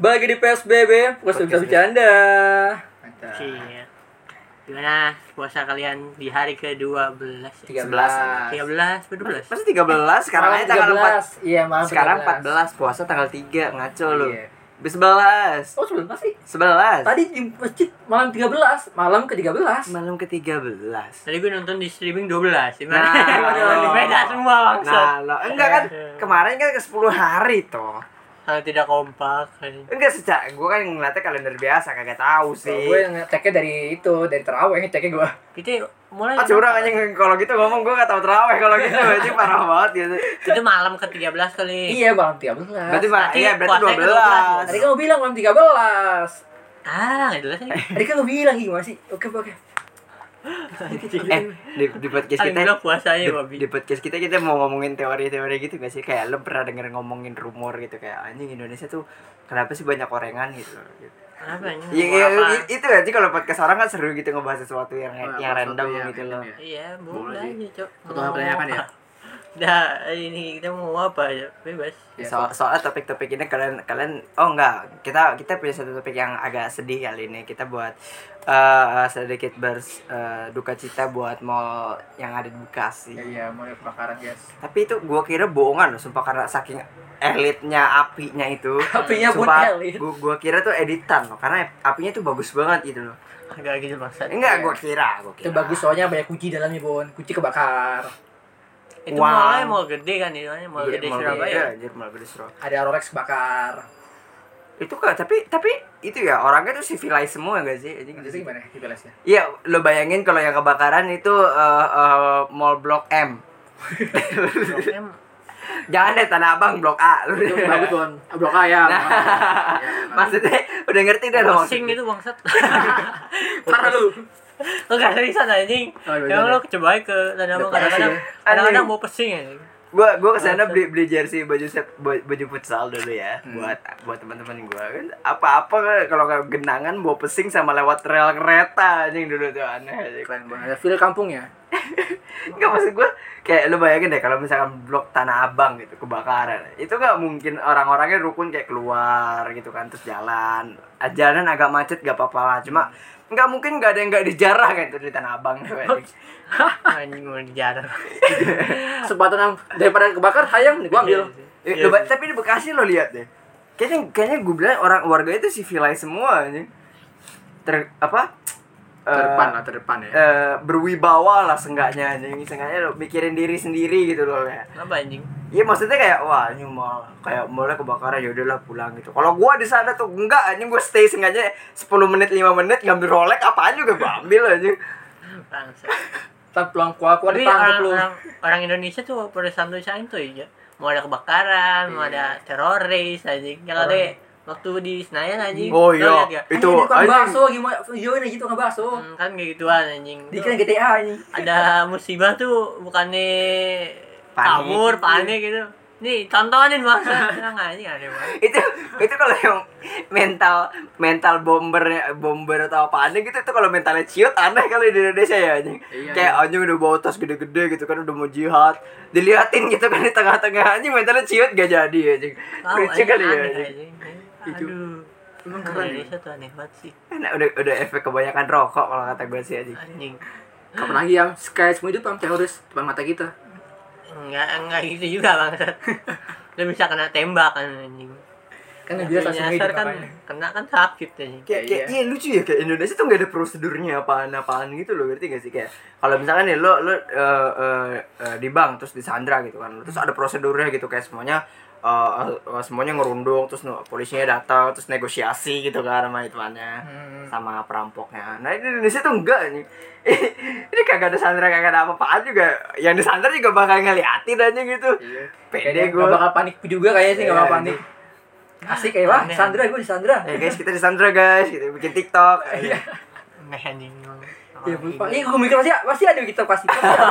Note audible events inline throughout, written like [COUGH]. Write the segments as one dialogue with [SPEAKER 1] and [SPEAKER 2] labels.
[SPEAKER 1] Bagi di PSBB, puasa bisa bercanda.
[SPEAKER 2] Mantap.
[SPEAKER 3] Iya. Gimana puasa kalian di hari ke-12 ya?
[SPEAKER 1] 13.
[SPEAKER 3] 13, 12.
[SPEAKER 4] Masa 13 sekarang aja tanggal 4
[SPEAKER 1] Iya, malam
[SPEAKER 4] Sekarang
[SPEAKER 1] 13.
[SPEAKER 4] 14 puasa tanggal 3 ngaco lu.
[SPEAKER 1] Iya.
[SPEAKER 4] Bis 11.
[SPEAKER 1] Oh, sebelum sih?
[SPEAKER 4] 11.
[SPEAKER 1] Tadi di masjid malam 13, malam ke-13.
[SPEAKER 4] malam ke-13.
[SPEAKER 3] Tadi gue nonton di streaming 12. Gimana?
[SPEAKER 4] Nah, [LAUGHS]
[SPEAKER 3] beda semua maksud.
[SPEAKER 4] Nah, lo enggak kan kemarin kan ke 10 hari toh.
[SPEAKER 3] Sangat tidak kompak.
[SPEAKER 4] Enggak sejak gue kan ngeliatnya kalender biasa kagak tahu sih.
[SPEAKER 1] Gue yang ngeceknya dari itu, dari terawih ngeceknya gue.
[SPEAKER 3] Kita mulai
[SPEAKER 4] Ah curang aja kalau gitu ngomong gue gak tau terawih kalau gitu [LAUGHS] aja parah banget gitu.
[SPEAKER 3] itu malam ke-13 kali.
[SPEAKER 1] Iya, malam 13.
[SPEAKER 4] Berarti
[SPEAKER 3] Berarti
[SPEAKER 4] iya berarti
[SPEAKER 3] puasanya
[SPEAKER 4] 12.
[SPEAKER 1] Tadi kan lo bilang malam 13.
[SPEAKER 3] Ah, nggak jelas nih.
[SPEAKER 1] Tadi kan lo bilang gimana sih? Oke, oke.
[SPEAKER 4] Eh, di, di podcast kita
[SPEAKER 3] puasanya,
[SPEAKER 4] di, di podcast kita kita mau ngomongin teori-teori gitu gak sih kayak lo pernah denger ngomongin rumor gitu kayak anjing Indonesia tuh kenapa sih banyak orengan gitu. gitu.
[SPEAKER 3] Apa ini?
[SPEAKER 4] Iya,
[SPEAKER 3] Mau
[SPEAKER 4] iya,
[SPEAKER 3] apa?
[SPEAKER 4] i- itu aja kalau podcast orang kan seru gitu ngebahas sesuatu yang
[SPEAKER 2] Oh,
[SPEAKER 4] yang random
[SPEAKER 2] yang
[SPEAKER 4] gitu loh.
[SPEAKER 2] ya.
[SPEAKER 3] Iya,
[SPEAKER 2] Boleh sih.
[SPEAKER 3] aja, Cok.
[SPEAKER 2] Nggak menanyakan ya?
[SPEAKER 3] Dah, ini kita mau apa ya? Bebas.
[SPEAKER 2] Ya,
[SPEAKER 4] So, soal topik-topik ini kalian kalian oh enggak kita kita punya satu topik yang agak sedih kali ini kita buat eh, sedikit bers eh, duka cita buat mall yang ada di Bekasi.
[SPEAKER 2] Ya, iya, mau ada kebakaran, guys.
[SPEAKER 4] Tapi itu gua kira bohongan loh sumpah karena saking elitnya apinya itu. [LAUGHS]
[SPEAKER 1] Apinya pun
[SPEAKER 4] Sumpah,
[SPEAKER 1] elit.
[SPEAKER 4] Gua, gua kira tuh editan loh karena apinya tuh bagus banget gitu loh.
[SPEAKER 3] Agak gitu maksud.
[SPEAKER 4] Enggak gua kira, gua kira.
[SPEAKER 1] Itu bagus soalnya banyak kunci dalamnya, Bon. Kunci kebakar.
[SPEAKER 3] Itu
[SPEAKER 4] Wow.
[SPEAKER 3] mallnya mall gede kan itu mall
[SPEAKER 4] Iya,
[SPEAKER 3] gede
[SPEAKER 4] mall
[SPEAKER 3] Surabaya.
[SPEAKER 4] Iya, anjir, mall gede Surabaya.
[SPEAKER 1] Ada Rolex bakar.
[SPEAKER 4] Itu kan tapi tapi itu ya orangnya tuh civilized semua enggak sih? Anjing, gitu
[SPEAKER 1] gimana dibalasnya?
[SPEAKER 4] Iya, lo bayangin kalau yang kebakaran itu eh, eh, mall Blok M. [LAUGHS]
[SPEAKER 3] Blok M.
[SPEAKER 4] Jangan deh Tanah Abang Blok A. Lu-
[SPEAKER 2] Itu bagus, Bon. Blok A ya.
[SPEAKER 4] Nah, [LAUGHS] maksudnya udah ngerti dah lo
[SPEAKER 3] Pusing
[SPEAKER 4] maksudnya.
[SPEAKER 3] itu bangsat. [LAUGHS]
[SPEAKER 2] Parah lu.
[SPEAKER 3] Lo gak seriusan anjing.
[SPEAKER 2] Oh,
[SPEAKER 3] Yang
[SPEAKER 2] iya.
[SPEAKER 3] lo coba ke Tanah Abang kadang-kadang
[SPEAKER 4] ya.
[SPEAKER 3] kadang-kadang mau pesing anjing.
[SPEAKER 4] Gua gua ke sana beli beli jersey baju set baju, futsal dulu ya
[SPEAKER 2] Hmm.
[SPEAKER 4] buat buat teman-teman gua kan apa-apa kalau nggak genangan bawa pesing sama lewat rel kereta anjing dulu tuh aneh.
[SPEAKER 2] Keren banget. Ada feel kampungnya. [LAUGHS]
[SPEAKER 4] Enggak maksud gue kayak lu bayangin deh kalau misalkan blok Tanah Abang gitu kebakaran. Itu nggak mungkin orang-orangnya rukun kayak keluar gitu kan terus jalan. Jalan agak macet gak apa-apa lah. Cuma nggak mungkin nggak ada yang nggak dijarah kan tuh di Tanah Abang. [LAUGHS]
[SPEAKER 3] Anjing mau dijarah. [LAUGHS]
[SPEAKER 2] Yang daripada kebakar, hayang nih gua ambil.
[SPEAKER 4] Lu ba- tapi di Bekasi lo lihat deh. Kayaknya kayaknya gue bilang orang warga itu civilized semua anjing. Ter apa? Eh,
[SPEAKER 2] Terdepan lah, terdepan ya.
[SPEAKER 4] eh, berwibawa lah seenggaknya anjing. Seenggaknya lo mikirin diri sendiri gitu loh kayak.
[SPEAKER 3] Apa anjing?
[SPEAKER 4] Iya maksudnya kayak wah ini mal kayak mulai kebakaran ya udahlah pulang gitu. Kalau gua di sana tuh enggak anjing gua stay sengaja 10 menit 5 menit ngambil Rolex apaan juga gua ambil anjing.
[SPEAKER 1] Tapi pulang
[SPEAKER 3] Tapi
[SPEAKER 1] ditangkap
[SPEAKER 3] orang,
[SPEAKER 1] lu.
[SPEAKER 3] orang, orang Indonesia tuh pada santuy tuh ya. Mau ada kebakaran, mau ada teroris anjing. Yang ada waktu di Senayan anjing.
[SPEAKER 4] Oh iya.
[SPEAKER 3] gak?
[SPEAKER 4] Itu
[SPEAKER 1] Anjing,
[SPEAKER 4] anjing.
[SPEAKER 1] bakso gimana? Videoin aja tukang bakso.
[SPEAKER 3] Hmm, kan kayak gituan anjing.
[SPEAKER 1] Dikira GTA ini.
[SPEAKER 3] ada musibah tuh bukannya
[SPEAKER 4] Panik.
[SPEAKER 3] kabur panik gitu nih tontonin bangsa nggak anjing aneh banget
[SPEAKER 4] itu itu kalau yang mental mental bomber bomber atau apa aneh gitu itu kalau mentalnya ciut aneh kali di Indonesia ya anjing
[SPEAKER 2] Iya,
[SPEAKER 4] kayak anjing udah bawa tas gede-gede gitu kan udah mau jihad diliatin gitu kan di tengah-tengah anjing mentalnya ciut gak jadi anjing lucu
[SPEAKER 3] anjing,
[SPEAKER 4] kali ya anjing
[SPEAKER 3] anjing.
[SPEAKER 2] Itu.
[SPEAKER 3] aduh
[SPEAKER 2] Emang keren ya.
[SPEAKER 3] Indonesia tuh aneh banget sih
[SPEAKER 4] Nah, udah udah efek kebanyakan rokok kalau kata gue sih anjing
[SPEAKER 3] anjing
[SPEAKER 2] Kapan lagi yang kayak semua itu pam teroris depan mata kita.
[SPEAKER 3] enggak enggak gitu juga bangsat [LAUGHS] lo bisa kena tembak kan anjing
[SPEAKER 1] Kan yang biasa
[SPEAKER 3] nyasar
[SPEAKER 1] hidup
[SPEAKER 3] kan
[SPEAKER 1] makanya.
[SPEAKER 3] kena kan sakit anjing
[SPEAKER 4] kayak, kayak
[SPEAKER 2] Iya.
[SPEAKER 4] iya lucu ya kayak Indonesia tuh nggak ada prosedurnya apaan-apaan gitu loh ngerti gak sih kayak kalau misalkan nih lo lo eh, eh, eh, di bank terus disandra gitu kan terus ada prosedurnya gitu kayak semuanya eh, eh, semuanya ngerundung terus polisinya datang terus negosiasi gitu kan sama ituannya
[SPEAKER 1] Hmm.
[SPEAKER 4] sama perampoknya nah ini Indonesia tuh enggak nih [LAUGHS] ini kagak ada sandra kagak ada apa-apaan juga yang disandra juga bakal ngeliatin aja gitu
[SPEAKER 2] Iya.
[SPEAKER 4] pede gue
[SPEAKER 1] gak bakal panik juga kayaknya sih gak
[SPEAKER 4] Iya,
[SPEAKER 1] bakal panik. Asik kayak wah,
[SPEAKER 3] Aneh.
[SPEAKER 1] Sandra gue di Sandra.
[SPEAKER 4] eh guys kita disandra guys gitu bikin tiktok [LAUGHS]
[SPEAKER 1] Iya.
[SPEAKER 3] aneh anjing
[SPEAKER 1] Ya, lupa. Ini gue mikir pasti, pasti ada TikTok pasti. pasti [LAUGHS] ada.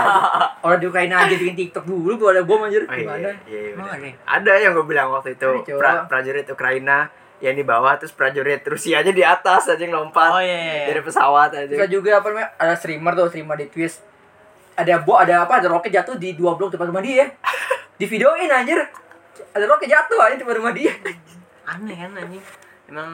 [SPEAKER 1] Orang di Ukraina aja bikin TikTok dulu, baru ada bom anjir.
[SPEAKER 4] Oh, iya,
[SPEAKER 1] Gimana?
[SPEAKER 4] iya, iya? Ada yang gue bilang waktu itu pra- prajurit Ukraina yang di bawah terus prajurit Rusia aja di atas aja yang lompat
[SPEAKER 3] Oh, iya, iya, iya.
[SPEAKER 4] dari pesawat aja.
[SPEAKER 1] Bisa juga apa namanya? Ada streamer tuh, streamer di Twitch. Ada bo, ada apa? Ada roket jatuh di dua blok depan rumah dia. [LAUGHS] Di videoin anjir. Ada roket jatuh aja di depan rumah dia.
[SPEAKER 3] aneh kan anjing emang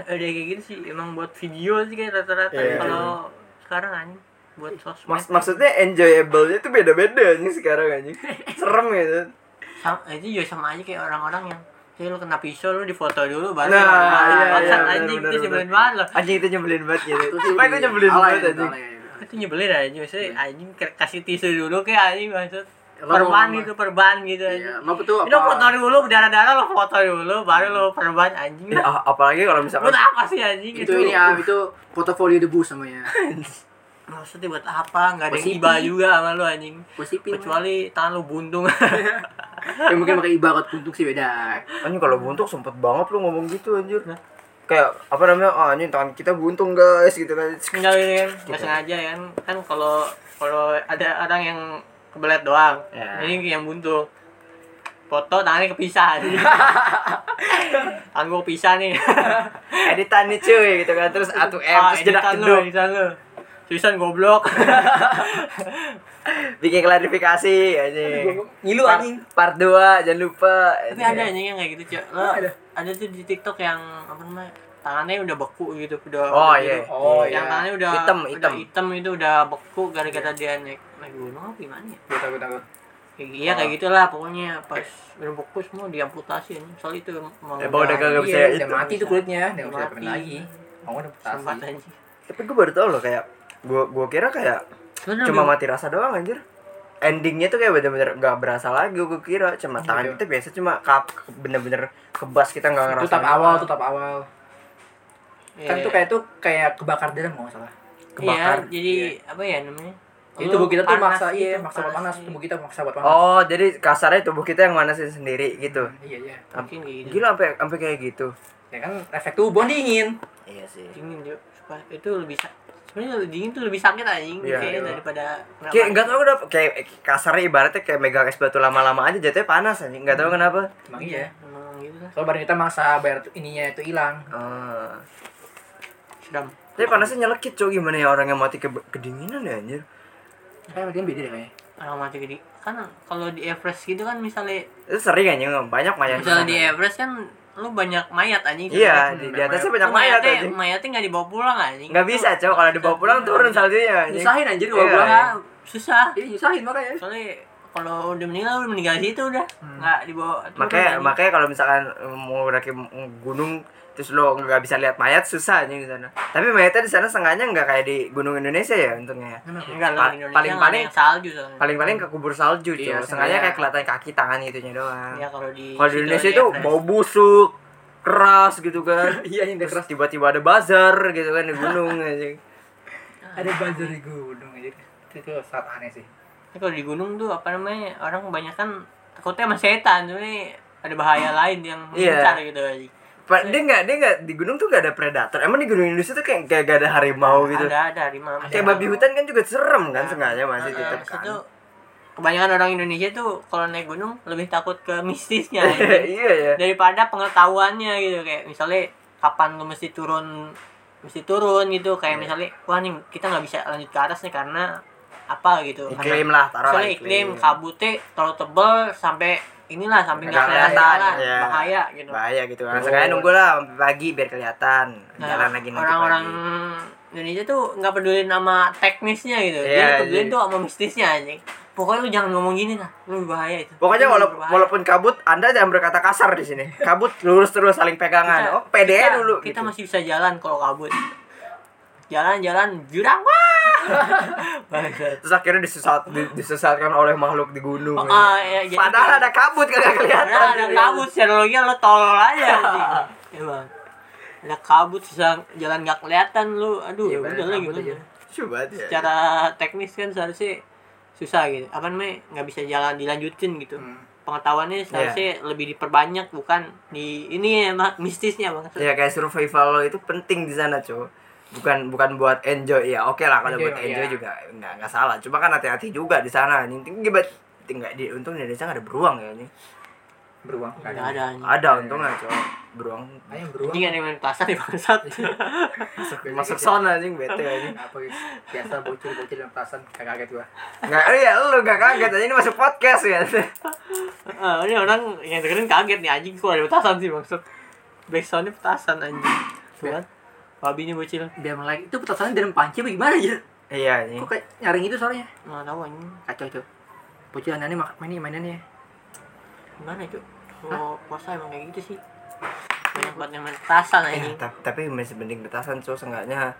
[SPEAKER 3] ada kayak gitu sih emang buat video sih kayak rata-rata
[SPEAKER 4] Iya.
[SPEAKER 3] kalau sekarang anjing buat sosmed
[SPEAKER 4] Mas maksudnya enjoyable-nya tuh beda-beda anjing sekarang anjing. [LAUGHS] Serem gitu.
[SPEAKER 3] sama, itu juga sama aja kayak orang-orang yang kayak lu kena pisau lu difoto dulu baru
[SPEAKER 4] Nah,
[SPEAKER 3] baru-
[SPEAKER 4] iya, iya,
[SPEAKER 3] anjing itu nyebelin banget loh
[SPEAKER 4] Anjing itu nyebelin banget gitu.
[SPEAKER 1] Itu sih
[SPEAKER 4] Sumpah itu nyebelin banget anjing.
[SPEAKER 1] itu.
[SPEAKER 3] nyebelin aja maksudnya anjing kayak kasih tisu dulu kayak anjing maksud
[SPEAKER 1] Lo
[SPEAKER 3] perban gitu perban gitu
[SPEAKER 1] Iya, mau betul
[SPEAKER 3] itu foto dulu berdarah-darah lo foto dulu baru lo perban anjing.
[SPEAKER 4] Ya, apalagi kalau misalkan
[SPEAKER 3] buat apa sih anjing?
[SPEAKER 1] Itu ini ah itu portofolio debu namanya [LAUGHS]
[SPEAKER 3] maksudnya buat apa? Nggak ada yang iba juga sama lu anjing.
[SPEAKER 1] Positif
[SPEAKER 3] kecuali tangan lu buntung. [LAUGHS]
[SPEAKER 1] Ya mungkin pakai ibarat puntung sih beda.
[SPEAKER 4] Anjing kalau buntung sempet banget lu ngomong gitu anjir. Kayak apa namanya? Oh, anjing tangan kita buntung guys gitu kan.
[SPEAKER 3] tinggal ini kan nggak sengaja kan kan kalau kalau ada orang yang kebelet doang
[SPEAKER 4] Ya.
[SPEAKER 3] ini yang buntung foto tangannya kepisah [LAUGHS] tangan gua kepisah nih [LAUGHS]
[SPEAKER 4] Editan nih cuy gitu kan. Terus atu M
[SPEAKER 3] ah,
[SPEAKER 4] terus jedak
[SPEAKER 3] editan lu
[SPEAKER 4] jeduk.
[SPEAKER 3] editan lu tulisan goblok [LAUGHS]
[SPEAKER 4] Bikin klarifikasi anjing.
[SPEAKER 1] ngilu
[SPEAKER 4] Part,
[SPEAKER 1] anjing
[SPEAKER 4] part 2 jangan lupa.
[SPEAKER 3] tapi ada anjing yang kayak gitu cok lo ada tuh di tiktok yang apa namanya tangannya udah beku gitu udah
[SPEAKER 4] Oh,
[SPEAKER 3] udah
[SPEAKER 4] iya.
[SPEAKER 3] gitu.
[SPEAKER 1] Oh,
[SPEAKER 3] yang
[SPEAKER 1] iya.
[SPEAKER 3] tangannya udah
[SPEAKER 4] Hitam,
[SPEAKER 3] udah
[SPEAKER 4] hitam.
[SPEAKER 3] hitam itu udah beku gara-gara dia naik naik gunung apa gimana ya?
[SPEAKER 1] Gue gue tahu
[SPEAKER 3] kayak iya kayak gitulah pokoknya pas beku semua diamputasi anjing soal itu mau
[SPEAKER 4] Emang udah kagak bisa
[SPEAKER 1] iya,
[SPEAKER 4] itu.
[SPEAKER 1] udah mati tuh kulitnya udah bisa
[SPEAKER 3] Mati.
[SPEAKER 1] lagi. Mau
[SPEAKER 4] Tapi gue baru tau loh kayak gua gua kira kayak
[SPEAKER 3] Sebenarnya
[SPEAKER 4] cuma mati rasa doang anjir. Endingnya tuh kayak bener-bener gak berasa lagi gue kira. Cuma tangan
[SPEAKER 1] Iya.
[SPEAKER 4] kita biasa cuma kap bener-bener kebas kita nggak
[SPEAKER 1] itu
[SPEAKER 4] ngerasa
[SPEAKER 1] tahap awal tuh tahap awal. Kan
[SPEAKER 3] Iya.
[SPEAKER 1] tuh kayak tuh kayak kebakar dalam nggak salah
[SPEAKER 4] kebakar.
[SPEAKER 3] iya, jadi apa ya namanya Lu
[SPEAKER 1] tubuh kita tuh
[SPEAKER 3] panas
[SPEAKER 1] maksa iya
[SPEAKER 3] gitu,
[SPEAKER 1] maksa buat panas tubuh kita maksa buat panas
[SPEAKER 4] Oh, jadi kasarnya tubuh kita yang manasin sendiri gitu.
[SPEAKER 1] iya iya
[SPEAKER 3] mungkin gitu
[SPEAKER 4] Gila sampai sampai kayak gitu.
[SPEAKER 1] ya kan efek tubuh dingin
[SPEAKER 4] Iya sih.
[SPEAKER 3] dingin juga supaya itu lebih sebenarnya lebih dingin tuh lebih sakit anjing
[SPEAKER 4] Iya,
[SPEAKER 3] kayaknya
[SPEAKER 1] iya.
[SPEAKER 3] daripada
[SPEAKER 4] Kayak enggak tahu kenapa kayak kasarnya ibaratnya kayak megang es batu lama-lama aja jatuhnya panas anjing. Enggak tahu kenapa.
[SPEAKER 1] emang iya
[SPEAKER 3] emang gitu lah
[SPEAKER 1] soalnya badan kita maksa biar tuh ininya itu hilang
[SPEAKER 4] Ah.
[SPEAKER 3] sedam
[SPEAKER 4] Tapi panasnya nyelekit coy gimana ya orang yang mati ke kedinginan ya anjir.
[SPEAKER 1] Kayak mungkin beda deh kayaknya
[SPEAKER 3] orang mati gede kan kalau di Everest gitu kan misalnya
[SPEAKER 4] Itu sering anjing banyak mayat.
[SPEAKER 3] misalnya di. Everest kan lu banyak mayat anjing
[SPEAKER 4] Iya,
[SPEAKER 1] Hmm,
[SPEAKER 4] di, di atasnya banyak mayat
[SPEAKER 3] mayatnya
[SPEAKER 4] anjing.
[SPEAKER 3] mayatnya nggak dibawa pulang anjing
[SPEAKER 4] Enggak bisa, coy. Kalau dibawa pulang turun saljunya anjing.
[SPEAKER 1] nyusahin anjir
[SPEAKER 4] Iya.
[SPEAKER 1] kalau gua
[SPEAKER 3] Susah, susah
[SPEAKER 1] iya nyusahin makanya
[SPEAKER 3] soalnya kalau udah meninggal udah meninggal di situ udah nggak dibawa
[SPEAKER 4] Makanya makanya kalau misalkan mau mendaki gunung terus lo nggak bisa lihat mayat susah anjing di sana. Tapi mayatnya di sana sengaja nggak kayak di gunung Indonesia ya untungnya.
[SPEAKER 3] enggak lah
[SPEAKER 4] Pa-
[SPEAKER 3] Indonesia
[SPEAKER 4] paling- paling-
[SPEAKER 3] yang salju soalnya
[SPEAKER 4] Paling-paling ke kubur salju, cuy.
[SPEAKER 1] Iya,
[SPEAKER 4] sengaja
[SPEAKER 1] iya.
[SPEAKER 4] kayak kelihatan kaki tangan gitunya doang.
[SPEAKER 3] ya kalau di
[SPEAKER 4] Kalau di Indonesia itu
[SPEAKER 3] Everest.
[SPEAKER 4] bau busuk, keras gitu kan. [LAUGHS]
[SPEAKER 1] iya ini
[SPEAKER 4] Terus tiba-tiba ada bazar gitu kan di gunung [LAUGHS] anjing.
[SPEAKER 1] ada buzzer di gunung aja itu, saat aneh sih
[SPEAKER 3] kalau di gunung tuh apa namanya orang kebanyakan takutnya sama setan tapi ada bahaya lain yang
[SPEAKER 4] Iya.
[SPEAKER 3] mengincar gitu anjing.
[SPEAKER 4] Pa- dia nggak dia nggak di gunung tuh gak ada predator. Emang di gunung Indonesia tuh kayak kayak gak ada harimau gitu.
[SPEAKER 3] Ada ada harimau.
[SPEAKER 4] Kayak babi hutan kan juga serem kan sengaja masih
[SPEAKER 3] Nah,
[SPEAKER 4] tetap
[SPEAKER 3] itu
[SPEAKER 4] kan.
[SPEAKER 3] tuh kebanyakan orang Indonesia tuh kalau naik gunung lebih takut ke mistisnya anjing. [LAUGHS]
[SPEAKER 4] iya ya.
[SPEAKER 3] daripada pengetahuannya gitu kayak misalnya kapan lu mesti turun mesti turun gitu
[SPEAKER 4] Iya.
[SPEAKER 3] kayak misalnya wah nih kita nggak bisa lanjut ke atas nih karena apa gitu
[SPEAKER 4] Iklim lah, taruh
[SPEAKER 3] iklim,
[SPEAKER 4] iklim.
[SPEAKER 3] kabutnya terlalu tebel sampai inilah sampai nggak kelihatan jalan
[SPEAKER 4] iya.
[SPEAKER 3] bahaya gitu
[SPEAKER 4] Bahaya gitu kan.
[SPEAKER 1] Oh.
[SPEAKER 4] Nunggu lah sampai pagi biar kelihatan.
[SPEAKER 3] Nah,
[SPEAKER 4] Jalan lagi nanti
[SPEAKER 3] orang-orang
[SPEAKER 4] pagi.
[SPEAKER 3] Indonesia tuh nggak peduli nama teknisnya gitu
[SPEAKER 4] Iya,
[SPEAKER 3] dia peduli
[SPEAKER 4] iya.
[SPEAKER 3] tuh sama mistisnya anjing pokoknya lu jangan ngomong gini lah lu bahaya itu
[SPEAKER 4] Pokoknya
[SPEAKER 3] Lu
[SPEAKER 4] walaupun, kabut, Anda jangan berkata kasar di sini. Kabut lurus terus saling pegangan.
[SPEAKER 3] Kita-
[SPEAKER 4] oh, pede
[SPEAKER 3] kita-
[SPEAKER 4] dulu.
[SPEAKER 3] kita
[SPEAKER 4] gitu.
[SPEAKER 3] masih bisa jalan kalau kabut jalan-jalan jurang wah.
[SPEAKER 4] Terus akhirnya disesat, di- disesatkan oleh makhluk di gunung.
[SPEAKER 3] Oh, ah, ya, jadi-
[SPEAKER 4] Padahal ada kabut kagak kelihatan.
[SPEAKER 3] Padahal ada kabut serologinya lo tolol aja. [LAUGHS] Emang. Ada kabut susah jalan nggak kelihatan lu. Aduh,
[SPEAKER 1] Iya,
[SPEAKER 3] udah gimana.
[SPEAKER 1] aja.
[SPEAKER 4] Coba ya.
[SPEAKER 3] Secara teknis kan seharusnya susah gitu. Apa namanya? nggak bisa jalan dilanjutin gitu.
[SPEAKER 1] Hmm.
[SPEAKER 3] Pengetahuannya seharusnya lebih diperbanyak bukan di ini ya mak mistisnya bang.
[SPEAKER 4] Ya kayak survival lo itu penting di sana, cuy. Bukan bukan buat enjoy ya. Oke lah kalau
[SPEAKER 1] Enjoy,
[SPEAKER 4] buat enjoy
[SPEAKER 1] iya.
[SPEAKER 4] juga nggak nggak salah. Cuma kan hati-hati juga di sana. Ini tinggal tinggal di untung di Indonesia nggak ada beruang ya ini.
[SPEAKER 1] beruang
[SPEAKER 3] Nggak ada. anjing.
[SPEAKER 4] Ada untungnya, cuy. Beruang
[SPEAKER 1] ayo beruang
[SPEAKER 3] Ini ada yang main petasan di bangsat. [LAUGHS]
[SPEAKER 4] masuk masuk zona anjing bete anjing.
[SPEAKER 1] apa guys biasa bocil bocil yang petasan kayak kaget gua
[SPEAKER 4] Nggak, iya lu gak kaget aja ini masuk podcast ya. [LAUGHS]
[SPEAKER 3] Ah, ini orang yang dengerin kaget nih anjing kok ada petasan sih maksud. backsoundnya petasan anjing tuh kan babinya bocil.
[SPEAKER 1] Biar melek itu petasannya dalam panci apa gimana aja?
[SPEAKER 4] iya ini.
[SPEAKER 1] Kok kayak nyaring itu suaranya?
[SPEAKER 3] nggak tahu anjing.
[SPEAKER 1] Kacau itu. Bocil aneh mak mainin mainannya.
[SPEAKER 3] gimana cuy kalau puasa emang kayak gitu sih. Banyak banget yang main petasan anjing.
[SPEAKER 4] tapi, masih mending petasan so seenggaknya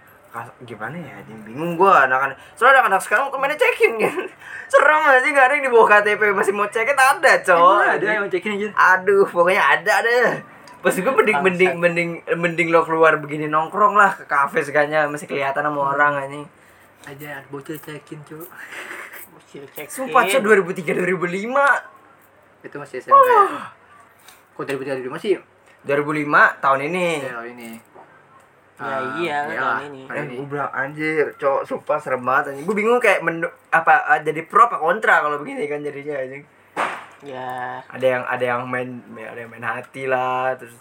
[SPEAKER 4] gimana ya anjing? Bingung gua anak-anak. Soalnya anak-anak sekarang mainnya cekin kan? [LAUGHS] Serem aja nggak ada yang di bawah KTP masih mau cekin ada cowok
[SPEAKER 1] ada yang cekin aja.
[SPEAKER 4] aduh pokoknya ada deh pas gue mending mending mending mending lo keluar begini nongkrong lah ke kafe seganya masih kelihatan sama orang anjing
[SPEAKER 1] Aja bocil cekin, cu. [LAUGHS]
[SPEAKER 3] bocil cek
[SPEAKER 4] sumpah cok 2003 2005
[SPEAKER 1] Itu masih SMP. Kok dari bocil dulu masih?
[SPEAKER 4] 2005 tahun ini
[SPEAKER 1] Ya ini.
[SPEAKER 3] Ya,
[SPEAKER 1] Ah,
[SPEAKER 3] iya,
[SPEAKER 1] iyalah,
[SPEAKER 3] tahun ini.
[SPEAKER 1] tahun
[SPEAKER 4] Eh,
[SPEAKER 1] ini.
[SPEAKER 4] gue bilang anjir, cowok sumpah serem banget anjing. Gue bingung kayak men apa eh, jadi pro apa kontra kalau begini kan jadinya anjing.
[SPEAKER 3] Ya
[SPEAKER 4] Ada yang ada yang main ada yang main hati lah, terus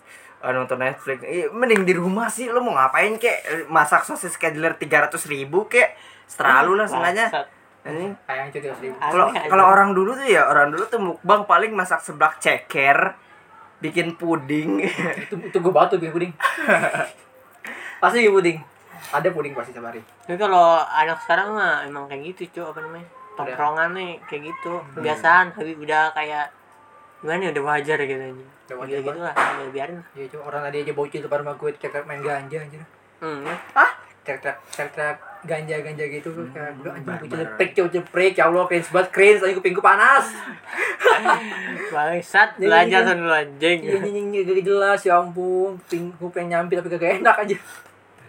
[SPEAKER 4] eh, nonton Netflix. Eh, mending di rumah sih lo mau ngapain kek masak sosis kedeler 300 ribu kek terlalu lah sengaja
[SPEAKER 1] tiga ribu.
[SPEAKER 4] kalau kalau orang dulu tuh ya orang dulu tuh mukbang paling masak seblak ceker bikin puding [LAUGHS]
[SPEAKER 1] Itu itu gue batu bikin puding. pasti bikin puding. Ada puding pasti setiap hari.
[SPEAKER 3] tapi kalau anak sekarang mah emang kayak gitu cuy apa namanya tongkrongan nih kayak gitu kebiasaan tapi udah kayak gimana ya udah wajar gitu aja
[SPEAKER 1] Udah wajar
[SPEAKER 3] gitu, gitu lah udah biarin
[SPEAKER 1] Iya cuma orang tadi aja bocil depan rumah gue cek main ganja aja.
[SPEAKER 3] hmm. ya.
[SPEAKER 1] Cek cek cek cek ganja ganja gitu tuh kayak gue anjing bocil prik bocil prik ya Allah cringe banget cringe anjing kupingku panas. [LAUGHS]
[SPEAKER 3] bangsat
[SPEAKER 1] Iya,
[SPEAKER 3] belajar
[SPEAKER 1] iya.
[SPEAKER 3] kan lu anjing
[SPEAKER 1] Iya anjing gak jelas ya ampun kuping gue pengen nyampi tapi kagak enak aja.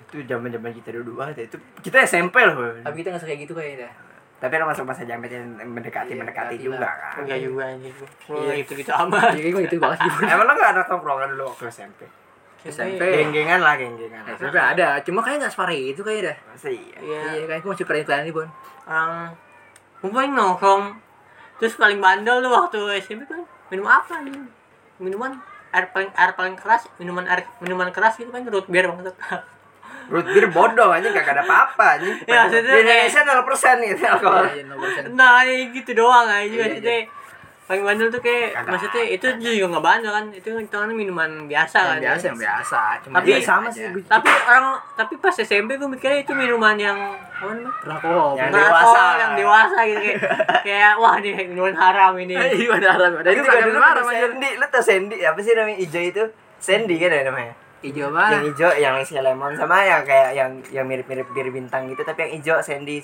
[SPEAKER 4] itu zaman zaman kita dulu banget ya. itu kita SMP loh
[SPEAKER 1] Tapi kita nggak suka kayak gitu kayaknya.
[SPEAKER 4] Tapi lo masuk masa jamet yang mendekati
[SPEAKER 1] Iya,
[SPEAKER 4] mendekati juga
[SPEAKER 1] lah.
[SPEAKER 4] kan
[SPEAKER 3] enggak juga anjing lu
[SPEAKER 1] Iya.
[SPEAKER 3] gitu gitu amat
[SPEAKER 1] Jadi gue gitu banget sih.
[SPEAKER 4] emang lo gak ada tongkrongan dulu waktu SMP
[SPEAKER 1] SMP.
[SPEAKER 4] geng-gengan lah geng-gengan
[SPEAKER 1] SMP ada, cuma kayaknya nggak separah itu kayaknya dah.
[SPEAKER 4] masih iya
[SPEAKER 3] iya
[SPEAKER 1] Iya, kayaknya gue masih pernah iklan ini, Bon.
[SPEAKER 3] orang gue paling nongkrong terus paling bandel tuh waktu SMP kan minum apa nih minuman air paling air paling keras minuman air minuman keras gitu kan root beer banget [LAUGHS]
[SPEAKER 4] root beer bodoh aja kagak ada apa-apa anjing
[SPEAKER 3] Iya, maksudnya
[SPEAKER 4] di Indonesia 0% gitu alkohol
[SPEAKER 1] Iya, persen.
[SPEAKER 3] nah gitu doang aja
[SPEAKER 1] Iya,
[SPEAKER 3] maksudnya paling bandel tuh kayak
[SPEAKER 4] Kagak
[SPEAKER 3] maksudnya itu juga nggak bandel kan itu kan minuman biasa kan
[SPEAKER 1] Yang biasa, yang biasa. Cuma
[SPEAKER 3] Tapi
[SPEAKER 1] dia
[SPEAKER 4] sama
[SPEAKER 1] aja.
[SPEAKER 4] sih gue
[SPEAKER 3] tapi orang tapi pas SMP gue mikirnya itu minuman yang apa namanya.
[SPEAKER 4] Yang
[SPEAKER 3] Ngerokok,
[SPEAKER 4] dewasa.
[SPEAKER 3] yang dewasa gitu kayak kayak wah ini minuman haram ini [LAUGHS]
[SPEAKER 1] Iya, ada haram. Ada
[SPEAKER 4] itu
[SPEAKER 1] kagak
[SPEAKER 4] dulu
[SPEAKER 1] haram aja.
[SPEAKER 4] Sandy lo tau Sandy apa sih namanya hijau itu Sandy kan ya namanya
[SPEAKER 1] Hijau
[SPEAKER 4] yang
[SPEAKER 1] mana?
[SPEAKER 4] hijau yang isinya lemon sama yang kayak yang yang mirip-mirip bir bintang gitu tapi yang hijau Sandy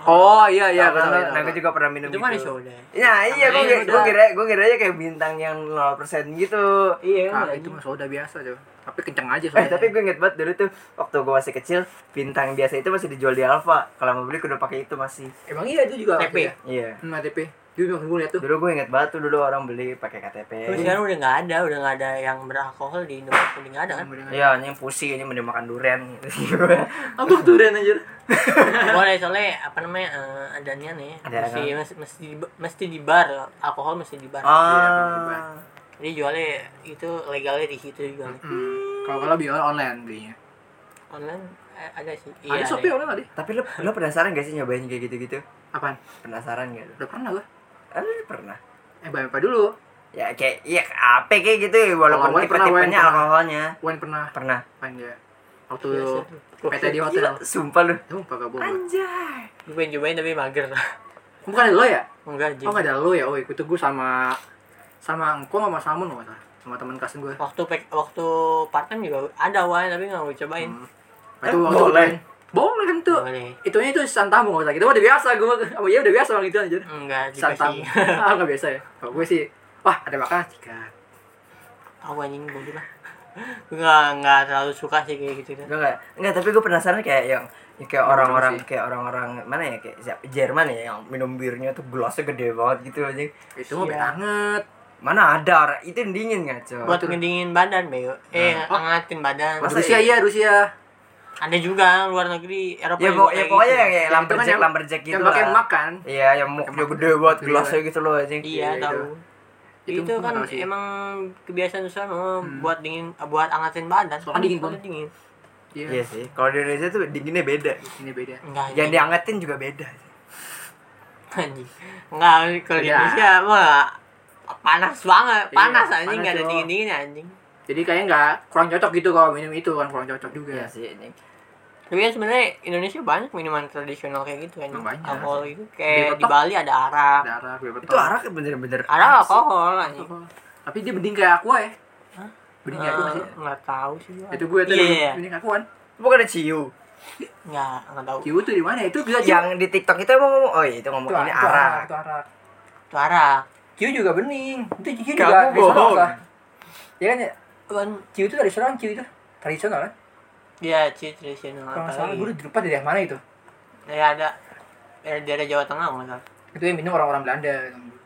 [SPEAKER 1] Oh, iya iya, betul,
[SPEAKER 4] nah gue
[SPEAKER 1] betul.
[SPEAKER 4] juga pernah minum
[SPEAKER 3] itu kan
[SPEAKER 4] gitu
[SPEAKER 3] soda
[SPEAKER 4] Ya iya gue gue kira gue kira aja kayak bintang yang 0% gitu.
[SPEAKER 3] iya
[SPEAKER 1] Ah,
[SPEAKER 3] kan
[SPEAKER 1] itu mah soda biasa tuh. Tapi kenceng aja
[SPEAKER 4] Eh
[SPEAKER 1] soalnya.
[SPEAKER 4] tapi gue inget banget dulu tuh waktu gue masih kecil bintang biasa itu masih dijual di Alfa. Kalau mau beli kudu pakai itu masih.
[SPEAKER 1] Emang iya itu juga.
[SPEAKER 3] TP?
[SPEAKER 1] ya?
[SPEAKER 4] Iya.
[SPEAKER 1] Hmm, TP. Dulu gue liat tuh.
[SPEAKER 4] Dulu gue inget banget tuh dulu orang beli pakai KTP.
[SPEAKER 3] Tapi sekarang udah nggak ada, udah nggak ada yang beralkohol di Indonesia, udah nggak ada kan?
[SPEAKER 4] Iya, ini pusing ini mending makan durian gitu. [LAUGHS]
[SPEAKER 1] Apa durian aja? [LAUGHS]
[SPEAKER 3] Boleh soalnya apa namanya eh, adanya nih,
[SPEAKER 4] Ada
[SPEAKER 3] mesti, mesti mesti di, mesti di bar, alkohol mesti di bar.
[SPEAKER 4] ah.
[SPEAKER 3] Jadi jualnya itu legalnya di situ juga.
[SPEAKER 1] Hmm. Kalau kalau beli online belinya.
[SPEAKER 3] Online eh, ada sih.
[SPEAKER 1] Ada Shopee online ada.
[SPEAKER 4] Tapi lo lo penasaran gak sih nyobain kayak gitu-gitu?
[SPEAKER 1] Apaan?
[SPEAKER 4] Penasaran gak lo?
[SPEAKER 1] Udah pernah gua.
[SPEAKER 4] Lu pernah.
[SPEAKER 1] Eh, bayar apa dulu?
[SPEAKER 4] Ya kayak iya apa kayak gitu ya walaupun
[SPEAKER 1] wine pernah, pernah.
[SPEAKER 4] alkoholnya.
[SPEAKER 1] Wan pernah
[SPEAKER 4] Pernah.
[SPEAKER 1] dia. Waktu
[SPEAKER 3] tuh.
[SPEAKER 1] PT di hotel.
[SPEAKER 4] Gila, sumpah lu.
[SPEAKER 1] Sumpah gak bohong.
[SPEAKER 4] Anjay.
[SPEAKER 3] Gue pengen cobain tapi mager.
[SPEAKER 1] Bukan ada lo ya?
[SPEAKER 3] Enggak,
[SPEAKER 1] Oh nggak ada lo ya? Oh ikut gue sama sama engkau sama Samun nggak salah sama teman kelas gue.
[SPEAKER 3] Waktu pek, waktu part time juga ada wine tapi nggak mau cobain.
[SPEAKER 1] Itu
[SPEAKER 4] Eh,
[SPEAKER 1] waktu
[SPEAKER 4] boleh.
[SPEAKER 1] Boleh kan tuh.
[SPEAKER 3] Boleh.
[SPEAKER 1] Itunya itu santamu nggak usah. Kita mah udah biasa gue. Apa ya udah biasa orang gitu aja.
[SPEAKER 3] Enggak
[SPEAKER 1] Santamu.
[SPEAKER 3] dikasih. [LAUGHS]
[SPEAKER 1] ah nggak biasa ya. Kalau gue sih, wah ada makan sikat.
[SPEAKER 3] Tahu anjing bodoh lah. Gue nggak nggak terlalu suka sih kayak gitu kan.
[SPEAKER 4] Enggak enggak. Enggak, tapi gue penasaran kayak yang ya kayak orang-orang kayak orang-orang mana ya kayak siapa Jerman ya yang minum birnya tuh gelasnya gede banget gitu aja.
[SPEAKER 1] Itu mah
[SPEAKER 3] Iya.
[SPEAKER 1] banget.
[SPEAKER 4] Mana ada orang itu yang dingin ngaco.
[SPEAKER 3] Buat ngedingin badan, Bego. Eh,
[SPEAKER 1] Oh.
[SPEAKER 3] ngangatin badan.
[SPEAKER 4] Masa
[SPEAKER 1] Rusia iya Rusia.
[SPEAKER 3] Ada juga luar negeri Eropa
[SPEAKER 4] Ya,
[SPEAKER 3] juga
[SPEAKER 4] ya
[SPEAKER 3] kayak
[SPEAKER 4] pokoknya
[SPEAKER 3] gitu.
[SPEAKER 4] yang
[SPEAKER 1] itu kan
[SPEAKER 4] lumberjack lumberjack gitu
[SPEAKER 1] Yang pakai makan.
[SPEAKER 4] Iya, yang muknya gede banget gelasnya gitu loh anjing.
[SPEAKER 3] Iya,
[SPEAKER 1] Iya,
[SPEAKER 3] tahu.
[SPEAKER 1] Itu
[SPEAKER 3] Itu,
[SPEAKER 1] gua
[SPEAKER 3] kan
[SPEAKER 1] sih.
[SPEAKER 3] emang kebiasaan sana
[SPEAKER 1] Hmm.
[SPEAKER 3] buat dingin buat angatin badan.
[SPEAKER 1] Soalnya dingin banget.
[SPEAKER 3] dingin.
[SPEAKER 1] Iya.
[SPEAKER 4] Iya sih. Kalau di Indonesia tuh dinginnya beda.
[SPEAKER 1] Ini beda.
[SPEAKER 3] Enggak.
[SPEAKER 4] Yang
[SPEAKER 3] anjing.
[SPEAKER 4] diangetin juga beda.
[SPEAKER 3] anjing. Enggak, kalau di
[SPEAKER 1] Beda.
[SPEAKER 3] Indonesia mah panas banget,
[SPEAKER 1] Iya,
[SPEAKER 3] panas anjing enggak ada dingin-dinginnya anjing.
[SPEAKER 1] Jadi kayaknya nggak kurang cocok gitu kalau minum itu kan kurang cocok juga.
[SPEAKER 4] Iya sih ini.
[SPEAKER 3] Tapi kan sebenarnya Indonesia banyak minuman tradisional kayak gitu kan.
[SPEAKER 1] Banyak.
[SPEAKER 3] Alkohol itu kayak di
[SPEAKER 1] Betok.
[SPEAKER 3] Bali ada arak.
[SPEAKER 1] Ada arak,
[SPEAKER 4] Itu arak bener-bener
[SPEAKER 3] Arak alkohol anjing.
[SPEAKER 1] Tapi dia bening kayak aqua ya.
[SPEAKER 3] Hah?
[SPEAKER 1] Bening kayak aqua
[SPEAKER 3] Eh,
[SPEAKER 1] sih.
[SPEAKER 3] Nggak tahu sih. gua.
[SPEAKER 1] Itu gue tuh
[SPEAKER 3] Iya, iya.
[SPEAKER 1] bening aquaan.
[SPEAKER 4] Bukan ada ciu.
[SPEAKER 3] Nggak, nggak tahu.
[SPEAKER 1] Kiwu tuh di mana? Itu bisa
[SPEAKER 4] Yang di TikTok itu emang ngomong, oh iya itu ngomong
[SPEAKER 1] itu
[SPEAKER 4] ini
[SPEAKER 1] itu
[SPEAKER 4] arak.
[SPEAKER 1] Itu arak.
[SPEAKER 3] Itu arak.
[SPEAKER 1] Kiwu juga bening. Itu
[SPEAKER 4] Kamu
[SPEAKER 1] juga
[SPEAKER 4] bohong.
[SPEAKER 1] lah. Ya kan ya?
[SPEAKER 3] Kan
[SPEAKER 1] Kiwu itu tradisional, Kiwu itu tradisional kan?
[SPEAKER 3] Dia cheat tradisional
[SPEAKER 1] Kalau salah, gue udah lupa dari yang mana itu.
[SPEAKER 3] Ya ada dari daerah Jawa Tengah nggak salah.
[SPEAKER 1] Itu yang minum orang-orang Belanda.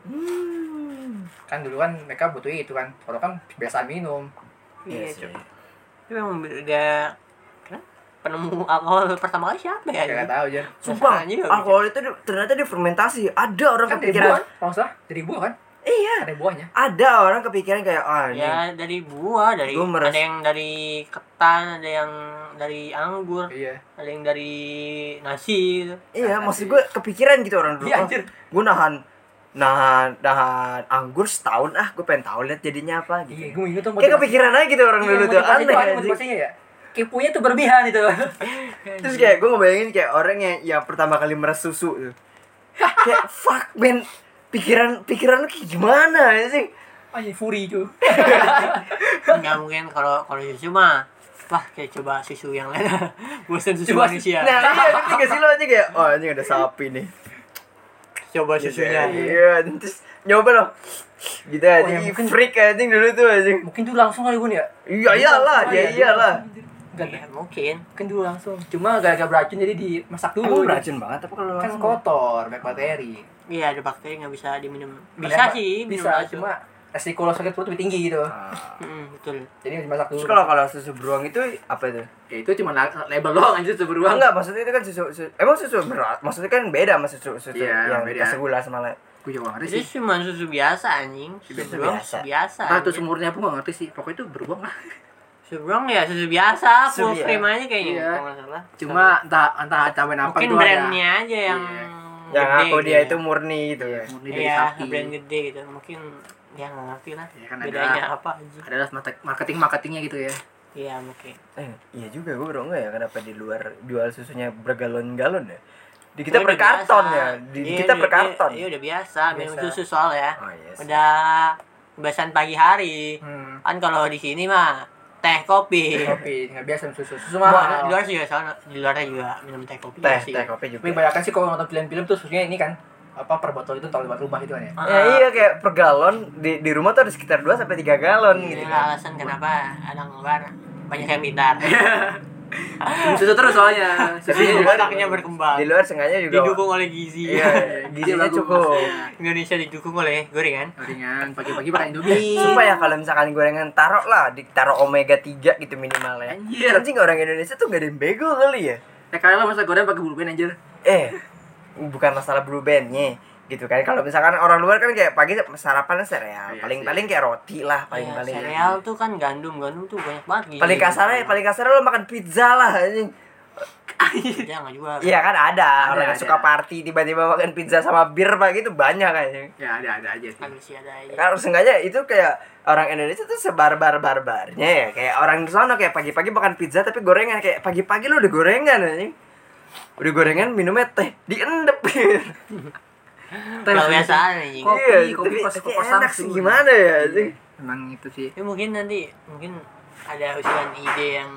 [SPEAKER 4] Hmm.
[SPEAKER 1] Kan dulu kan mereka butuh itu kan. Kalau kan biasa minum.
[SPEAKER 4] Iya
[SPEAKER 3] Iya,
[SPEAKER 4] sih.
[SPEAKER 3] Cuk. Itu memang udah kenapa? penemu alkohol pertama kali siapa ya?
[SPEAKER 1] Nggak tahu aja.
[SPEAKER 4] Sumpah, alkohol itu di- ternyata difermentasi. Ada orang
[SPEAKER 1] Kan
[SPEAKER 4] kepikiran.
[SPEAKER 1] kan? Kalau dari buah kan?
[SPEAKER 4] Iya,
[SPEAKER 1] Ada buahnya.
[SPEAKER 4] ada orang kepikiran kayak ah ini.
[SPEAKER 3] Ya dari buah, dari
[SPEAKER 4] Gua meres-
[SPEAKER 3] ada yang dari ketan, ada yang dari anggur,
[SPEAKER 1] Iya.
[SPEAKER 3] ada yang dari nasi gitu.
[SPEAKER 4] Iya, maksud gue kepikiran gitu orang dulu.
[SPEAKER 1] Iya
[SPEAKER 4] Oh,
[SPEAKER 1] anjir.
[SPEAKER 4] gue nahan nahan nahan anggur setahun ah gue pengen tahu lihat jadinya apa
[SPEAKER 1] Iya,
[SPEAKER 4] gitu.
[SPEAKER 1] gue inget tuh
[SPEAKER 4] Kayak kepikiran aja gitu orang
[SPEAKER 1] Iya,
[SPEAKER 4] dulu tuh aneh
[SPEAKER 1] motivasinya ya. Kepunya tuh berlebihan itu. [LAUGHS]
[SPEAKER 4] Terus kayak gue ngebayangin kayak orang yang yang pertama kali meres susu tuh. [LAUGHS] kayak fuck man pikiran pikiran lu kayak gimana ya sih?
[SPEAKER 1] Anjir furi itu. [LAUGHS]
[SPEAKER 3] Nggak mungkin kalau kalau susu mah wah kayak coba susu yang lain [LAUGHS] bosan susu
[SPEAKER 1] Coba-
[SPEAKER 3] manusia
[SPEAKER 4] Nah iya [LAUGHS] ngerti gak sih lo aja kayak oh ini ada sapi nih.
[SPEAKER 3] coba susunya
[SPEAKER 4] Iya, terus nyoba loh. Gitu aja,
[SPEAKER 1] Oh, ya, mungkin-
[SPEAKER 4] freak anjing dulu tuh anjing.
[SPEAKER 1] Mungkin dulu langsung kali Bun ya.
[SPEAKER 4] Iya iyalah,
[SPEAKER 1] Oh,
[SPEAKER 4] ya
[SPEAKER 1] iya,
[SPEAKER 4] iyalah.
[SPEAKER 3] ya, mungkin
[SPEAKER 1] mungkin dulu langsung. Cuma gara-gara beracun jadi dimasak dulu.
[SPEAKER 4] Emang beracun banget apa kalau
[SPEAKER 1] Kan
[SPEAKER 4] langsung?
[SPEAKER 1] kotor, bakteri.
[SPEAKER 3] Iya ada bakteri nggak bisa diminum bisa
[SPEAKER 1] Banyak-
[SPEAKER 3] sih minum
[SPEAKER 1] Bisa,
[SPEAKER 3] langsung.
[SPEAKER 1] cuma resiko lo sakit perut lebih tinggi gitu.
[SPEAKER 4] Ah.
[SPEAKER 3] Mm, betul
[SPEAKER 1] Jadi dimasak dulu.
[SPEAKER 4] Terus kalau kalau susu beruang itu apa itu?
[SPEAKER 1] ya, itu cuma la- label doang anjir susu beruang.
[SPEAKER 4] Enggak, maksudnya itu kan susu, susu emang susu berat. Maksudnya kan beda sama susu susu
[SPEAKER 1] Iya,
[SPEAKER 4] yang
[SPEAKER 1] beda.
[SPEAKER 4] kasih gula sama lain.
[SPEAKER 1] Gue juga ngerti
[SPEAKER 3] itu
[SPEAKER 1] sih.
[SPEAKER 3] cuma susu biasa anjing susu
[SPEAKER 4] Susu
[SPEAKER 3] beruang
[SPEAKER 4] biasa.
[SPEAKER 3] susu biasa
[SPEAKER 1] itu
[SPEAKER 3] anjing.
[SPEAKER 1] sumurnya pun gak ngerti sih. Pokoknya itu beruang lah.
[SPEAKER 3] susu beruang ya susu biasa
[SPEAKER 4] Susu
[SPEAKER 3] full cream aja kayaknya
[SPEAKER 1] Iya.
[SPEAKER 3] kalau nggak salah
[SPEAKER 1] Cuma entah entah tambahin apa
[SPEAKER 3] mungkin
[SPEAKER 1] itu
[SPEAKER 3] brandnya aja yang
[SPEAKER 1] Iya.
[SPEAKER 4] Yang
[SPEAKER 3] gede
[SPEAKER 4] aku dia
[SPEAKER 3] ya.
[SPEAKER 4] itu murni gitu ya.
[SPEAKER 1] Murni dari
[SPEAKER 3] iya
[SPEAKER 1] sapi.
[SPEAKER 3] brand gede gitu mungkin ya nggak ngerti lah
[SPEAKER 1] Iya, kan ada-
[SPEAKER 3] bedanya apa aja
[SPEAKER 1] Adalah marketing marketingnya gitu ya.
[SPEAKER 3] iya mungkin
[SPEAKER 4] Eh, iya juga gue enggak ya kenapa di luar jual susunya bergalon-galon ya. Di kita per karton ya. Di
[SPEAKER 3] Iya,
[SPEAKER 4] kita per karton.
[SPEAKER 3] iya udah biasa minum
[SPEAKER 1] Biasa.
[SPEAKER 3] susu soalnya
[SPEAKER 4] Oh iya. sih.
[SPEAKER 3] udah kebiasaan pagi hari
[SPEAKER 1] Hmm.
[SPEAKER 3] kan kalau di sini mah teh kopi
[SPEAKER 1] Kopi nggak biasa minum susu. Susu mahal.
[SPEAKER 3] di luar juga soalnya di luarnya juga minum teh kopi
[SPEAKER 4] Teh,
[SPEAKER 3] sih.
[SPEAKER 4] teh kopi juga.
[SPEAKER 1] Tapi banyak sih kalau nonton film-film tuh susunya ini kan apa per botol itu taruh buat rumah gitu kan ya.
[SPEAKER 3] Ah,
[SPEAKER 4] Ya iya kayak per galon di di rumah tuh ada sekitar 2 sampai 3 galon gitu
[SPEAKER 3] Inilah
[SPEAKER 4] kan.
[SPEAKER 3] alasan kenapa anak ngebar banyak yang pintar. [LAUGHS]
[SPEAKER 1] Susu terus soalnya. Susunya
[SPEAKER 3] Otaknya berkembang.
[SPEAKER 4] Di luar sengaja juga.
[SPEAKER 3] Didukung oleh gizi.
[SPEAKER 4] Iya, gizinya
[SPEAKER 1] bagus.
[SPEAKER 4] cukup.
[SPEAKER 3] Indonesia didukung oleh gorengan.
[SPEAKER 1] Ringan pagi-pagi makan Indomie.
[SPEAKER 4] Sumpah ya kalau misalkan gorengan taruh lah, ditaruh omega 3 gitu minimal ya.
[SPEAKER 1] Anjir.
[SPEAKER 4] Anjing orang Indonesia tuh gak ada yang bego kali ya.
[SPEAKER 1] Ya kalian lah masa goreng pakai bulu anjir.
[SPEAKER 4] Eh, bukan masalah blue bandnya gitu kan. Kalau misalkan orang luar kan kayak pagi sarapan sereal,
[SPEAKER 1] Iya
[SPEAKER 4] paling-paling kayak roti lah,
[SPEAKER 3] Ya,
[SPEAKER 4] paling-paling.
[SPEAKER 3] sereal tuh kan gandum, gandum tuh banyak banget. gizi.
[SPEAKER 4] Paling kasarnya, paling kasarnya lo makan pizza lah anjing.
[SPEAKER 3] Jangan juga.
[SPEAKER 4] Iya kan ada,
[SPEAKER 1] Ada,
[SPEAKER 4] orang yang
[SPEAKER 1] ada.
[SPEAKER 4] suka party tiba-tiba makan pizza sama bir pak gitu banyak kayaknya.
[SPEAKER 1] Ya ada ada aja sih.
[SPEAKER 3] Manusia ada aja.
[SPEAKER 4] Kalau sengaja itu kayak orang Indonesia tuh sebar-bar-barbarnya ya. Kayak orang di sana kayak pagi-pagi makan pizza tapi gorengan kayak pagi-pagi lu udah gorengan anjing. Udah gorengan minumnya teh diendep. [LAUGHS]
[SPEAKER 3] Kalau biasa anjing.
[SPEAKER 1] Kopi,
[SPEAKER 4] Iya,
[SPEAKER 1] kopi
[SPEAKER 4] tapi,
[SPEAKER 1] pas
[SPEAKER 4] tapi
[SPEAKER 1] kosan
[SPEAKER 4] enak sih gimana ya anjing.
[SPEAKER 1] Emang itu sih.
[SPEAKER 3] Ya mungkin nanti mungkin ada usulan ide yang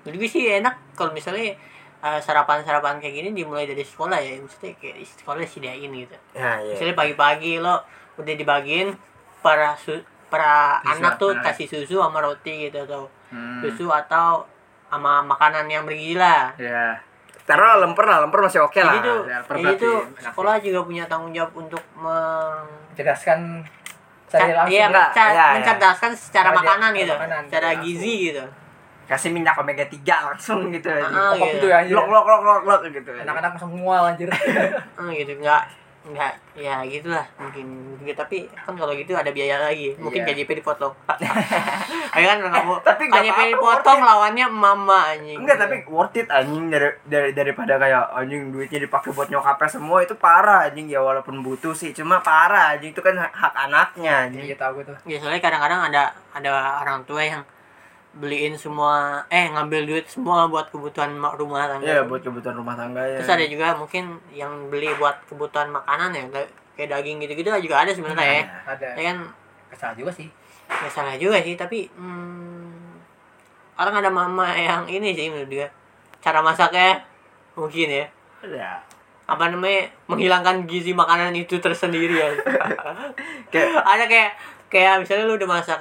[SPEAKER 3] jadi gue sih enak kalau misalnya eh, sarapan-sarapan kayak gini dimulai dari sekolah ya maksudnya kayak di sekolah sediain gitu
[SPEAKER 4] Ya iya.
[SPEAKER 3] misalnya pagi-pagi lo udah dibagiin para su- para
[SPEAKER 1] Bisa,
[SPEAKER 3] anak tuh kasih susu sama roti gitu atau
[SPEAKER 1] Hmm.
[SPEAKER 3] susu atau sama makanan yang bergizi lah
[SPEAKER 1] Ya.
[SPEAKER 4] Taruh lemper lah, lemper masih oke lah.
[SPEAKER 3] jadi tuh
[SPEAKER 1] ya,
[SPEAKER 3] jadi
[SPEAKER 1] enak.
[SPEAKER 3] sekolah juga punya tanggung jawab untuk meng
[SPEAKER 1] Jelaskan saya langsung.
[SPEAKER 3] iya,
[SPEAKER 4] Enggak, iya, iya.
[SPEAKER 3] mencerdaskan secara makanan gitu
[SPEAKER 1] makanan,
[SPEAKER 3] secara gizi gitu
[SPEAKER 4] Kasih minyak omega 3 langsung gitu.
[SPEAKER 3] Ah, gitu.
[SPEAKER 1] ya.
[SPEAKER 4] Lok lok lok lok lok gitu.
[SPEAKER 1] Anak-anak langsung mual anjir.
[SPEAKER 3] Hmm, gitu nggak enggak ya gitulah mungkin juga tapi kan kalau gitu ada biaya lagi. Mungkin
[SPEAKER 1] Iya.
[SPEAKER 3] KJP dipotong. [LAUGHS] Ayo kan nggak mau
[SPEAKER 4] Tapi
[SPEAKER 3] KJP dipotong lawannya mama anjing.
[SPEAKER 4] Enggak, tapi worth it anjing. Dari, dari daripada kayak anjing duitnya dipakai buat nyokapnya semua itu parah anjing. Ya walaupun butuh sih cuma parah anjing. Itu kan hak, anaknya anjing.
[SPEAKER 1] Iya tahu gue tuh.
[SPEAKER 3] ya soalnya kadang-kadang ada ada orang tua yang beliin semua eh ngambil duit semua buat kebutuhan ma- rumah tangga
[SPEAKER 4] Iya buat kebutuhan rumah tangga ya.
[SPEAKER 3] terus ada juga mungkin yang beli buat kebutuhan makanan ya kayak daging gitu-gitu juga ada sebenarnya ya
[SPEAKER 1] Ada.
[SPEAKER 3] ya kan
[SPEAKER 1] Kesal juga sih.
[SPEAKER 3] nggak salah juga sih tapi hmm, orang ada mama yang ini sih menurut dia cara masaknya mungkin ya
[SPEAKER 4] Ya.
[SPEAKER 3] apa namanya menghilangkan gizi makanan itu tersendiri ya [LAUGHS]
[SPEAKER 4] Kayak
[SPEAKER 3] ada kayak kayak misalnya lu udah masak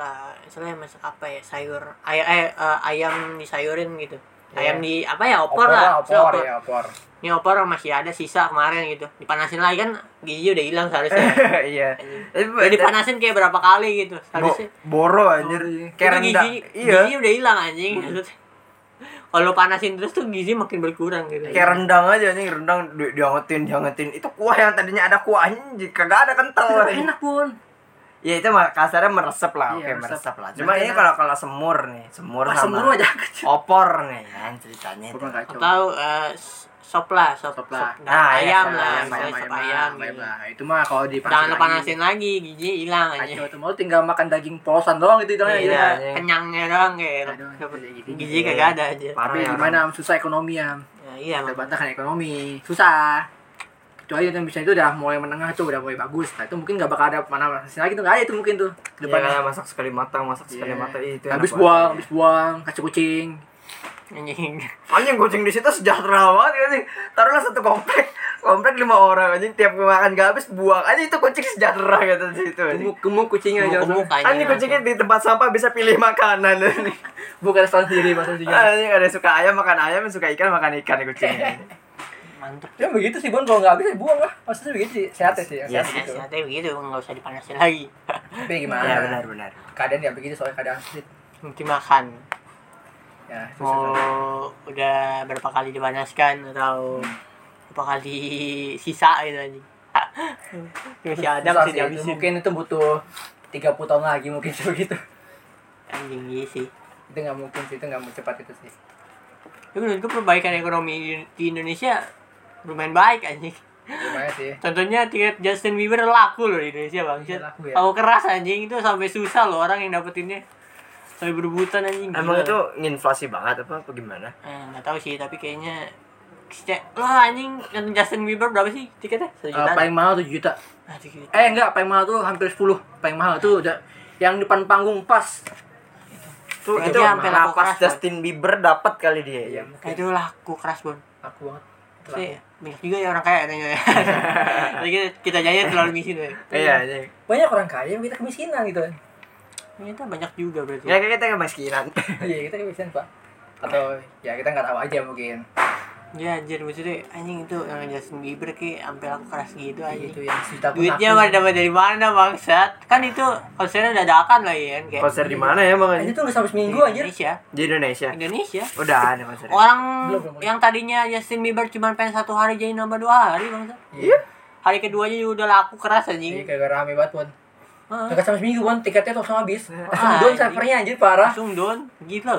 [SPEAKER 3] misalnya masak apa ya sayur ay ay- eh, ayam disayurin gitu ayam di apa ya opor, lah
[SPEAKER 1] opor, opor, ya opor.
[SPEAKER 3] ini opor masih ada sisa kemarin gitu dipanasin lagi kan gizi udah hilang seharusnya [LAUGHS]
[SPEAKER 4] iya.
[SPEAKER 3] ya dipanasin kayak berapa kali gitu
[SPEAKER 4] Bo
[SPEAKER 3] seharusnya
[SPEAKER 4] boro anjir. Kayak rendang.
[SPEAKER 3] gizi,
[SPEAKER 4] Iya.
[SPEAKER 3] gizi udah hilang anjing [LAUGHS] kalau panasin terus tuh gizi makin berkurang gitu
[SPEAKER 4] Kayak rendang aja nih, rendang di diangetin, diangetin. Itu kuah yang tadinya ada kuahnya kagak ada kental.
[SPEAKER 1] Enak pun.
[SPEAKER 4] Ya itu mah kasarnya meresep lah,
[SPEAKER 1] Iya,
[SPEAKER 4] oke
[SPEAKER 1] meresep.
[SPEAKER 4] meresep lah. Cuma
[SPEAKER 1] Berarti
[SPEAKER 4] ini kalau kalau semur nih, semur
[SPEAKER 1] Wah,
[SPEAKER 4] sama
[SPEAKER 1] semur aja.
[SPEAKER 4] opor nih kan ceritanya. itu.
[SPEAKER 3] Atau s- sop lah sop,
[SPEAKER 1] Sop lah.
[SPEAKER 3] sop-
[SPEAKER 4] Nah, iya,
[SPEAKER 3] ayam
[SPEAKER 4] sop
[SPEAKER 3] lah
[SPEAKER 4] ayam,
[SPEAKER 1] ayam,
[SPEAKER 3] sop
[SPEAKER 1] ayam,
[SPEAKER 3] ayam
[SPEAKER 1] ayam lah. Itu mah kalau dipanasin
[SPEAKER 3] jangan
[SPEAKER 1] lagi.
[SPEAKER 3] panasin lagi gizi hilang aja
[SPEAKER 1] Kacau itu mau tinggal makan daging polosan doang itu
[SPEAKER 3] Iya,
[SPEAKER 1] doang ya.
[SPEAKER 4] iya.
[SPEAKER 3] kenyangnya doang kayak
[SPEAKER 1] Aduh, gitu.
[SPEAKER 3] gizi kagak ada aja
[SPEAKER 1] Tapi
[SPEAKER 4] ya.
[SPEAKER 1] gimana susah ekonomi ya.
[SPEAKER 3] ya, iya
[SPEAKER 1] Kita
[SPEAKER 3] emang.
[SPEAKER 1] bantahkan ekonomi. Susah. Kecuali yang bisa itu udah mulai menengah tuh udah mulai bagus. Nah itu mungkin nggak bakal ada mana panasin lagi tuh nggak ada itu mungkin tuh.
[SPEAKER 4] Depannya
[SPEAKER 1] Depannya.
[SPEAKER 4] kayak masak sekali matang, masak sekali
[SPEAKER 1] Iya.
[SPEAKER 4] matang itu.
[SPEAKER 1] habis buang, habis buang, kacau kucing.
[SPEAKER 3] anjing
[SPEAKER 4] Anjing kucing di situ sejahtera banget ya sih. Taruhlah satu komplek, komplek lima orang anjing tiap makan gak habis buang. Anjing itu kucing sejahtera gitu di situ.
[SPEAKER 1] Gemuk, gemuk kucingnya aja.
[SPEAKER 3] gemuk anjing
[SPEAKER 4] Anjing kucingnya di tempat sampah bisa pilih makanan.
[SPEAKER 1] Bukan restoran sendiri maksudnya.
[SPEAKER 4] Anjing ada suka ayam makan ayam, suka ikan makan ikan kucingnya. [LAUGHS]
[SPEAKER 3] mantep
[SPEAKER 1] Ya begitu sih Bon kalau nggak habis ya buang lah. Maksudnya begitu sih. Sehatnya sih.
[SPEAKER 4] Iya,
[SPEAKER 1] Sehat gitu.
[SPEAKER 3] sehatnya begitu nggak usah dipanasin lagi [LAUGHS]
[SPEAKER 1] Tapi gimana?
[SPEAKER 4] Iya benar benar.
[SPEAKER 1] Keadaan ya begitu soalnya keadaan sulit.
[SPEAKER 3] mungkin makan
[SPEAKER 1] Ya, susah.
[SPEAKER 3] mau udah berapa kali dipanaskan atau berapa kali sisa gitu anjing [LAUGHS] masih ada masih dihabisin
[SPEAKER 1] mungkin itu butuh 30 tahun lagi mungkin [LAUGHS] begitu.
[SPEAKER 3] anjing iya sih
[SPEAKER 1] Itu nggak mungkin sih, itu nggak mau cepat itu sih.
[SPEAKER 3] tapi menurutku perbaikan ekonomi di Indonesia lumayan baik anjing
[SPEAKER 1] Lumayan sih.
[SPEAKER 3] contohnya tiket Justin Bieber laku loh di Indonesia bang
[SPEAKER 1] Iya, laku ya.
[SPEAKER 3] Tahu keras anjing itu sampai susah loh orang yang dapetinnya sampai berebutan anjing
[SPEAKER 4] Emang
[SPEAKER 3] Gila.
[SPEAKER 4] itu nginflasi banget apa apa gimana?
[SPEAKER 3] eh, nggak tahu sih tapi kayaknya Cek, lo anjing nonton Justin Bieber berapa sih tiketnya? Satu juta?
[SPEAKER 1] paling mahal 7 juta.
[SPEAKER 3] Ah, tujuh juta.
[SPEAKER 1] Eh enggak, paling mahal tuh hampir 10. Paling mahal tuh udah yang depan panggung pas.
[SPEAKER 4] Tuh
[SPEAKER 3] Kayaknya
[SPEAKER 4] itu
[SPEAKER 3] sampai laku keras,
[SPEAKER 4] Justin Bieber dapat kali dia.
[SPEAKER 1] Iya,
[SPEAKER 3] Kayak itu laku keras bon.
[SPEAKER 1] aku banget.
[SPEAKER 3] Sih, banyak juga ya orang kaya katanya. [LAUGHS] Jadi kita, kita jaya terlalu miskin ya.
[SPEAKER 4] Iya, iya.
[SPEAKER 1] Banyak orang kaya kita kemiskinan gitu kan.
[SPEAKER 3] Ternyata banyak juga berarti.
[SPEAKER 4] Ya kita kemiskinan.
[SPEAKER 1] Iya, kita kemiskinan, Pak. Atau ya kita nggak tahu aja mungkin.
[SPEAKER 3] Ya anjir maksudnya anjing itu yang Justin Bieber ki sampai laku keras gitu anjing.
[SPEAKER 1] Itu yang pun
[SPEAKER 3] Duitnya
[SPEAKER 1] aku.
[SPEAKER 3] pada dapat dari mana bangsat? Kan itu konsernya dadakan lah ya kan kayak.
[SPEAKER 4] Konser di mana ya Bang?
[SPEAKER 1] Tuh udah sampai
[SPEAKER 3] di
[SPEAKER 1] seminggu anjir.
[SPEAKER 3] Indonesia.
[SPEAKER 4] Di Indonesia.
[SPEAKER 3] Indonesia.
[SPEAKER 4] Udah ada konser.
[SPEAKER 3] Orang
[SPEAKER 1] Belum, belum.
[SPEAKER 3] yang tadinya Justin Bieber cuma pengen satu hari jadi nambah dua hari bangsat.
[SPEAKER 1] Iya.
[SPEAKER 3] Hari keduanya juga udah laku keras
[SPEAKER 1] Iya,
[SPEAKER 3] anjing.
[SPEAKER 1] kayak rame banget.
[SPEAKER 3] Heeh.
[SPEAKER 1] Kagak sampai seminggu, Pon. Tiketnya tuh langsung habis. Langsung
[SPEAKER 3] Ah,
[SPEAKER 1] down servernya anjir parah.
[SPEAKER 3] Langsung don, gila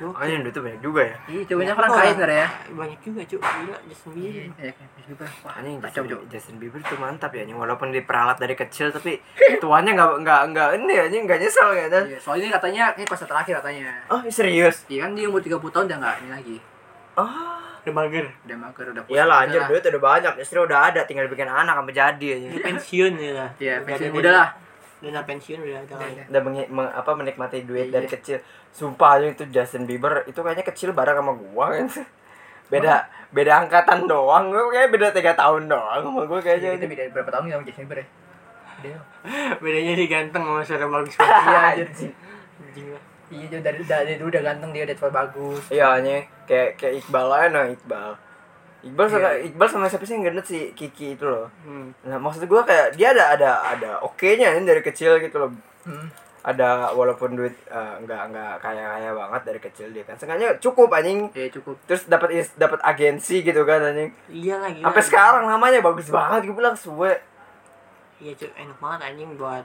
[SPEAKER 3] lu.
[SPEAKER 4] Anjing duitnya banyak juga ya.
[SPEAKER 1] Iya, coba banyak orang kaya sebenarnya.
[SPEAKER 3] Banyak juga cuy, gila Justin Bieber.
[SPEAKER 1] Iya, kayak juga. Wah,
[SPEAKER 4] Anjing Justin. Justin Bieber itu mantap ya anjing walaupun diperalat dari kecil tapi [LAUGHS] tuanya nggak nggak nggak ini anjing nggak nyesel gitu.
[SPEAKER 1] Iya, soalnya ini katanya ini konser terakhir katanya.
[SPEAKER 4] Oh serius?
[SPEAKER 1] Iya kan dia umur 30 tahun udah nggak ini lagi.
[SPEAKER 4] Oh.
[SPEAKER 3] Udah mager.
[SPEAKER 1] Udah mager udah
[SPEAKER 4] Iyalah
[SPEAKER 1] pusing
[SPEAKER 4] anjir
[SPEAKER 1] udah.
[SPEAKER 4] duit udah banyak, istri udah ada, tinggal bikin anak sampai jadi aja.
[SPEAKER 3] Dia pensiun ya lah.
[SPEAKER 1] Iya,
[SPEAKER 3] Udah
[SPEAKER 1] pensiun muda lah.
[SPEAKER 3] Udah pensiun udah ada kali.
[SPEAKER 4] Udah mengi- meng- apa menikmati duit
[SPEAKER 1] Iya.
[SPEAKER 4] dari kecil. Sumpah aja itu Justin Bieber itu kayaknya kecil bareng sama gua kan. Beda beda angkatan doang, gua kayak beda tiga tahun doang sama gua
[SPEAKER 1] Iya,
[SPEAKER 4] kayaknya.
[SPEAKER 1] kita beda berapa tahun sama Justin Bieber ya? Dia.
[SPEAKER 3] Bedanya dia ganteng sama suara bagus [LAUGHS]
[SPEAKER 1] Iya,
[SPEAKER 3] banget.
[SPEAKER 1] anjir.
[SPEAKER 3] Anjing.
[SPEAKER 1] Iya, dia dari dari dulu udah ganteng dia udah suara bagus.
[SPEAKER 4] Iya anjing kayak kayak Iqbal aja nah Iqbal. Iqbal sama
[SPEAKER 1] Iya.
[SPEAKER 4] Iqbal sama siapa sih yang gendut si Kiki itu loh.
[SPEAKER 3] Hmm.
[SPEAKER 4] Nah, maksud gua kayak dia ada ada ada oke-nya nih dari kecil gitu loh.
[SPEAKER 1] Hmm.
[SPEAKER 4] ada walaupun duit eh, nggak nggak kaya kaya banget dari kecil dia kan sengaja cukup anjing
[SPEAKER 1] ya cukup
[SPEAKER 4] terus dapat dapat agensi gitu kan anjing
[SPEAKER 3] iya lagi
[SPEAKER 4] sampai sekarang namanya bagus banget gue bilang suwe
[SPEAKER 3] iya cuy enak banget anjing buat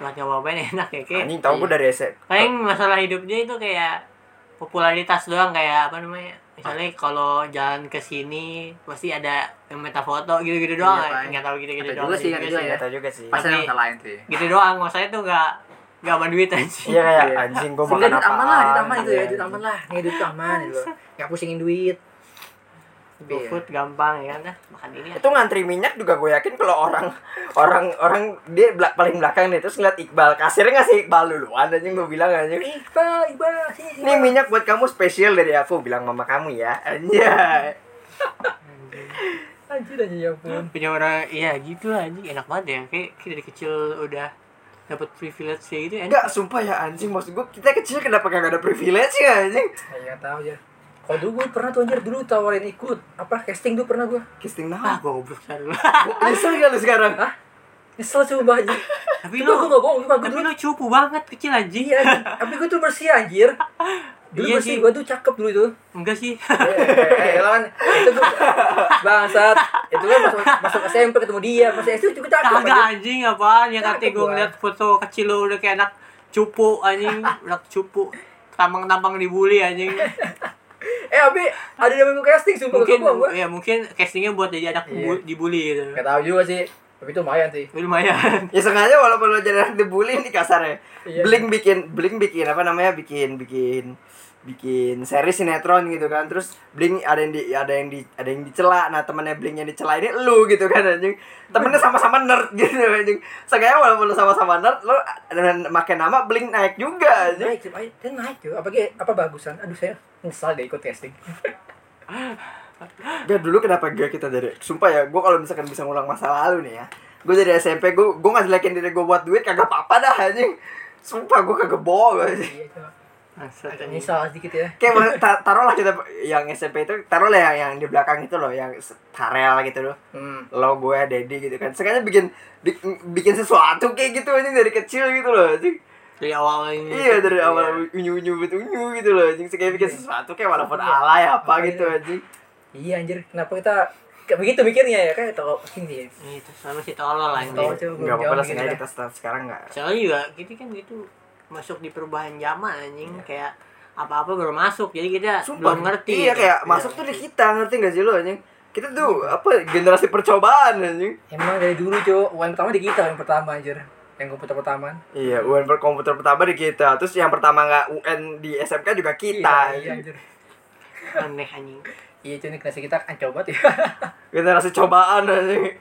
[SPEAKER 3] buat nyobain enak ya kayak
[SPEAKER 4] anjing tau gue dari SMP
[SPEAKER 3] paling masalah hidup dia itu kayak popularitas doang kayak apa namanya misalnya kalau jalan ke sini pasti ada yang minta foto gitu-gitu doang
[SPEAKER 1] Iya,
[SPEAKER 3] nggak tahu gitu-gitu doang
[SPEAKER 1] juga sih, ada juga ya.
[SPEAKER 4] nggak tahu juga sih
[SPEAKER 1] pasti ada masalah lain sih
[SPEAKER 3] gitu doang maksudnya tuh nggak nggak sama duit aja
[SPEAKER 4] iya kayak
[SPEAKER 1] Iya.
[SPEAKER 4] anjing gue makan
[SPEAKER 1] duit aman lah, duit
[SPEAKER 4] apaan
[SPEAKER 1] aman itu ya,
[SPEAKER 4] Iya,
[SPEAKER 1] duit aman lah. Nih duit aman gitu. [LAUGHS] Enggak pusingin duit.
[SPEAKER 3] GoFood gampang ya kan? Dah makan ini
[SPEAKER 4] itu ngantri minyak juga gue yakin kalau orang orang orang dia belak paling belakang nih terus ngeliat Iqbal. Kasirnya ngasih Iqbal duluan anjing gue bilang anjing.
[SPEAKER 1] Iqbal, Iqbal, sini.
[SPEAKER 4] ini minyak buat kamu spesial dari aku bilang mama kamu ya. Anjay. [LAUGHS]
[SPEAKER 1] Anjir aja ya ampun.
[SPEAKER 3] punya orang iya gitu lah anjing. Enak banget ya kayak kita dari kecil udah dapat privilege gitu enak
[SPEAKER 4] enggak sumpah ya anjing. Maksud gue kita kecil kenapa gak ada privilege ya anjing?
[SPEAKER 1] Ya enggak tahu ya. Dulu gue pernah tuh anjir dulu tawarin ikut apa casting dulu pernah gue.
[SPEAKER 4] casting
[SPEAKER 3] ah
[SPEAKER 4] nah
[SPEAKER 3] goblok saya dulu
[SPEAKER 4] nyesel gak lu sekarang
[SPEAKER 1] Hah? Nyesel coba anjir.
[SPEAKER 3] tapi
[SPEAKER 1] Tapi
[SPEAKER 3] lu
[SPEAKER 1] gue gak bohong, gue
[SPEAKER 3] tapi
[SPEAKER 1] dulu
[SPEAKER 3] lu cupu banget kecil anjing
[SPEAKER 1] Iya, tapi gue tuh bersih anjir. [LAUGHS] Dulu
[SPEAKER 3] Iya
[SPEAKER 1] bersih,
[SPEAKER 3] sih.
[SPEAKER 1] gue tuh cakep dulu itu.
[SPEAKER 3] enggak sih
[SPEAKER 1] Eh, eh, lawan itu gue bangsat. Itu kan masuk masuk SMP ketemu dia, masih SD juga cakep.
[SPEAKER 3] kagak
[SPEAKER 1] anjir.
[SPEAKER 3] anjing apaan yang nanti gue ngeliat foto kecil lu udah kayak anak cupu anjing anak cupu tampang-tampang dibully anjing [LAUGHS]
[SPEAKER 1] Eh, tapi ada yang mau casting sumpah
[SPEAKER 3] mungkin
[SPEAKER 1] gue.
[SPEAKER 3] ya mungkin castingnya buat jadi anak
[SPEAKER 1] Iya.
[SPEAKER 3] bu- dibully gitu
[SPEAKER 1] Gak tahu juga sih. Tapi itu lumayan sih.
[SPEAKER 3] Tapi lumayan [LAUGHS]
[SPEAKER 4] ya sengaja walaupun lo jadi anak dibully ini kasarnya
[SPEAKER 1] Iya.
[SPEAKER 4] Blink bikin Blink bikin apa namanya bikin bikin bikin seri sinetron gitu kan. Terus Blink ada yang di ada yang di ada yang dicela. Nah temennya Blink yang dicela ini lu gitu kan anjing. Temennya sama-sama nerd [LAUGHS] gitu anjing. Sengaja walaupun lo sama-sama nerd lo dengan makin nama Blink naik juga anjing.
[SPEAKER 1] Naik, dia naik tuh. Apa apa bagusan? Aduh saya nyesal deh ikut casting.
[SPEAKER 4] Gak [LAUGHS] dulu kenapa gak kita dari Sumpah ya, gue kalau misalkan bisa ngulang masa lalu nih ya Gue dari SMP, gue gue gak jelekin diri gue buat duit, kagak apa-apa dah anjing. Sumpah gue kagak bohong anjing.
[SPEAKER 1] Iya, coba. Agak nyesal sedikit ya.
[SPEAKER 4] Kayak ta taruhlah kita yang SMP itu, taruhlah yang, yang di belakang itu loh, yang Tarel gitu loh.
[SPEAKER 1] Hmm.
[SPEAKER 4] Lo, gue, Dedi gitu kan. Sengaja bikin bi- bikin sesuatu kayak gitu anjing dari kecil gitu loh anjing.
[SPEAKER 3] Dari awal ini.
[SPEAKER 4] Iya dari awal unyu-unyu bet unyu gitu loh anjing. Sengaja bikin sesuatu kayak walaupun alay apa gitu anjing.
[SPEAKER 1] Iya anjir, kenapa kita kayak begitu mikirnya ya? Kayak tau ini ya.
[SPEAKER 3] itu sama si tolol lah
[SPEAKER 1] Tahu
[SPEAKER 3] ini
[SPEAKER 1] coba
[SPEAKER 4] Gak apa-apa sengaja
[SPEAKER 1] dah.
[SPEAKER 4] kita. start sekarang gak
[SPEAKER 3] soalnya juga gitu kan gitu masuk di perubahan zaman anjing kayak apa-apa baru masuk jadi kita
[SPEAKER 4] Sumpah.
[SPEAKER 3] belum ngerti
[SPEAKER 4] Iya
[SPEAKER 3] gitu.
[SPEAKER 4] kayak masuk tuh di kita, ngerti gak sih lo anjing? Kita tuh apa generasi percobaan anjing.
[SPEAKER 1] Emang dari dulu cok, UN pertama di kita yang pertama anjir. Yang komputer pertama.
[SPEAKER 4] Iya, UN per komputer pertama di kita. Terus yang pertama nggak UN di SMK juga kita.
[SPEAKER 1] Iya, iya anjir.
[SPEAKER 3] aneh anjing
[SPEAKER 1] Iya nih generasi kita kan coba ya.
[SPEAKER 4] Generasi cobaan anjing.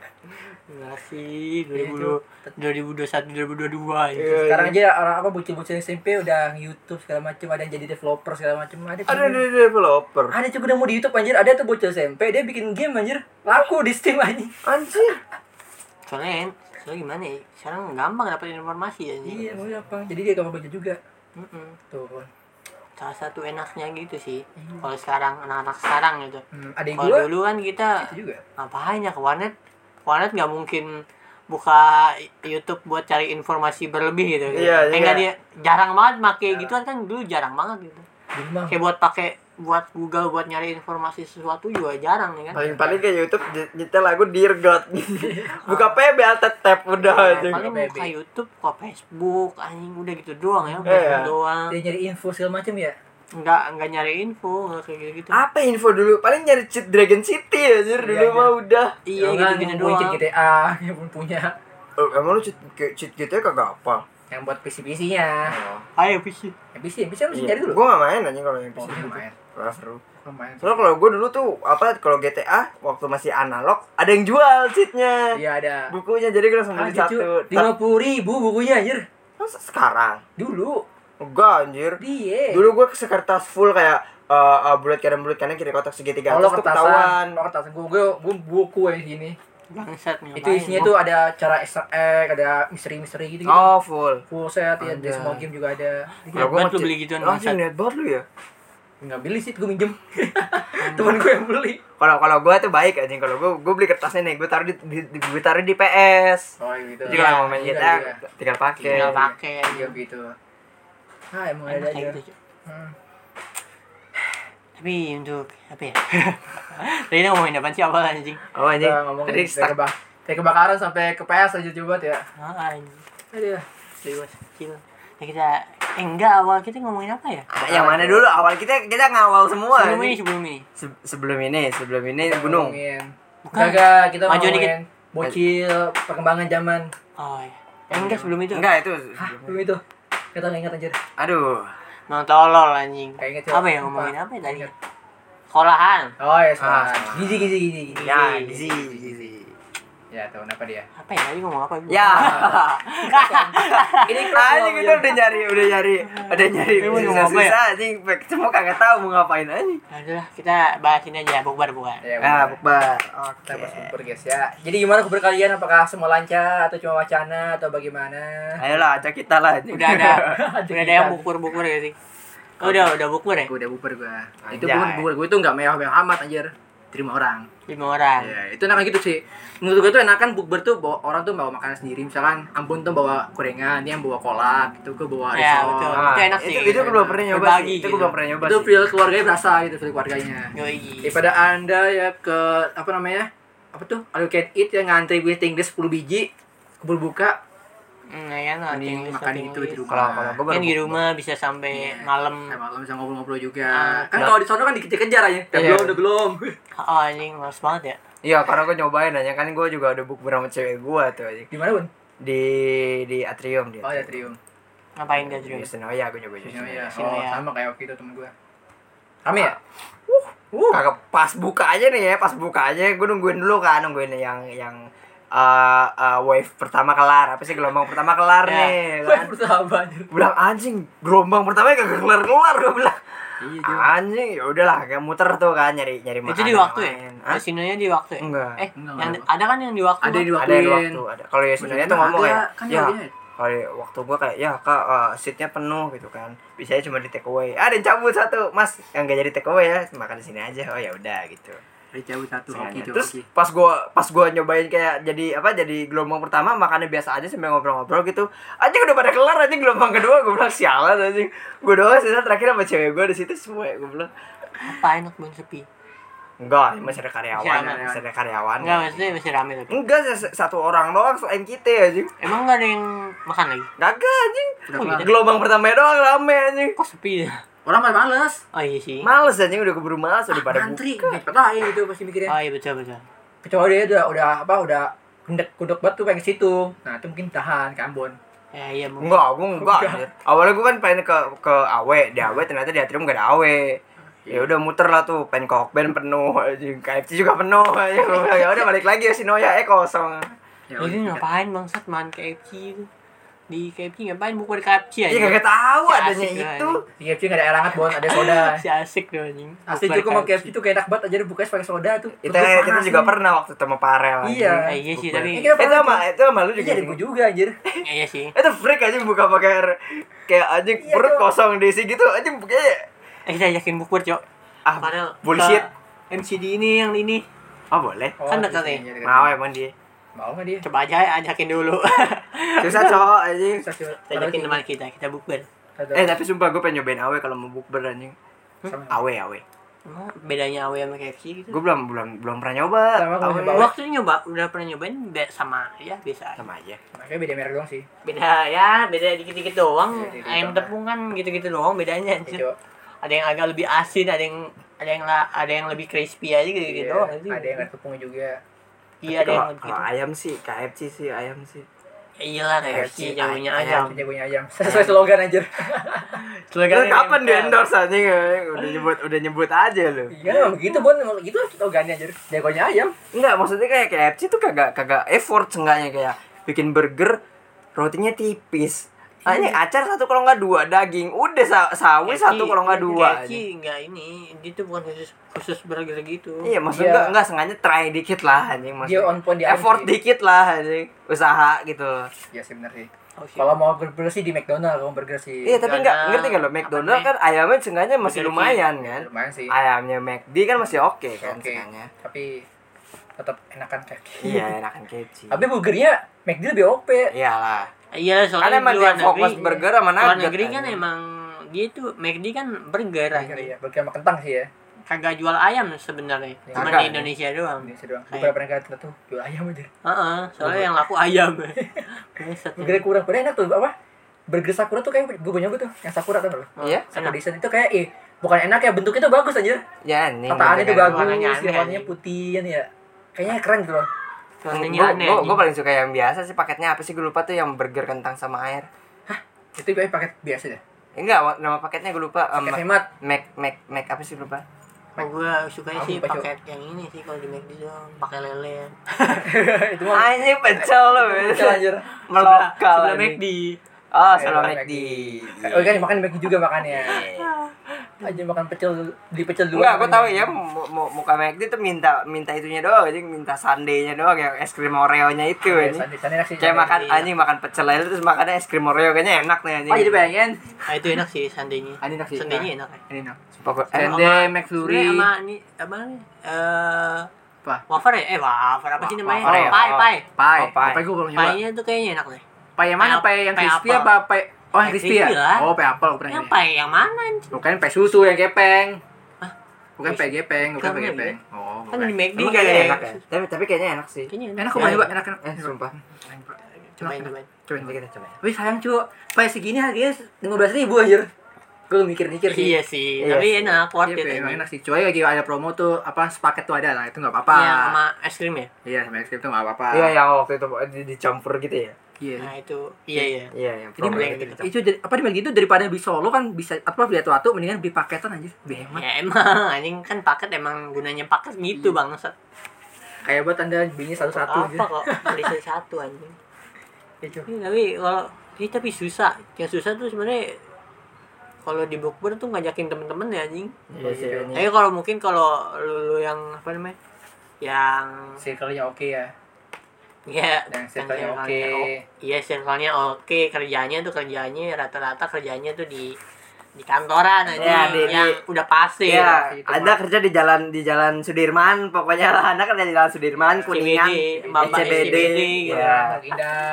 [SPEAKER 3] Enggak sih, 2020, 2021, 2022 gitu.
[SPEAKER 4] Iya,
[SPEAKER 1] Sekarang
[SPEAKER 4] iya.
[SPEAKER 1] aja orang apa bocil-bocil SMP udah YouTube segala macam, ada yang jadi developer segala macam, ada.
[SPEAKER 4] Ada ada developer.
[SPEAKER 1] Ada juga udah mau di YouTube anjir, ada tuh bocil SMP dia bikin game anjir, laku di Steam anjir.
[SPEAKER 4] Anjir.
[SPEAKER 3] Soalnya, soalnya gimana ya? Sekarang gampang dapetin informasi anjing.
[SPEAKER 1] Iya, mau apa? Jadi dia gampang baca juga.
[SPEAKER 3] Mm-mm.
[SPEAKER 1] Tuh.
[SPEAKER 3] Salah satu enaknya gitu sih.
[SPEAKER 1] Iya.
[SPEAKER 3] Kalau sekarang anak-anak sekarang gitu.
[SPEAKER 1] Hmm, ada yang
[SPEAKER 3] Kalau dulu kan kita
[SPEAKER 1] juga.
[SPEAKER 3] ngapain ya ke warnet? Warnet nggak mungkin buka YouTube buat cari informasi berlebih gitu.
[SPEAKER 4] Iya,
[SPEAKER 3] Kayak
[SPEAKER 4] iya.
[SPEAKER 3] nggak dia jarang banget make gitu kan dulu jarang banget gitu. Kayak buat pakai buat Google buat nyari informasi sesuatu juga jarang ya kan.
[SPEAKER 4] Paling paling kayak YouTube ny- nyetel lagu Dear God. [LAUGHS] Buka PB alt tab udah anjing.
[SPEAKER 3] Paling
[SPEAKER 1] Baby.
[SPEAKER 3] buka YouTube, buka Facebook, anjing udah gitu doang ya,
[SPEAKER 4] Iya.
[SPEAKER 3] Facebook doang.
[SPEAKER 1] Dia nyari info segala macam ya.
[SPEAKER 3] Enggak enggak nyari info, enggak kayak gitu-gitu.
[SPEAKER 4] Apa info dulu? Paling nyari cheat Dragon City anjir dulu
[SPEAKER 1] Iya,
[SPEAKER 4] mah
[SPEAKER 1] iya.
[SPEAKER 4] udah.
[SPEAKER 3] Iya gitu-gitu
[SPEAKER 1] ngomongin
[SPEAKER 3] doang.
[SPEAKER 1] GTA [LAUGHS] yang pun punya
[SPEAKER 4] Oh, emang lu cheat cheat gitu ya kagak apa?
[SPEAKER 1] yang buat PC-PC-nya.
[SPEAKER 3] Ayo PC.
[SPEAKER 1] Yang PC, PC mesti
[SPEAKER 4] Iya.
[SPEAKER 1] nyari dulu.
[SPEAKER 4] Gua gak main anjing kalau yang
[SPEAKER 1] Oh,
[SPEAKER 4] PC.
[SPEAKER 1] dia main.
[SPEAKER 4] Kurang seru. Soalnya kalau gue dulu tuh apa kalau GTA waktu masih analog ada yang jual cheatnya
[SPEAKER 1] Iya ada.
[SPEAKER 4] bukunya jadi gue langsung beli
[SPEAKER 1] Ada
[SPEAKER 4] satu.
[SPEAKER 1] cuy, lima puluh ribu bukunya anjir.
[SPEAKER 4] Masa sekarang?
[SPEAKER 1] Dulu
[SPEAKER 4] Enggak anjir.
[SPEAKER 1] dia.
[SPEAKER 4] Dulu gue sekertas full kayak uh, uh, bulat kanan bulat kanan kiri kotak segitiga
[SPEAKER 1] Kalau
[SPEAKER 4] atas tuh
[SPEAKER 1] kertasan,
[SPEAKER 4] ketahuan.
[SPEAKER 1] kalau kertasan gue, gue, gue buku yang gini.
[SPEAKER 3] Bangsat
[SPEAKER 1] Itu isinya tuh ada cara Easter egg, ada misteri-misteri gitu. -gitu.
[SPEAKER 4] Oh full.
[SPEAKER 1] Full set ya, di
[SPEAKER 4] Ada.
[SPEAKER 1] semua game juga ada.
[SPEAKER 4] Kalau
[SPEAKER 3] Hebat lu beli gituan,
[SPEAKER 4] Oh,
[SPEAKER 3] bangsat.
[SPEAKER 4] niat banget lu ya.
[SPEAKER 1] nggak beli sih gue minjem [LAUGHS] temen gue yang beli
[SPEAKER 4] Kalau kalau gue tuh baik anjing. Kalau gue gue beli kertasnya nih, gue taruh di, di, di gue taruh di PS.
[SPEAKER 1] oh gitu
[SPEAKER 4] Jadi
[SPEAKER 3] Iya,
[SPEAKER 4] kalau mau main
[SPEAKER 1] iya,
[SPEAKER 4] GTA
[SPEAKER 1] iya.
[SPEAKER 4] tinggal pakai.
[SPEAKER 3] Tinggal pakai.
[SPEAKER 1] iya gitu ah emang ada
[SPEAKER 3] Enak
[SPEAKER 1] aja
[SPEAKER 3] gitu.
[SPEAKER 1] Hmm.
[SPEAKER 3] Tapi untuk apa ya? [LAUGHS] Tadi ngomongin apa sih awal anjing?
[SPEAKER 4] Oh anjing.
[SPEAKER 1] Kita ngomongin
[SPEAKER 4] Tadi
[SPEAKER 1] dari, keba dari kebakaran sampai ke PS aja coba ya
[SPEAKER 3] Ah, anjing.
[SPEAKER 1] Aduh.
[SPEAKER 3] Dewas kecil. Ya kita eh enggak awal kita ngomongin apa ya?
[SPEAKER 4] Ah, yang mana dulu? Awal kita kita ngawal semua.
[SPEAKER 3] Sebelum ini sebelum ini.
[SPEAKER 4] Se- sebelum ini, sebelum ini gunung.
[SPEAKER 3] Bukan.
[SPEAKER 1] Gak, kita
[SPEAKER 3] Maju
[SPEAKER 1] ngomongin bocil perkembangan zaman
[SPEAKER 3] Oh iya. Eh, enggak sebelum itu.
[SPEAKER 4] Enggak itu.
[SPEAKER 1] Hah, belum itu. Kita nggak ingat anjir.
[SPEAKER 4] Aduh.
[SPEAKER 3] Mau tolol anjing.
[SPEAKER 1] Kayak inget, Cok.
[SPEAKER 3] Apa ya ngomongin apa ya tadi?
[SPEAKER 1] Ingat.
[SPEAKER 3] Sekolahan.
[SPEAKER 1] Oh ya,
[SPEAKER 4] Ah,
[SPEAKER 1] sama.
[SPEAKER 4] sama.
[SPEAKER 1] Gizi, gizi, gizi. gizi.
[SPEAKER 4] Ya,
[SPEAKER 3] Gizi.
[SPEAKER 4] gizi, gizi.
[SPEAKER 1] Ya, tahu kenapa dia?
[SPEAKER 3] Apa ya tadi ngomong apa?
[SPEAKER 4] Ya. [LAUGHS]
[SPEAKER 1] Ini
[SPEAKER 4] Anjing kita udah nyari, udah nyari, udah nyari.
[SPEAKER 3] Ini mau ngomong apa ya?
[SPEAKER 4] Anjing. Semua kagak tahu mau ngapain anjing.
[SPEAKER 3] Adalah kita bahas ini aja bukbar bukan.
[SPEAKER 1] Ya,
[SPEAKER 4] Ah,
[SPEAKER 1] bener.
[SPEAKER 4] bukbar.
[SPEAKER 1] Kita
[SPEAKER 4] Oke.
[SPEAKER 1] bahas bukber guys ya. Jadi gimana kabar kalian? Apakah semua lancar atau cuma wacana atau bagaimana?
[SPEAKER 4] Ayolah, ajak kita lah. anjing.
[SPEAKER 3] Udah ada [LAUGHS] udah ada yang bukber-bukber ya sih. Oh, udah udah bukber ya?
[SPEAKER 1] Gue udah bukber gue. Itu
[SPEAKER 4] Anjay.
[SPEAKER 1] bukan bukber gue itu nggak mewah-mewah amat anjir. Terima orang.
[SPEAKER 3] Lima orang.
[SPEAKER 1] Ya, itu enakan gitu sih. Menurut gue tuh enakan bukber tuh bawa, orang tuh bawa makanan sendiri. Misalkan Ampun tuh bawa gorengan, dia yang bawa kolak, gitu gue bawa
[SPEAKER 3] Ya,
[SPEAKER 1] risol.
[SPEAKER 3] betul.
[SPEAKER 4] Ah,
[SPEAKER 3] Itu enak sih.
[SPEAKER 4] Itu, itu gue belum pernah nyoba
[SPEAKER 3] Berbagi
[SPEAKER 4] sih. Itu
[SPEAKER 3] gitu.
[SPEAKER 4] gue belum pernah nyoba
[SPEAKER 1] Itu
[SPEAKER 4] sih.
[SPEAKER 1] feel keluarganya berasa gitu, feel keluarganya.
[SPEAKER 3] Yoi.
[SPEAKER 1] Daripada anda ya ke apa namanya? Apa tuh? All you can eat yang ngantri waiting list 10 biji keburu buka
[SPEAKER 3] Hmm, ya kan
[SPEAKER 1] mending makan
[SPEAKER 3] tinggal
[SPEAKER 1] itu di rumah.
[SPEAKER 4] Kalau kalau gue baru
[SPEAKER 3] Kan di rumah bisa sampai
[SPEAKER 1] Iya.
[SPEAKER 3] malam.
[SPEAKER 1] Malam bisa ngobrol-ngobrol juga.
[SPEAKER 3] Ah,
[SPEAKER 1] kan
[SPEAKER 4] nah.
[SPEAKER 1] kalau di sono kan dikejar-kejar aja. Udah
[SPEAKER 4] Iya.
[SPEAKER 1] belum, udah belum.
[SPEAKER 3] Oh, anjing males banget ya.
[SPEAKER 4] Iya, karena gue nyobain aja kan gue juga ada bukber sama cewek gue tuh anjing.
[SPEAKER 1] Di mana, Bun?
[SPEAKER 4] Di di atrium dia.
[SPEAKER 1] Oh, ya Trium.
[SPEAKER 3] Ngapain dia
[SPEAKER 4] Di
[SPEAKER 3] terus?
[SPEAKER 4] Senoya gue nyoba
[SPEAKER 1] Oh,
[SPEAKER 4] Senoya.
[SPEAKER 1] iya.
[SPEAKER 3] Sini
[SPEAKER 1] Oh,
[SPEAKER 3] ya.
[SPEAKER 1] sama kayak waktu itu temen gua. Rame ya?
[SPEAKER 4] Uh, kagak pas buka aja nih ya, pas buka aja gue nungguin dulu kan, nungguin yang yang uh, uh, wave pertama kelar, apa sih gelombang pertama kelar
[SPEAKER 3] Ya.
[SPEAKER 4] nih kan. Gua bilang anjing, gelombang pertama kagak kelar-kelar gue bilang.
[SPEAKER 1] Iya,
[SPEAKER 4] Anjing, ya udahlah, kayak muter tuh kan nyari nyari makanan.
[SPEAKER 3] Itu di waktu ya?
[SPEAKER 4] Hah?
[SPEAKER 3] Kasinonya di waktu ya?
[SPEAKER 4] Enggak.
[SPEAKER 3] Eh,
[SPEAKER 1] Enggak,
[SPEAKER 3] yang
[SPEAKER 1] enggak.
[SPEAKER 3] ada kan yang di waktu.
[SPEAKER 1] Ada di
[SPEAKER 4] Ada yang di waktu, ada. Kalau ya sebenarnya tuh ngomong
[SPEAKER 1] ada.
[SPEAKER 4] ya,
[SPEAKER 1] Kan
[SPEAKER 4] ya, kalau ya waktu gua kayak ya kak uh, seatnya penuh gitu kan bisanya cuma di take away ada yang cabut satu mas yang gak jadi take away ya makan di sini aja oh ya udah gitu
[SPEAKER 1] Cabut satu hoki
[SPEAKER 4] terus
[SPEAKER 1] hoki.
[SPEAKER 4] pas gua pas gua nyobain kayak jadi apa jadi gelombang pertama makannya biasa aja sambil ngobrol-ngobrol gitu aja udah pada kelar aja gelombang kedua gua bilang sialan aja gua doang sisa terakhir sama cewek gua di situ semua ya gua bilang
[SPEAKER 3] Apa enak bang sepi?
[SPEAKER 4] enggak ini masih ada karyawan
[SPEAKER 3] Masih ada.
[SPEAKER 4] masih ada karyawan
[SPEAKER 3] Enggak, maksudnya masih rame tapi.
[SPEAKER 4] enggak satu orang doang selain kita aja
[SPEAKER 3] Emang enggak ada yang makan lagi?
[SPEAKER 4] Gagak anjing
[SPEAKER 3] Oh, gitu.
[SPEAKER 4] gelombang pertama doang rame anjing
[SPEAKER 3] Kok sepi ya?
[SPEAKER 1] Orang malah males.
[SPEAKER 3] Oh iya sih.
[SPEAKER 4] Males anjing udah keburu males udah pada
[SPEAKER 1] Ngantri,
[SPEAKER 4] buka.
[SPEAKER 1] ngepet aja itu pasti mikirnya.
[SPEAKER 3] Oh iya betul betul.
[SPEAKER 1] Kecuali dia udah udah apa udah kendek kuduk banget tuh pengen ke situ. Nah, itu mungkin tahan ke Ambon.
[SPEAKER 3] Ya iya Bu.
[SPEAKER 4] Enggak, gue enggak. Awalnya gue kan pengen ke ke Awe, di Awe ternyata di Atrium gak ada Awe. Ya udah muter lah tuh, pengen ke Hokben penuh. KFC juga penuh [LAUGHS] Ya udah balik lagi ya Sinoya eh kosong.
[SPEAKER 1] Ya,
[SPEAKER 3] Jadi ngapain bangsat makan KFC itu? Di KFC ngapain buku di KFC aja?
[SPEAKER 4] Iya kagak tahu
[SPEAKER 3] Si
[SPEAKER 4] adanya
[SPEAKER 3] asik
[SPEAKER 4] itu.
[SPEAKER 1] Di KFC nggak ada air hangat, Bon, ada soda. [LAUGHS]
[SPEAKER 3] Si asik tuh anjing.
[SPEAKER 1] Asli juga mau KFC tuh kayak enak banget aja bukanya pakai soda tuh. Gua
[SPEAKER 4] kita juga pernah waktu sama Parel.
[SPEAKER 1] Iya.
[SPEAKER 3] Eh, iya sih tapi
[SPEAKER 1] kita
[SPEAKER 4] Itu sama itu sama lu juga.
[SPEAKER 1] Iya, gua juga anjir. [LAUGHS]
[SPEAKER 3] iya sih.
[SPEAKER 4] Itu freak anjing buka pakai air kayak anjing
[SPEAKER 1] Iya,
[SPEAKER 4] perut kosong diisi gitu anjing kayak
[SPEAKER 3] Eh kita yakin bukber, Cok.
[SPEAKER 4] ah
[SPEAKER 3] Padahal
[SPEAKER 4] bullshit.
[SPEAKER 3] MCD ini yang ini.
[SPEAKER 4] Oh boleh.
[SPEAKER 3] Kan dekat nih.
[SPEAKER 1] dekat.
[SPEAKER 4] Mau emang dia.
[SPEAKER 1] Mau nggak dia?
[SPEAKER 3] Coba aja ajakin dulu. [LAUGHS]
[SPEAKER 4] Susah cowok.
[SPEAKER 3] Kita ajakin teman kita, kita bukber.
[SPEAKER 4] Eh tapi sumpah gue pengen nyobain Awe kalau mau bukber anjing.
[SPEAKER 1] Sama.
[SPEAKER 4] Awe Awe.
[SPEAKER 3] Emang bedanya AW sama KFC gitu?
[SPEAKER 4] Gue belum belum belum pernah nyoba.
[SPEAKER 1] Sama,
[SPEAKER 4] Awe.
[SPEAKER 3] Waktu nyoba, udah pernah nyobain be- sama ya biasa aja.
[SPEAKER 4] Sama aja.
[SPEAKER 1] Makanya beda merek doang sih.
[SPEAKER 3] Beda ya, beda dikit-dikit doang.
[SPEAKER 1] Iya, dikit
[SPEAKER 3] Ayam tepung kan gitu-gitu doang bedanya.
[SPEAKER 1] Oke, coba.
[SPEAKER 3] Ada yang agak lebih asin, ada yang ada yang la- ada yang lebih crispy aja gitu-gitu
[SPEAKER 1] Iya,
[SPEAKER 3] doang. sih.
[SPEAKER 1] Ada yang ada tepungnya juga.
[SPEAKER 3] Iya, ada yang
[SPEAKER 4] Kalau
[SPEAKER 3] gitu.
[SPEAKER 4] ayam sih KFC sih ayam sih.
[SPEAKER 3] Ya iyalah
[SPEAKER 4] KFC,
[SPEAKER 3] jagonya
[SPEAKER 4] ayam.
[SPEAKER 3] ayam.
[SPEAKER 1] Jagonya ayam. Sesuai slogan anjir. [LAUGHS]
[SPEAKER 4] Lu kapan di endorse anjing udah nyebut udah nyebut aja lu.
[SPEAKER 1] Iya, emang begitu, Bon. Emang Gitu slogannya anjir. Jagonya ayam.
[SPEAKER 4] Enggak, maksudnya kayak KFC tuh kagak kagak effort seenggaknya kayak bikin burger rotinya tipis. Ah, ini acar satu kalau nggak dua daging, udah sa sawi satu kalau nggak dua.
[SPEAKER 3] KFC enggak ini, itu bukan khusus khusus burger gitu.
[SPEAKER 4] Iya, maksudnya
[SPEAKER 1] Iya.
[SPEAKER 4] enggak enggak sengaja try dikit lah anjing
[SPEAKER 1] Dia
[SPEAKER 4] maksudnya.
[SPEAKER 1] on point di ayam
[SPEAKER 4] effort
[SPEAKER 1] sih.
[SPEAKER 4] dikit lah anjing, usaha gitu.
[SPEAKER 1] Iya sih bener sih.
[SPEAKER 3] Tahu sih.
[SPEAKER 1] Kalau mau burger sih di McDonald, kalau burger sih.
[SPEAKER 4] Iya tapi nggak
[SPEAKER 3] Karena-
[SPEAKER 4] ngerti nggak lo McDonald kan ayamnya seenggaknya masih
[SPEAKER 3] Burger
[SPEAKER 4] lumayan kan.
[SPEAKER 1] Lumayan sih.
[SPEAKER 4] Ayamnya McD kan masih oke kan
[SPEAKER 1] Oke.
[SPEAKER 4] seenggaknya.
[SPEAKER 1] Tapi tetap enakan KFC.
[SPEAKER 4] Iya enakan KFC.
[SPEAKER 1] Tapi burgernya McD lebih OP.
[SPEAKER 4] Iyalah.
[SPEAKER 3] Iya,
[SPEAKER 4] Karena
[SPEAKER 3] soalnya
[SPEAKER 4] emang
[SPEAKER 3] di
[SPEAKER 4] dia
[SPEAKER 3] luar
[SPEAKER 4] fokus
[SPEAKER 3] negeri-
[SPEAKER 4] burger sama
[SPEAKER 3] luar
[SPEAKER 4] nugget.
[SPEAKER 3] negeri kan emang dia tuh McD kan burger,
[SPEAKER 1] Burger ya, burger sama kentang sih ya.
[SPEAKER 3] kagak jual ayam sebenarnya cuma
[SPEAKER 4] Kagak,
[SPEAKER 3] di
[SPEAKER 4] ya.
[SPEAKER 3] Indonesia doang
[SPEAKER 1] Indonesia doang.
[SPEAKER 3] Kayak-
[SPEAKER 1] Beberapa negara tertentu jual ayam aja.
[SPEAKER 3] Heeh, soalnya yang laku ayam [LAUGHS]
[SPEAKER 1] Burgernya kurang. Padahal enak tuh apa? Burger Sakura tuh kayak gue nyoba tuh. Yang Sakura tuh loh.
[SPEAKER 4] Iya.
[SPEAKER 1] Sakura desain itu kayak eh bukan enak ya bentuknya tuh bagus aja.
[SPEAKER 4] Ya anjing.
[SPEAKER 1] Tataannya tuh bagus,
[SPEAKER 3] warnanya
[SPEAKER 1] putih ya. Kayaknya keren gitu loh.
[SPEAKER 3] Warnanya
[SPEAKER 4] Gue
[SPEAKER 3] aneh
[SPEAKER 4] gue paling suka yang biasa sih paketnya apa sih gue lupa tuh yang burger kentang sama air.
[SPEAKER 1] Itu kayak paket biasa deh.
[SPEAKER 4] Enggak, nama paketnya gue lupa. Um,
[SPEAKER 1] Paket hemat.
[SPEAKER 4] Mac Mac Mac apa sih lupa?
[SPEAKER 3] Oh, gue suka sih paket yang ini sih kalau di McD doang pakai lele [LAUGHS]
[SPEAKER 1] itu mah
[SPEAKER 4] Anjing pecel lo.
[SPEAKER 1] kecil anjir.
[SPEAKER 4] Melokal.
[SPEAKER 3] sebelah
[SPEAKER 4] anjing.
[SPEAKER 3] McD
[SPEAKER 4] Oh,
[SPEAKER 1] Eh,
[SPEAKER 4] sebelum
[SPEAKER 1] makan
[SPEAKER 4] McD.
[SPEAKER 1] Oh kan makan McD juga makannya. Aja makan pecel di pecel dulu.
[SPEAKER 4] Enggak, aku tahu ya mu- muka McD tuh minta minta itunya doang anjing, minta sundae-nya doang yang es krim Oreo-nya itu
[SPEAKER 1] Iya,
[SPEAKER 4] anjing.
[SPEAKER 1] sandi- sandi enak sih.
[SPEAKER 4] Kayak makan anjing makan pecel lele terus makannya es krim Oreo kayaknya enak nih anjing.
[SPEAKER 1] Oh jadi pengen.
[SPEAKER 3] ah itu enak sih sandenya
[SPEAKER 1] Ah, ini enak sih.
[SPEAKER 3] sandenya enak ya
[SPEAKER 1] Ini enak.
[SPEAKER 4] Eh,
[SPEAKER 1] Sande, McFlurry.
[SPEAKER 3] sama ini apa nih eh
[SPEAKER 1] Apa?
[SPEAKER 3] wafer ya eh wafer apa sih namanya
[SPEAKER 4] ya?
[SPEAKER 3] pai pai
[SPEAKER 1] Pai.
[SPEAKER 4] Oh, pai.
[SPEAKER 1] Pai gue belum nyoba.
[SPEAKER 3] painya tuh kayaknya enak deh
[SPEAKER 1] Pai yang mana?
[SPEAKER 3] Pai
[SPEAKER 1] Pai yang
[SPEAKER 3] pai
[SPEAKER 1] crispy apa pai Oh, yang crispy ya?
[SPEAKER 3] lah.
[SPEAKER 1] Oh, pai apel pernah.
[SPEAKER 3] yang pai yang mana
[SPEAKER 1] Bukan pai susu yang gepeng.
[SPEAKER 3] Hah?
[SPEAKER 1] Bukan pai gepeng, bukan
[SPEAKER 3] Bukan,
[SPEAKER 1] gepeng. Oh,
[SPEAKER 3] kan
[SPEAKER 1] bukan.
[SPEAKER 3] di McD
[SPEAKER 4] kayaknya enak ya? Tapi tapi kayaknya enak sih.
[SPEAKER 3] kayaknya
[SPEAKER 1] Enak kok coba, enak enak.
[SPEAKER 4] Eh, sumpah.
[SPEAKER 3] cobain cobain
[SPEAKER 1] Cobain.
[SPEAKER 4] Kita coba.
[SPEAKER 1] Tapi sayang cu, pai segini harganya lima belas ribu anjir. Gue mikir-mikir sih.
[SPEAKER 3] iya sih
[SPEAKER 4] Iya
[SPEAKER 3] tapi enak worth
[SPEAKER 1] Iya,
[SPEAKER 3] it
[SPEAKER 1] Pe,
[SPEAKER 3] anjing.
[SPEAKER 1] enak sih. Cuy lagi ada promo tuh apa sepaket tuh ada lah, itu nggak apa-apa.
[SPEAKER 3] Iya, sama es krim ya
[SPEAKER 1] Iya, sama es krim tuh nggak apa-apa.
[SPEAKER 4] Iya, yang waktu itu di, dicampur gitu ya.
[SPEAKER 1] Iya.
[SPEAKER 3] nah itu iya iya
[SPEAKER 4] Iya, yang
[SPEAKER 1] Jadi
[SPEAKER 4] gitu dicampur.
[SPEAKER 1] itu jadi apa di gitu daripada beli solo kan bisa apa beli satu mendingan beli paketan aja lebih hemat.
[SPEAKER 3] ya emang anjing kan paket emang gunanya paket gitu bang
[SPEAKER 1] Kayak buat anda belinya satu-satu
[SPEAKER 3] apa
[SPEAKER 1] gitu.
[SPEAKER 3] kok beli satu anjing [LAUGHS]
[SPEAKER 1] Iya, cu.
[SPEAKER 3] Iya, tapi kalau ini tapi susah yang susah tuh sebenarnya kalau di bukber tuh ngajakin temen-temen ya anjing
[SPEAKER 4] Iya sih.
[SPEAKER 1] Iya.
[SPEAKER 3] tapi kalau mungkin kalau lu, lu yang apa namanya yang
[SPEAKER 1] Circle-nya oke ya.
[SPEAKER 3] Ya
[SPEAKER 1] Yang oke.
[SPEAKER 3] iya circle-nya oke. Kerjanya tuh kerjanya rata-rata kerjanya tuh di di kantoran aja
[SPEAKER 4] Ya, di-
[SPEAKER 3] yang
[SPEAKER 4] di-
[SPEAKER 3] udah pasti
[SPEAKER 4] Iya,
[SPEAKER 1] itu
[SPEAKER 4] ada
[SPEAKER 1] mah.
[SPEAKER 4] kerja di jalan di jalan Sudirman, pokoknya lah anak kerja di jalan Sudirman, Kuningan, SCBD,
[SPEAKER 3] SCBD, gitu.
[SPEAKER 4] ya.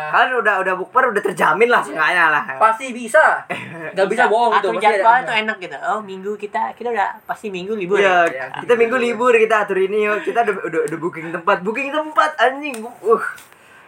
[SPEAKER 4] Kalian udah udah bukber udah terjamin lah seenggaknya lah.
[SPEAKER 1] Pasti bisa. [LAUGHS] Gak bisa bohong gitu.
[SPEAKER 3] atur
[SPEAKER 1] ada-
[SPEAKER 3] jadwal tuh enak gitu oh minggu kita kita udah pasti minggu libur
[SPEAKER 4] Iya,
[SPEAKER 1] Ya.
[SPEAKER 4] kita minggu libur kita atur ini yuk. Kita udah udah, udah booking tempat, booking tempat anjing. Uh.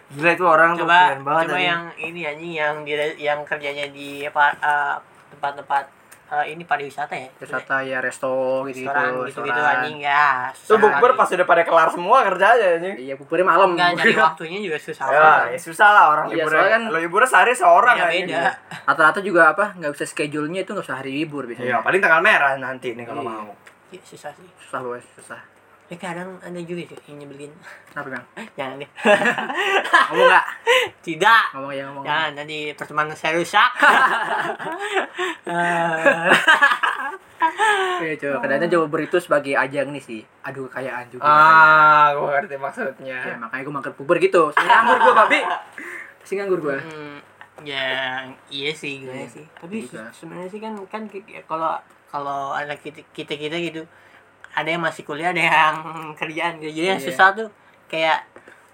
[SPEAKER 4] Gila itu orang tuh
[SPEAKER 3] coba
[SPEAKER 4] keren banget
[SPEAKER 3] coba
[SPEAKER 4] anjing.
[SPEAKER 3] yang ini anjing yang di yang kerjanya di apa eh, tempat-tempat eh, ini pariwisata ya
[SPEAKER 1] Wisata ya resto gitu-gitu.
[SPEAKER 3] restoran gitu-gitu
[SPEAKER 1] restoran.
[SPEAKER 3] anjing ya susah
[SPEAKER 4] bukber pas udah pada kelar semua kerjanya anjing.
[SPEAKER 1] Iya, bukbernya malam.
[SPEAKER 3] Enggak nyari [LAUGHS] waktunya juga susah
[SPEAKER 4] Ya, ya susah lah orang
[SPEAKER 1] Iya,
[SPEAKER 4] libur.
[SPEAKER 1] soalnya kan-
[SPEAKER 4] Lo liburnya sehari seorang anjing.
[SPEAKER 3] beda
[SPEAKER 1] Rata-rata juga apa? Nggak bisa schedule-nya itu nggak usah hari libur
[SPEAKER 4] Iya,
[SPEAKER 1] biasanya.
[SPEAKER 4] paling tanggal merah nanti nih kalau
[SPEAKER 1] Iya.
[SPEAKER 4] mau.
[SPEAKER 3] Iya, susah sih
[SPEAKER 1] Susah bos, susah.
[SPEAKER 3] Ya kadang ada juga sih yang nyebelin
[SPEAKER 1] Kenapa bang?
[SPEAKER 3] jangan deh [LAUGHS]
[SPEAKER 1] Ngomong nggak?
[SPEAKER 3] tidak
[SPEAKER 1] Ngomong ya ngomong.
[SPEAKER 3] jangan nanti pertemanan saya rusak [LAUGHS]
[SPEAKER 1] Iya coba. Kadang-kadang coba beritu sebagai ajang nih sih. Adu kekayaan juga.
[SPEAKER 4] Ah, gua ngerti maksudnya.
[SPEAKER 1] Ya, makanya gue makan puber gitu. Nganggur gue babi. Sini nganggur gue.
[SPEAKER 3] Hmm, ya iya sih gimana
[SPEAKER 1] Iya,
[SPEAKER 3] sih tapi se- sebenarnya sih kan kan kalau kalau ada kita kita kita gitu ada yang masih kuliah ada yang [LAUGHS] kerjaan gitu jadi yang
[SPEAKER 1] Iya.
[SPEAKER 3] susah tuh kayak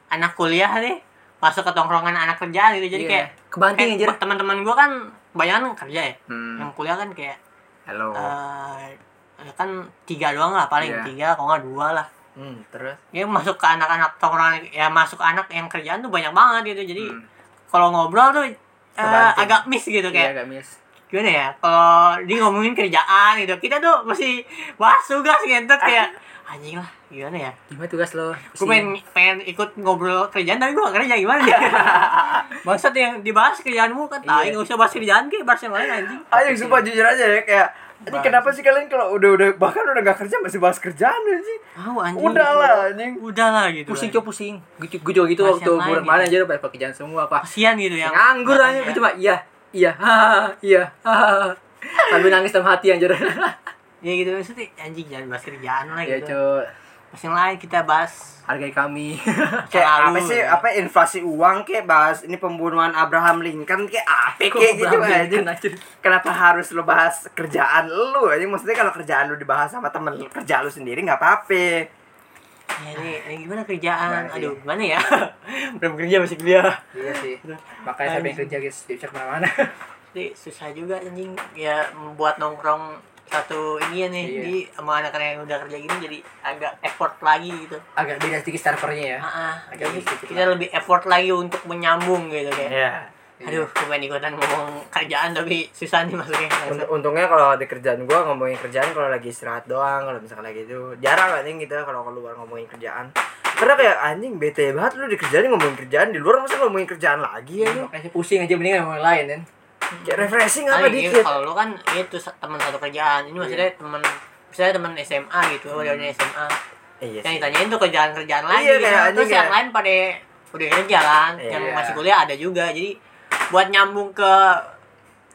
[SPEAKER 3] anak kuliah nih masuk ke tongkrongan anak kerjaan gitu jadi
[SPEAKER 1] Iya.
[SPEAKER 3] kayak
[SPEAKER 1] Kebanting
[SPEAKER 3] kayak buat teman-teman gua kan banyak kerja ya
[SPEAKER 1] Hmm.
[SPEAKER 3] yang kuliah kan kayak
[SPEAKER 1] Halo.
[SPEAKER 3] eh ya kan tiga doang lah paling
[SPEAKER 1] Iya.
[SPEAKER 3] tiga kalau nggak dua lah
[SPEAKER 4] Hmm, terus
[SPEAKER 3] ya masuk ke anak-anak tongkrongan ya masuk anak yang kerjaan tuh banyak banget gitu jadi
[SPEAKER 1] Hmm.
[SPEAKER 3] kalau ngobrol tuh
[SPEAKER 1] Kebanting.
[SPEAKER 3] agak miss gitu
[SPEAKER 1] Iya,
[SPEAKER 3] kayak
[SPEAKER 1] gak miss.
[SPEAKER 3] Gimana ya kalau dia ngomongin kerjaan gitu kita tuh masih bahas tugas gitu kayak anjing lah gimana ya
[SPEAKER 1] Gimana tugas lo?
[SPEAKER 3] gue pengen pengen ikut ngobrol kerjaan tapi gue gak kerja gimana ya [LAUGHS] bangsat yang dibahas kerjaanmu kan tai
[SPEAKER 1] Iya.
[SPEAKER 3] usah bahas kerjaan kayak bahas yang lain anjing
[SPEAKER 4] Ayo sumpah jujur aja ya kayak ini kenapa sih kalian kalau udah udah bahkan udah gak kerja masih bahas kerjaan sih?
[SPEAKER 3] tahu anjing
[SPEAKER 4] Udah lah anjing.
[SPEAKER 3] udah lah gitu
[SPEAKER 1] Pusing cok pusing. Gue juga gitu waktu bulan
[SPEAKER 3] gitu.
[SPEAKER 1] kemarin aja udah pakai kerjaan semua apa.
[SPEAKER 3] kasihan gitu yang
[SPEAKER 1] Nganggur aja gue cuma iya iya hahaha, iya hahaha. sambil nangis dalam hati anjir.
[SPEAKER 3] ya gitu maksudnya anjing jangan bahas kerjaan lah
[SPEAKER 1] ya
[SPEAKER 3] gitu
[SPEAKER 1] cok.
[SPEAKER 3] Yang lain kita bahas
[SPEAKER 1] Hargai kami. [LAUGHS]
[SPEAKER 4] kayak apa sih
[SPEAKER 3] ya.
[SPEAKER 4] apa inflasi uang kayak bahas ini pembunuhan Abraham Lincoln kayak apa kayak gitu aja kenapa harus lo bahas kerjaan lu aja maksudnya kalau kerjaan lu dibahas sama temen kerja lu sendiri nggak apa-apa
[SPEAKER 3] ya ini, ini gimana kerjaan
[SPEAKER 1] Nah,
[SPEAKER 3] aduh
[SPEAKER 1] iya.
[SPEAKER 3] gimana ya [LAUGHS] belum kerja masih kuliah
[SPEAKER 1] iya sih. Makanya saya pengen kerja guys, bisa ke mana-mana.
[SPEAKER 3] jadi susah juga anjing ya membuat nongkrong satu ini ya nih
[SPEAKER 1] Iya.
[SPEAKER 3] di sama anak-anak yang udah kerja gini jadi agak effort lagi gitu
[SPEAKER 1] Agak beda sedikit servernya ya.
[SPEAKER 3] Ah, ah.
[SPEAKER 1] Agak
[SPEAKER 3] jadi kita lebih effort lagi untuk menyambung gitu kayak
[SPEAKER 4] ya
[SPEAKER 3] aduh cuma ikutan ngomong kerjaan tapi susah nih masuknya.
[SPEAKER 4] Unt- untungnya kalau di kerjaan gua ngomongin kerjaan kalau lagi istirahat doang kalau misalkan lagi itu jarang anjing gitu kalau keluar ngomongin kerjaan. Karena kayak anjing bete banget lu di kerjaan ngomongin kerjaan di luar masa ngomongin kerjaan lagi ya
[SPEAKER 1] Makanya pusing aja mending ngomong yang lain kan.
[SPEAKER 4] kayak refreshing apa dikit.
[SPEAKER 3] kalau lu kan itu sa- teman satu kerjaan. Ini maksudnya teman misalnya teman SMA gitu
[SPEAKER 1] Hmm.
[SPEAKER 3] SMA
[SPEAKER 4] iya
[SPEAKER 3] yang ditanyain tuh kerjaan-kerjaan lagi
[SPEAKER 4] Iya,
[SPEAKER 3] gitu.
[SPEAKER 4] kayak
[SPEAKER 3] terus yang
[SPEAKER 4] kayak-
[SPEAKER 3] lain pada udah kerja kan yang
[SPEAKER 1] Iya.
[SPEAKER 3] masih kuliah ada juga. Jadi buat nyambung ke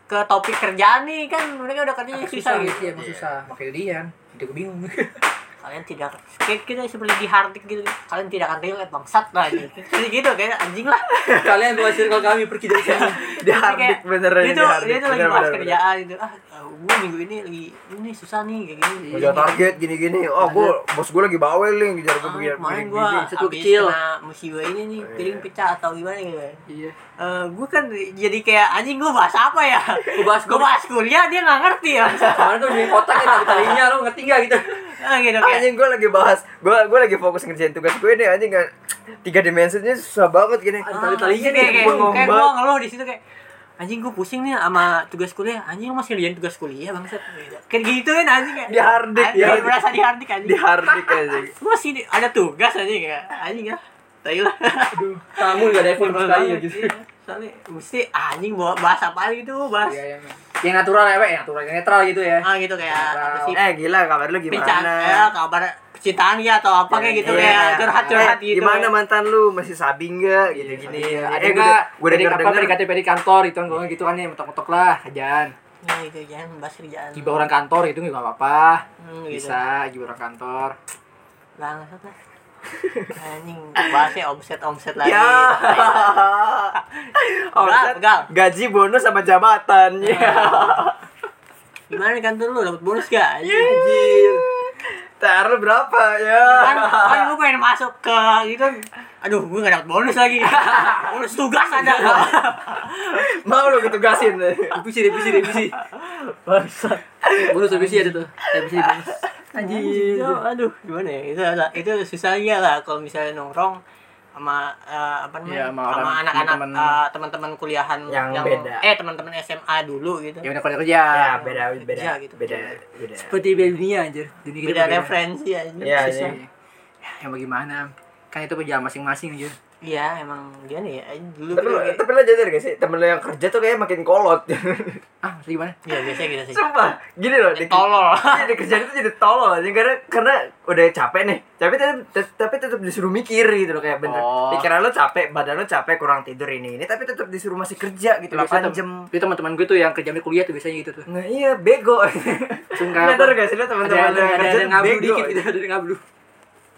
[SPEAKER 3] ke topik kerjaan nih kan mereka udah kerja susah,
[SPEAKER 1] susah
[SPEAKER 3] gitu
[SPEAKER 1] gitu ya, emang susah. Makanya dia Jadi gue bingung. [LAUGHS]
[SPEAKER 3] kalian tidak kayak kita seperti di hardik gitu kalian tidak akan relate bangsat lah gitu jadi gitu kayak anjing lah [LAUGHS]
[SPEAKER 1] Kalian buat circle kami pergi dari sini. [LAUGHS]
[SPEAKER 4] di hardik
[SPEAKER 3] Kayak,
[SPEAKER 4] beneran hardik
[SPEAKER 3] dia tuh lagi
[SPEAKER 4] bener,
[SPEAKER 3] bahas
[SPEAKER 4] bener,
[SPEAKER 3] kerjaan gitu ah gue minggu ini lagi ini susah nih kayak gini
[SPEAKER 4] bener. Gua target gini-gini oh gua bos gua lagi bawel nih ngejar gua
[SPEAKER 3] Ah,
[SPEAKER 4] begini
[SPEAKER 3] kemarin
[SPEAKER 4] begini.
[SPEAKER 1] Satu kecil.
[SPEAKER 3] musibah ini nih piring pecah atau gimana gitu
[SPEAKER 1] Iya.
[SPEAKER 3] Eh, gue kan jadi kayak anjing gue bahas apa ya?
[SPEAKER 1] Gue bahas
[SPEAKER 3] gue bahas kuliah dia nggak ngerti ya.
[SPEAKER 1] Kemarin tuh di kotak ya tali talinya lo ngerti gak gitu?
[SPEAKER 3] Ah, gitu. [LAUGHS]
[SPEAKER 4] anjing gua lagi bahas gua gua lagi fokus ngerjain tugas gue nih anjing kan. Tiga dimensinya susah banget gini.
[SPEAKER 3] Ah,
[SPEAKER 1] tali-talinya
[SPEAKER 3] kayak,
[SPEAKER 1] nih,
[SPEAKER 3] kayak, gue ngeluh di situ kayak anjing gue pusing nih sama tugas kuliah. Anjing lu masih ngerjain tugas kuliah bangsat. Kayak gitu kan anjing kayak.
[SPEAKER 4] Di hardik,
[SPEAKER 3] anjing,
[SPEAKER 4] di hardik.
[SPEAKER 3] berasa di hardik anjing.
[SPEAKER 4] Di hardik anjing. [LAUGHS]
[SPEAKER 3] Gue masih di- ada tugas anjing kayak anjing ya. Tai lah.
[SPEAKER 1] Aduh, kamu gak ada effort sekali ya gitu.
[SPEAKER 3] Iya, soalnya mesti anjing bawa bahas apa gitu bahas.
[SPEAKER 1] Iya, yang yang natural ya, Pak. Yang natural, yang netral gitu ya.
[SPEAKER 3] ah gitu kayak apa sih
[SPEAKER 4] eh gila kabar lu gimana
[SPEAKER 3] ya, kabar percintaan ya atau apa kayak gitu
[SPEAKER 4] Iya,
[SPEAKER 3] kayak
[SPEAKER 4] iya.
[SPEAKER 3] curhat-curhat
[SPEAKER 4] Eh,
[SPEAKER 3] gitu.
[SPEAKER 4] Gimana mantan lu masih sabi enggak gitu gini.
[SPEAKER 1] Iya, ada
[SPEAKER 4] eh,
[SPEAKER 1] nggak?
[SPEAKER 4] gue
[SPEAKER 1] Dari
[SPEAKER 4] denger
[SPEAKER 1] apa
[SPEAKER 4] denger
[SPEAKER 1] dari KTP di kantor itu kan gitu kan ya mentok-mentok lah kerjaan.
[SPEAKER 3] Ya gitu jangan bahas kerjaan.
[SPEAKER 1] Gibah orang kantor itu nggak apa-apa.
[SPEAKER 3] Hmm, gitu.
[SPEAKER 1] Bisa gibah orang kantor.
[SPEAKER 3] Bangsat lah. Anjing bahasnya omset omset lagi.
[SPEAKER 4] Ya. [LAUGHS] Omset,
[SPEAKER 3] pegal.
[SPEAKER 4] gaji bonus sama jabatan. Ya.
[SPEAKER 3] Gimana kantor lu dapat bonus gak? Anjing.
[SPEAKER 4] Anjir. THR lu berapa ya?
[SPEAKER 3] Kan, kan gue pengen masuk ke gitu. Aduh, gue gak dapet bonus lagi. [LAUGHS] bonus tugas ada gua.
[SPEAKER 4] Mau lu ditugasin.
[SPEAKER 1] Revisi, revisi, revisi.
[SPEAKER 3] Bangsat.
[SPEAKER 1] Bonus revisi ada tuh. Revisi bonus.
[SPEAKER 3] Anjing. Aduh, gimana ya? Itu itu susahnya lah kalau misalnya nongkrong sama eh, apa
[SPEAKER 1] Iya,
[SPEAKER 3] namanya?
[SPEAKER 1] sama
[SPEAKER 3] sama anak-anak
[SPEAKER 1] teman-teman-
[SPEAKER 3] eh, teman-teman kuliahan
[SPEAKER 4] Yang beda.
[SPEAKER 3] eh teman-teman SMA dulu gitu.
[SPEAKER 1] Ya udah kerja kerja.
[SPEAKER 4] Ya, beda beda.
[SPEAKER 3] Kerja gitu.
[SPEAKER 4] Beda beda.
[SPEAKER 1] Seperti beda dunia anjir. Dunia kita
[SPEAKER 3] Beda
[SPEAKER 1] berbeda.
[SPEAKER 3] referensi aja.
[SPEAKER 4] Iya, iya.
[SPEAKER 1] Ya, yang bagaimana? Kan itu perjalanan masing-masing anjir.
[SPEAKER 3] Iya, emang gimana ya? Dulu
[SPEAKER 4] Tapi
[SPEAKER 3] kayak-
[SPEAKER 4] tapi lu jadar gak sih? Temen lu yang kerja tuh kayak makin kolot. [LAUGHS]
[SPEAKER 1] Ah, gimana?
[SPEAKER 3] Iya, biasanya gitu sih.
[SPEAKER 4] Sumpah, gini loh. di-
[SPEAKER 3] Tolol. [LAUGHS]
[SPEAKER 4] Iya, di kerjaan itu jadi tolol aja karena karena udah capek nih. Tapi tetap tet- tapi tetap disuruh mikir gitu loh kayak bener.
[SPEAKER 1] Oh.
[SPEAKER 4] Pikiran lo capek, badan lo capek, kurang tidur ini ini tapi tetap disuruh masih kerja gitu
[SPEAKER 1] Biasanya
[SPEAKER 4] 8
[SPEAKER 1] tem-
[SPEAKER 4] jam.
[SPEAKER 1] Itu teman-teman gue tuh yang kerja di kuliah tuh biasanya gitu tuh.
[SPEAKER 4] Nah, iya bego.
[SPEAKER 1] Sungguh [LAUGHS]
[SPEAKER 4] Bener gak sih lo
[SPEAKER 1] Ada
[SPEAKER 4] teman-teman
[SPEAKER 1] ada
[SPEAKER 4] yang
[SPEAKER 1] ada,
[SPEAKER 4] kerja
[SPEAKER 1] ada ngablu dikit gitu, ada yang ngablu.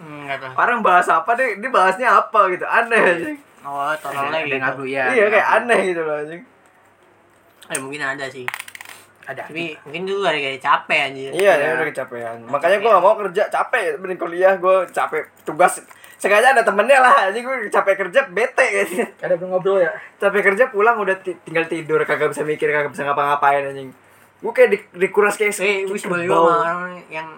[SPEAKER 3] Tahu.
[SPEAKER 4] Orang bahas apa deh, ini bahasnya apa gitu, aneh.
[SPEAKER 3] Oh, tolol
[SPEAKER 1] Ada
[SPEAKER 3] lagi.
[SPEAKER 1] yang
[SPEAKER 3] Gitu.
[SPEAKER 1] ngablu ya.
[SPEAKER 4] iya kayak aneh gitu loh anjing.
[SPEAKER 3] Eh, mungkin ada sih.
[SPEAKER 1] Ada.
[SPEAKER 3] Tapi mungkin dulu ada kayak capek anjir.
[SPEAKER 4] Iya, ya udah kecapean. Makanya gua gak mau kerja, capek bener kuliah, gua capek tugas. Sengaja ada temennya lah, anjing gua capek kerja bete gitu.
[SPEAKER 1] Ada belum ngobrol ya?
[SPEAKER 4] Capek kerja pulang udah ti- tinggal tidur, kagak bisa mikir, kagak bisa ngapa-ngapain anjing. Gua kayak di, dikuras kayak
[SPEAKER 3] Eh, gue sama orang yang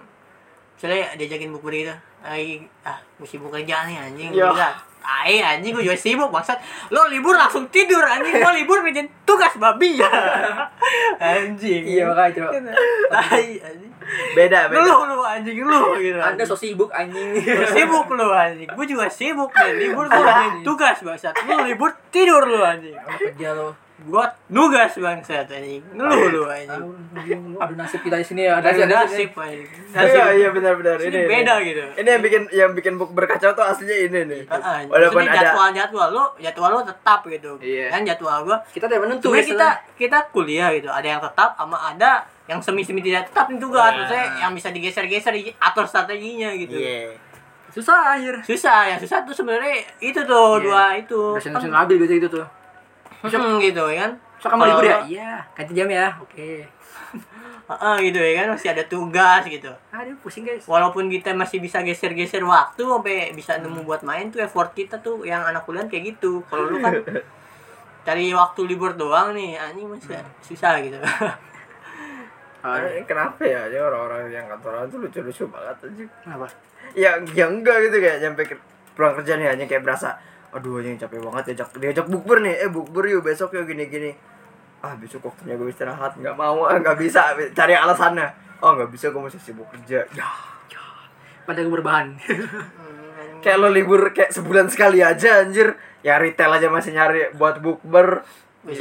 [SPEAKER 3] misalnya diajakin bukber gitu. Lagi ah, gue sibuk kerja nih anjing.
[SPEAKER 4] Ya.
[SPEAKER 3] Bisa. Tai anjing gue juga sibuk bangsat. Lo libur langsung tidur anjing. Lo libur kerjain tugas babi. [LAUGHS] anjing.
[SPEAKER 1] Iya makanya coba.
[SPEAKER 3] Tai anjing.
[SPEAKER 4] Beda, beda.
[SPEAKER 3] Lu lu anjing lu gitu.
[SPEAKER 1] Anda so sibuk anjing.
[SPEAKER 3] Lu sibuk lu anjing. Gue juga sibuk dan [LAUGHS] libur gue kerjain tugas bangsat. Lu libur tidur lu anjing.
[SPEAKER 1] Kerja lo.
[SPEAKER 3] Gua nugas bangsat anjing. Ngeluh lu anjing.
[SPEAKER 1] Aduh nasib kita di sini ya.
[SPEAKER 3] Ada
[SPEAKER 1] Nasib,
[SPEAKER 3] nasib anjing.
[SPEAKER 4] Iya, iya benar-benar
[SPEAKER 3] Ini
[SPEAKER 4] ini.
[SPEAKER 3] beda
[SPEAKER 4] ini.
[SPEAKER 3] gitu.
[SPEAKER 4] Ini yang bikin yang bikin book berkacau tuh aslinya ini nih.
[SPEAKER 3] Heeh,
[SPEAKER 4] Walaupun ada
[SPEAKER 3] jadwal jadwal lu jadwal lu tetap gitu
[SPEAKER 1] Iya.
[SPEAKER 3] kan jadwal gua
[SPEAKER 1] Kita tidak menentu ya,
[SPEAKER 3] kita kita kuliah gitu ada yang tetap sama ada yang semi semi tidak tetap nih tugas
[SPEAKER 1] Nah.
[SPEAKER 3] maksudnya yang bisa digeser geser atur strateginya gitu
[SPEAKER 4] Iya.
[SPEAKER 1] Susah anjir.
[SPEAKER 3] susah ya susah tuh sebenarnya itu tuh
[SPEAKER 1] Iya.
[SPEAKER 3] dua itu
[SPEAKER 1] Mesin-mesin labil biasa itu tuh.
[SPEAKER 3] Hmm, [LAUGHS] gitu ya kan
[SPEAKER 1] So kamu libur ya? Iya, ganti jam ya. Oke. [LAUGHS]
[SPEAKER 3] Heeh, gitu ya kan masih ada tugas gitu
[SPEAKER 1] Aduh, pusing guys.
[SPEAKER 3] walaupun kita masih bisa geser-geser waktu sampai bisa nemu buat main tuh effort kita tuh yang anak kuliah kayak gitu kalau lu kan [LAUGHS] cari waktu libur doang nih anjing masih susah gitu
[SPEAKER 4] Eh, kenapa ya ya orang-orang yang kantoran tuh lucu-lucu banget aja
[SPEAKER 1] Kenapa?
[SPEAKER 4] ya ya enggak gitu kayak nyampe ke pulang kerja nih hanya kayak berasa aduh anjing capek banget diajak diajak bukber nih. Eh bukber yuk besok yuk gini gini ah besok waktunya gue istirahat. Nggak mau ah nggak bisa. Cari alasannya. Oh nggak bisa gue masih sibuk kerja. Ya
[SPEAKER 1] Pada gue berbahan. [LAUGHS]
[SPEAKER 4] kayak lo libur kayak sebulan sekali aja anjir. Ya retail aja masih nyari buat bukber.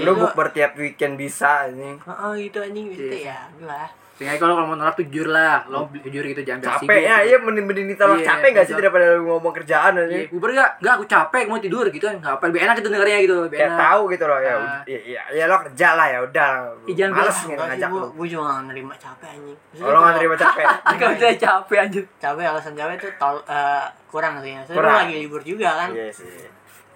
[SPEAKER 4] Lo bukber tiap weekend bisa anjing.
[SPEAKER 3] Heeh, gitu anjing gitu ya lah
[SPEAKER 1] Sehingga kalau kalau mau nolak tuh jujur lah. Lo jujur gitu jangan biasa
[SPEAKER 4] capek ya iya mending mending ditolak
[SPEAKER 1] Iya,
[SPEAKER 4] capek nggak sih daripada lu ngomong kerjaan
[SPEAKER 1] Iya,
[SPEAKER 4] anjing
[SPEAKER 1] Uber enggak? Enggak, aku capek, mau tidur gitu kan. Enggak apa lebih enak itu dengarnya gitu, lebih
[SPEAKER 4] kayak
[SPEAKER 1] enak.
[SPEAKER 4] tahu gitu loh ya
[SPEAKER 1] Nah.
[SPEAKER 4] ud- ya, ya, ya lo kerja lah ya udah
[SPEAKER 1] Ih, jangan
[SPEAKER 4] males
[SPEAKER 1] bilang,
[SPEAKER 3] enggak
[SPEAKER 4] ngajak lo
[SPEAKER 3] gua juga gak nerima capek anjing
[SPEAKER 4] Oh, lo nggak
[SPEAKER 3] kalau
[SPEAKER 4] terima capek [LAUGHS]
[SPEAKER 1] Enggak bisa capek anjir.
[SPEAKER 3] capek alasan capek tuh tol, eh, kurang sih Soalnya
[SPEAKER 4] Kurang.
[SPEAKER 3] lu lagi libur juga kan
[SPEAKER 4] iya sih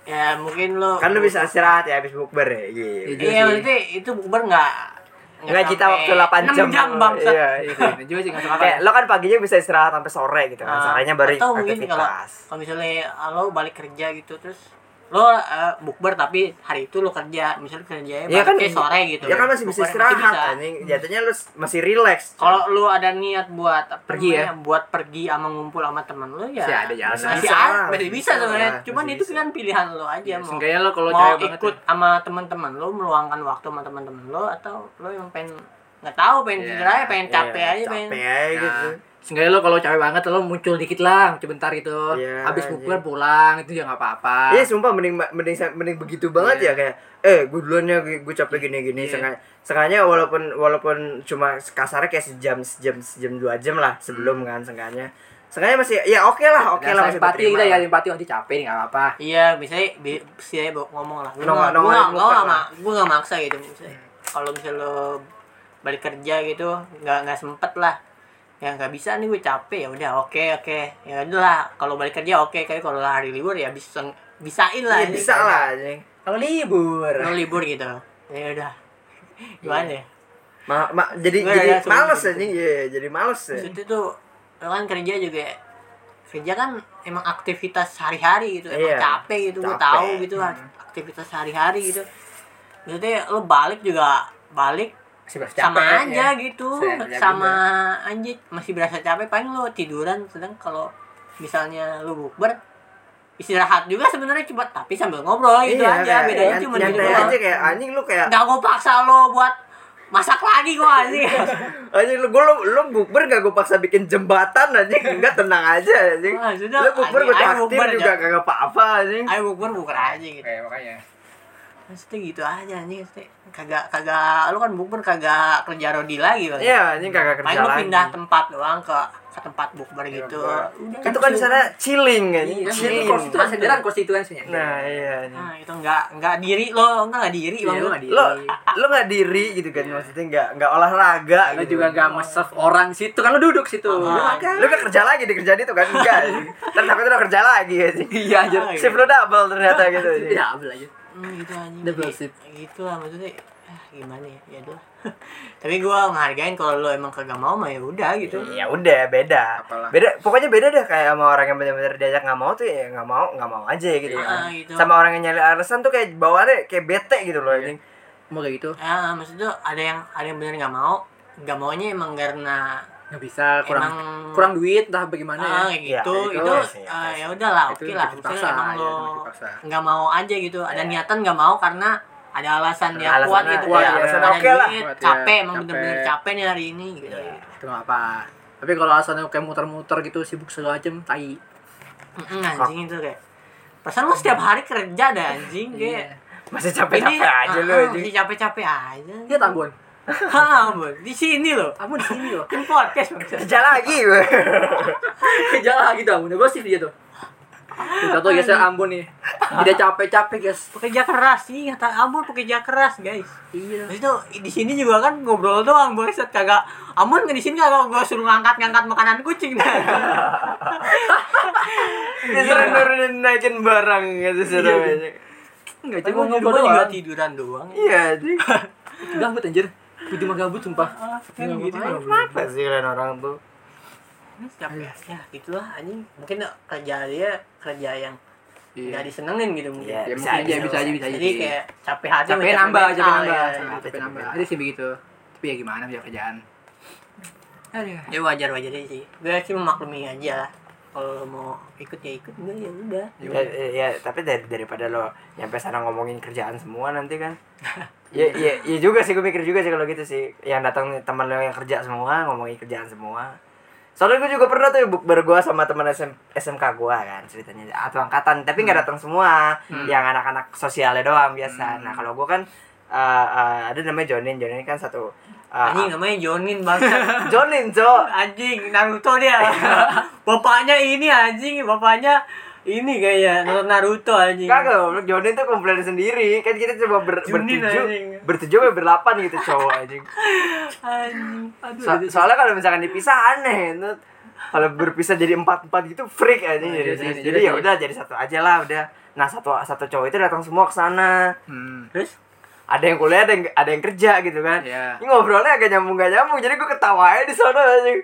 [SPEAKER 3] ya mungkin lo
[SPEAKER 4] kan lu bisa istirahat ya habis bukber ya gitu
[SPEAKER 1] Iya.
[SPEAKER 3] iya
[SPEAKER 1] sih.
[SPEAKER 3] maksudnya itu bukber nggak
[SPEAKER 4] Nggak kita
[SPEAKER 3] sampai
[SPEAKER 4] waktu 8 jam.
[SPEAKER 3] enam jam bangsat
[SPEAKER 4] Iya.
[SPEAKER 1] Itu ini [LAUGHS] juga sih enggak suka
[SPEAKER 4] Kayak lo kan paginya bisa istirahat sampai sore gitu kan.
[SPEAKER 3] Ah,
[SPEAKER 4] Sorenya baru
[SPEAKER 3] atau mungkin kalau
[SPEAKER 4] aktivitas.
[SPEAKER 3] kalau misalnya ah, lo balik kerja gitu terus lo eh, bukber tapi hari itu lo kerja misalnya kerjanya
[SPEAKER 4] Iya kan
[SPEAKER 3] sore gitu
[SPEAKER 4] Ya kan masih bisa istirahat
[SPEAKER 3] bisa.
[SPEAKER 4] anjing. Jatuhnya s- masih relax.
[SPEAKER 3] kalau lo ada niat buat
[SPEAKER 1] Pergi ya?
[SPEAKER 3] buat pergi sama ngumpul sama teman lo ya
[SPEAKER 1] Masih ada jalan.
[SPEAKER 3] masih
[SPEAKER 4] Bisa
[SPEAKER 3] ada masih bisa sebenarnya cuman itu kan pilihan lo aja mau
[SPEAKER 1] Seenggaknya lo kalau
[SPEAKER 3] mau ikut
[SPEAKER 1] ya.
[SPEAKER 3] sama teman-teman lo meluangkan waktu sama teman-teman lo atau lo yang pengen nggak tahu pengen
[SPEAKER 1] Iya,
[SPEAKER 3] tidur aja pengen capek
[SPEAKER 4] Iya,
[SPEAKER 3] aja pengen
[SPEAKER 4] Capek aja gitu.
[SPEAKER 1] Seenggaknya lo kalau capek banget lo muncul dikit lah, sebentar gitu.
[SPEAKER 4] Iya,
[SPEAKER 1] Habis bukber pulang itu ya enggak apa-apa.
[SPEAKER 4] Iya sumpah mending mending mending begitu banget
[SPEAKER 1] Iya.
[SPEAKER 4] ya kayak eh gue duluan ya gue capek gini gini
[SPEAKER 1] Iya.
[SPEAKER 4] sengaja sengaja walaupun walaupun cuma kasarnya kayak sejam sejam sejam dua jam lah sebelum kan sengaja sengaja masih ya oke lah oke
[SPEAKER 1] Ada
[SPEAKER 4] lah
[SPEAKER 1] rasa
[SPEAKER 4] masih
[SPEAKER 1] empati kita ya,
[SPEAKER 4] lah.
[SPEAKER 1] empati nanti capek nih enggak apa-apa.
[SPEAKER 3] Iya, misalnya bi- bawa ngomong lah. Gue nggak, gue nggak,
[SPEAKER 4] lah.
[SPEAKER 3] gue nggak maksa gitu. Misalnya, kalau misalnya lo balik kerja gitu, nggak nggak sempet lah. Ya nggak bisa nih gue capek. Ya udah oke oke. Ya udah lah kalau balik kerja oke. Kayak kalau hari libur ya bisa bisain lah.
[SPEAKER 4] Iya, bisa lah anjing.
[SPEAKER 1] Kalau libur.
[SPEAKER 3] lo libur gitu. Ya udah. Gimana ya?
[SPEAKER 4] Ma, ma, jadi
[SPEAKER 3] Nggak,
[SPEAKER 4] jadi
[SPEAKER 3] ya,
[SPEAKER 4] males
[SPEAKER 3] gitu.
[SPEAKER 4] anjing. Iya jadi males ya.
[SPEAKER 3] maksudnya tuh kan kerja juga kerja kan emang aktivitas sehari-hari gitu. Emang
[SPEAKER 4] Iya,
[SPEAKER 3] capek gitu gue tahu gitu aktivitas sehari-hari gitu. Maksudnya lo balik juga balik
[SPEAKER 1] Masih berasa
[SPEAKER 3] sama
[SPEAKER 1] capek,
[SPEAKER 3] aja
[SPEAKER 1] ya.
[SPEAKER 3] gitu.
[SPEAKER 1] Saya kerja
[SPEAKER 3] sama anjing masih berasa capek. Paling lo tiduran sedang kalau misalnya lo bukber istirahat juga sebenarnya cuma tapi sambil ngobrol gitu
[SPEAKER 4] Iya,
[SPEAKER 3] aja.
[SPEAKER 4] kayak-
[SPEAKER 3] bedanya
[SPEAKER 4] kayak
[SPEAKER 3] cuma gitu
[SPEAKER 4] aja kayak anjing lu kayak
[SPEAKER 3] nggak gue paksa lo buat masak lagi kok anjing. [LAUGHS]
[SPEAKER 4] Anjing lu gua lu, lu bukber gak gue paksa bikin jembatan anjing? Enggak tenang aja anjing.
[SPEAKER 3] Sudah,
[SPEAKER 4] lu bukber gue juga
[SPEAKER 3] aja.
[SPEAKER 4] kagak apa-apa anjing.
[SPEAKER 3] Ayo bukber bukber aja gitu.
[SPEAKER 1] Oke, makanya.
[SPEAKER 3] Maksudnya gitu aja anjing kagak kagak lu kan bukber kagak kerja rodi lagi bang
[SPEAKER 4] iya anjing kagak kerja
[SPEAKER 3] lu
[SPEAKER 4] lagi
[SPEAKER 3] pindah tempat doang ke ke tempat bukber gitu
[SPEAKER 1] bukber.
[SPEAKER 3] udah
[SPEAKER 4] itu kan di sana chilling anjing
[SPEAKER 1] Iya,
[SPEAKER 4] chilling
[SPEAKER 1] itu konstituen konstituensinya.
[SPEAKER 4] nah iya anjing.
[SPEAKER 3] nah itu enggak enggak diri lo enggak enggak diri
[SPEAKER 1] Iya,
[SPEAKER 3] bang
[SPEAKER 1] lo nggak diri.
[SPEAKER 4] lo lo nggak diri gitu kan maksudnya nggak nggak olahraga
[SPEAKER 1] Lo
[SPEAKER 4] gitu.
[SPEAKER 1] juga nggak nge-serve orang situ kan lo duduk situ. Lo
[SPEAKER 3] Ah.
[SPEAKER 1] makan.
[SPEAKER 4] lu gak kerja lagi di kerjaan itu kan enggak tuh udah kerja lagi
[SPEAKER 1] Iya anjir.
[SPEAKER 3] Ah,
[SPEAKER 4] shift lu double ternyata gitu. [LAUGHS]
[SPEAKER 1] Ya, ambil aja.
[SPEAKER 3] Hmm, gitu anjing.
[SPEAKER 1] Double
[SPEAKER 3] Jadi,
[SPEAKER 1] sip.
[SPEAKER 3] gitu lah maksudnya ah, gimana ya? Ya udah [LAUGHS] tapi gua ngehargain kalau lo emang kagak mau mah ya udah gitu.
[SPEAKER 4] Ya udah beda.
[SPEAKER 1] Apalah.
[SPEAKER 4] beda pokoknya beda deh kayak sama orang yang benar-benar diajak nggak mau tuh ya nggak mau nggak mau aja gitu.
[SPEAKER 3] Ah,
[SPEAKER 4] kan
[SPEAKER 3] gitu.
[SPEAKER 4] sama orang yang nyari alasan tuh kayak bawaannya kayak bete gitu loh anjing.
[SPEAKER 1] Mau kayak gitu.
[SPEAKER 3] ah maksudnya ada yang ada yang bener nggak mau? Nggak maunya emang karena
[SPEAKER 1] Nggak bisa kurang
[SPEAKER 3] Emang-
[SPEAKER 1] kurang duit entah bagaimana
[SPEAKER 3] ah,
[SPEAKER 1] ya.
[SPEAKER 3] kayak
[SPEAKER 4] Ya,
[SPEAKER 3] gitu
[SPEAKER 4] itu
[SPEAKER 3] itu
[SPEAKER 4] sih,
[SPEAKER 3] ah,
[SPEAKER 4] oke
[SPEAKER 3] ya udahlah
[SPEAKER 1] Itu
[SPEAKER 3] oke lah misalnya emang
[SPEAKER 1] ya,
[SPEAKER 3] lo nggak mau aja gitu ada niatan nggak mau karena ada alasan yang
[SPEAKER 4] Alasannya
[SPEAKER 3] kuat gitu
[SPEAKER 1] kuat,
[SPEAKER 3] kayak
[SPEAKER 1] ya.
[SPEAKER 3] alasan
[SPEAKER 4] oke lah.
[SPEAKER 3] duit,
[SPEAKER 1] Kuat, ya.
[SPEAKER 3] capek emang
[SPEAKER 1] Capek.
[SPEAKER 3] bener-bener capek nih hari ini gitu
[SPEAKER 1] Itu nggak apa. Tapi kalau alasannya kayak muter-muter gitu sibuk segala macem, tai.
[SPEAKER 3] Mm-mm, anjing itu kayak perasaan lo setiap hari kerja dah anjing kayak
[SPEAKER 4] masih capek-capek aja lu
[SPEAKER 3] ah, ah,
[SPEAKER 4] anjing
[SPEAKER 3] masih capek-capek aja
[SPEAKER 1] Iya Tambun.
[SPEAKER 3] Hah, Bun. di sini loh
[SPEAKER 1] Tambun di sini loh.
[SPEAKER 3] kan podcast maksudnya
[SPEAKER 4] kerja lagi gue [LAUGHS]
[SPEAKER 1] Kerja lagi Tambun. Gue sih dia tuh. Tuh, Contoh ya saya Ambon nih. Tidak capek-capek, guys.
[SPEAKER 3] pekerja keras sih kata Amon pekerja keras guys
[SPEAKER 1] Iya.
[SPEAKER 3] Terus itu di sini juga kan ngobrol doang buset kagak Amon di sini kagak gua suruh ngangkat-ngangkat makanan kucing. [LAUGHS]
[SPEAKER 4] Disuruh nurunin naikin barang gitu suruh aja.
[SPEAKER 1] Enggak,
[SPEAKER 3] Tapi
[SPEAKER 1] cuma ngobrol
[SPEAKER 3] juga tiduran doang.
[SPEAKER 4] Iya, anjing.
[SPEAKER 1] Gabut anjir. Putih mah gabut sumpah.
[SPEAKER 3] Kan gitu.
[SPEAKER 4] Kenapa sih kalian orang tuh?
[SPEAKER 3] Capek. Ya gitulah anjing. Mungkin kerja dia kerja yang
[SPEAKER 1] Iya.
[SPEAKER 3] nggak disenengin gitu mungkin.
[SPEAKER 4] Iya.
[SPEAKER 1] Ya,
[SPEAKER 4] Bisa
[SPEAKER 1] mungkin aja,
[SPEAKER 4] aja,
[SPEAKER 1] bisa aja, bisa aja.
[SPEAKER 3] Jadi kayak capek hati
[SPEAKER 1] capek nambah, capek nambah,
[SPEAKER 3] ya.
[SPEAKER 1] capek nambah. Ada sih begitu. Tapi ya gimana punya kerjaan. Aduh.
[SPEAKER 3] Ya wajar wajar aja sih. Gue sih memaklumi aja. Kalau mau ikut ya ikut, enggak ya udah.
[SPEAKER 4] Ya, ya, ya, tapi dari, daripada lo nyampe sana ngomongin kerjaan semua nanti kan. [LAUGHS] ya, ya, ya juga sih gue mikir juga sih kalau gitu sih. Yang datang teman lo yang kerja semua ngomongin kerjaan semua. Soalnya gue juga pernah tuh bukber gue sama teman SM, SMK gue kan ceritanya. Atau angkatan tapi nggak datang semua. Yang anak-anak sosialnya doang biasa. Nah kalau gue kan eh, eh, ada namanya Jonin. Jonin kan satu eh,
[SPEAKER 3] Anjing namanya Jonin bangsa. [LAUGHS]
[SPEAKER 4] Jonin cok
[SPEAKER 3] anjing Naruto dia. [LAUGHS] bapaknya ini anjing, bapaknya ini kayak nonton Naruto anjing.
[SPEAKER 4] Kagak, goblok. Jonin tuh komplain sendiri. Kan kita coba ber,
[SPEAKER 3] Junin,
[SPEAKER 4] bertujuh,
[SPEAKER 3] anjing.
[SPEAKER 4] bertujuh sampai berlapan gitu cowok anjing.
[SPEAKER 3] Anjing. Aduh.
[SPEAKER 4] So- soalnya kalau misalkan dipisah aneh. Kalau berpisah jadi empat empat gitu freak
[SPEAKER 1] Oh,
[SPEAKER 4] anjing
[SPEAKER 1] iya
[SPEAKER 4] jadi.
[SPEAKER 1] sih,
[SPEAKER 4] jadi
[SPEAKER 1] iya
[SPEAKER 4] ya
[SPEAKER 1] sih.
[SPEAKER 4] udah jadi satu aja lah udah. Nah satu satu cowok itu datang semua ke sana.
[SPEAKER 1] Hmm.
[SPEAKER 3] Terus
[SPEAKER 4] Ada yang kuliah, ada yang ada yang kerja gitu kan.
[SPEAKER 1] Iya.
[SPEAKER 4] Ini ngobrolnya agak nyambung gak nyambung. Jadi gue ketawa aja di sana anjing.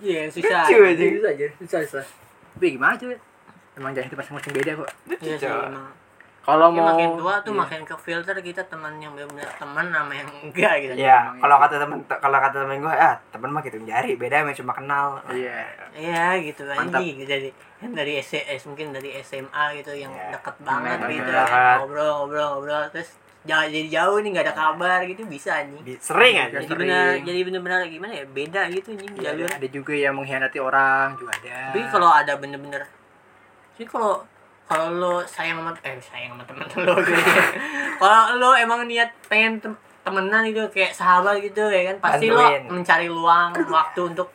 [SPEAKER 3] iya susah.
[SPEAKER 4] Lucu anjing.
[SPEAKER 1] Bisa aja, bisa bisa. Tapi gimana cuy? Emang jalan itu masing-masing beda kok.
[SPEAKER 3] Iya sih
[SPEAKER 4] Cok.
[SPEAKER 3] emang.
[SPEAKER 1] Kalau
[SPEAKER 3] Ya,
[SPEAKER 1] mau
[SPEAKER 3] makin tua tuh
[SPEAKER 1] Iya.
[SPEAKER 3] makin ke filter kita teman yang benar-benar teman sama yang enggak gitu.
[SPEAKER 4] Ya, kalau
[SPEAKER 1] iya.
[SPEAKER 4] kata temen kalau kata temen gue, ah temen mah gitu jari, beda emang cuma kenal.
[SPEAKER 1] Iya.
[SPEAKER 3] Iya gitu
[SPEAKER 4] Mantap.
[SPEAKER 3] anjing dari yang dari SS mungkin dari SMA gitu yang
[SPEAKER 4] Iya.
[SPEAKER 3] deket banget
[SPEAKER 1] Deket
[SPEAKER 3] gitu ya. ngobrol ngobrol ngobrol terus jauh jadi jauh nih nggak ada kabar gitu bisa anjing
[SPEAKER 4] Bi- Sering aja.
[SPEAKER 3] jadi
[SPEAKER 1] sering.
[SPEAKER 3] benar jadi benar-benar gimana ya beda gitu anjing
[SPEAKER 1] Iya,
[SPEAKER 3] jalur
[SPEAKER 1] ada juga yang mengkhianati orang juga ada.
[SPEAKER 3] tapi kalau ada bener-bener sih kalau kalau lo sayang sama eh sayang sama temen lo gitu ya. [LAUGHS] kalau lo emang niat pengen tem- temenan gitu kayak sahabat gitu ya kan pasti
[SPEAKER 4] Bantuin.
[SPEAKER 3] lo mencari luang waktu untuk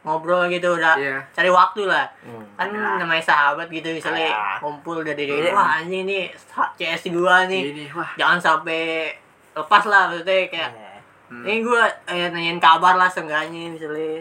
[SPEAKER 3] ngobrol gitu udah
[SPEAKER 1] Iya.
[SPEAKER 3] cari waktu lah
[SPEAKER 4] Hmm.
[SPEAKER 3] kan namanya sahabat gitu misalnya
[SPEAKER 4] Ah.
[SPEAKER 3] kumpul udah dari
[SPEAKER 4] Iya.
[SPEAKER 3] wah anjing nih CS gua nih
[SPEAKER 1] Ini wah.
[SPEAKER 3] jangan sampai lepas lah maksudnya kayak
[SPEAKER 4] Iya.
[SPEAKER 1] Hmm.
[SPEAKER 3] ini gua eh, nanyain kabar lah seenggaknya misalnya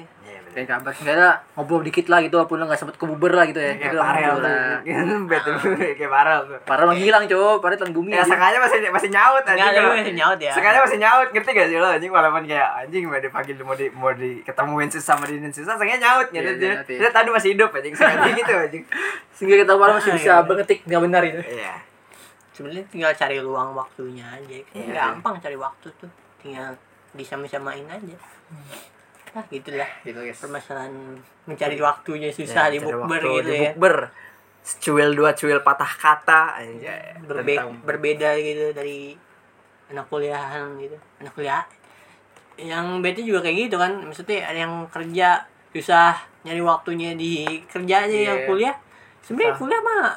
[SPEAKER 1] Dan kabar sebenarnya ngobrol dikit lah gitu walaupun lo nggak sempet ke Uber lah gitu ya.
[SPEAKER 4] kayak
[SPEAKER 1] Itu lah,
[SPEAKER 4] parel tuh [LAUGHS] betul kayak parel tuh
[SPEAKER 1] Parah menghilang cow, parah telan bumi.
[SPEAKER 4] ya
[SPEAKER 1] aja.
[SPEAKER 4] sengaja masih masih nyaut
[SPEAKER 3] gue masih nyaut ya
[SPEAKER 4] sengaja masih nyaut ngerti gak sih lo anjing walaupun kayak anjing mau dipanggil mau di mau di ketemuin susah sama diinin susah sengaja nyaut gitu aja
[SPEAKER 1] iya.
[SPEAKER 4] dia tadi masih hidup anjing sengaja [LAUGHS] gitu anjing
[SPEAKER 1] Sehingga kita parah masih
[SPEAKER 3] Ah,
[SPEAKER 1] bisa
[SPEAKER 3] iya.
[SPEAKER 1] mengetik nggak benar itu.
[SPEAKER 4] iya
[SPEAKER 3] sebenarnya tinggal cari luang waktunya aja kan
[SPEAKER 4] Iya.
[SPEAKER 3] gampang cari waktu tuh tinggal disama-samain aja nah gitulah.
[SPEAKER 1] Gitu guys.
[SPEAKER 3] permasalahan mencari waktunya susah di
[SPEAKER 4] Iya, cari
[SPEAKER 3] bukber gitu
[SPEAKER 4] di
[SPEAKER 3] ya.
[SPEAKER 4] bukber. Cuil dua cuil patah kata anjing
[SPEAKER 3] Berbe
[SPEAKER 4] Tentang-
[SPEAKER 3] berbeda gitu dari anak kuliahan gitu. Anak kuliah. Yang bete juga kayak gitu kan. Maksudnya ada yang kerja susah nyari waktunya di kerja aja yang
[SPEAKER 1] Iya.
[SPEAKER 3] kuliah. Sebenarnya kuliah mah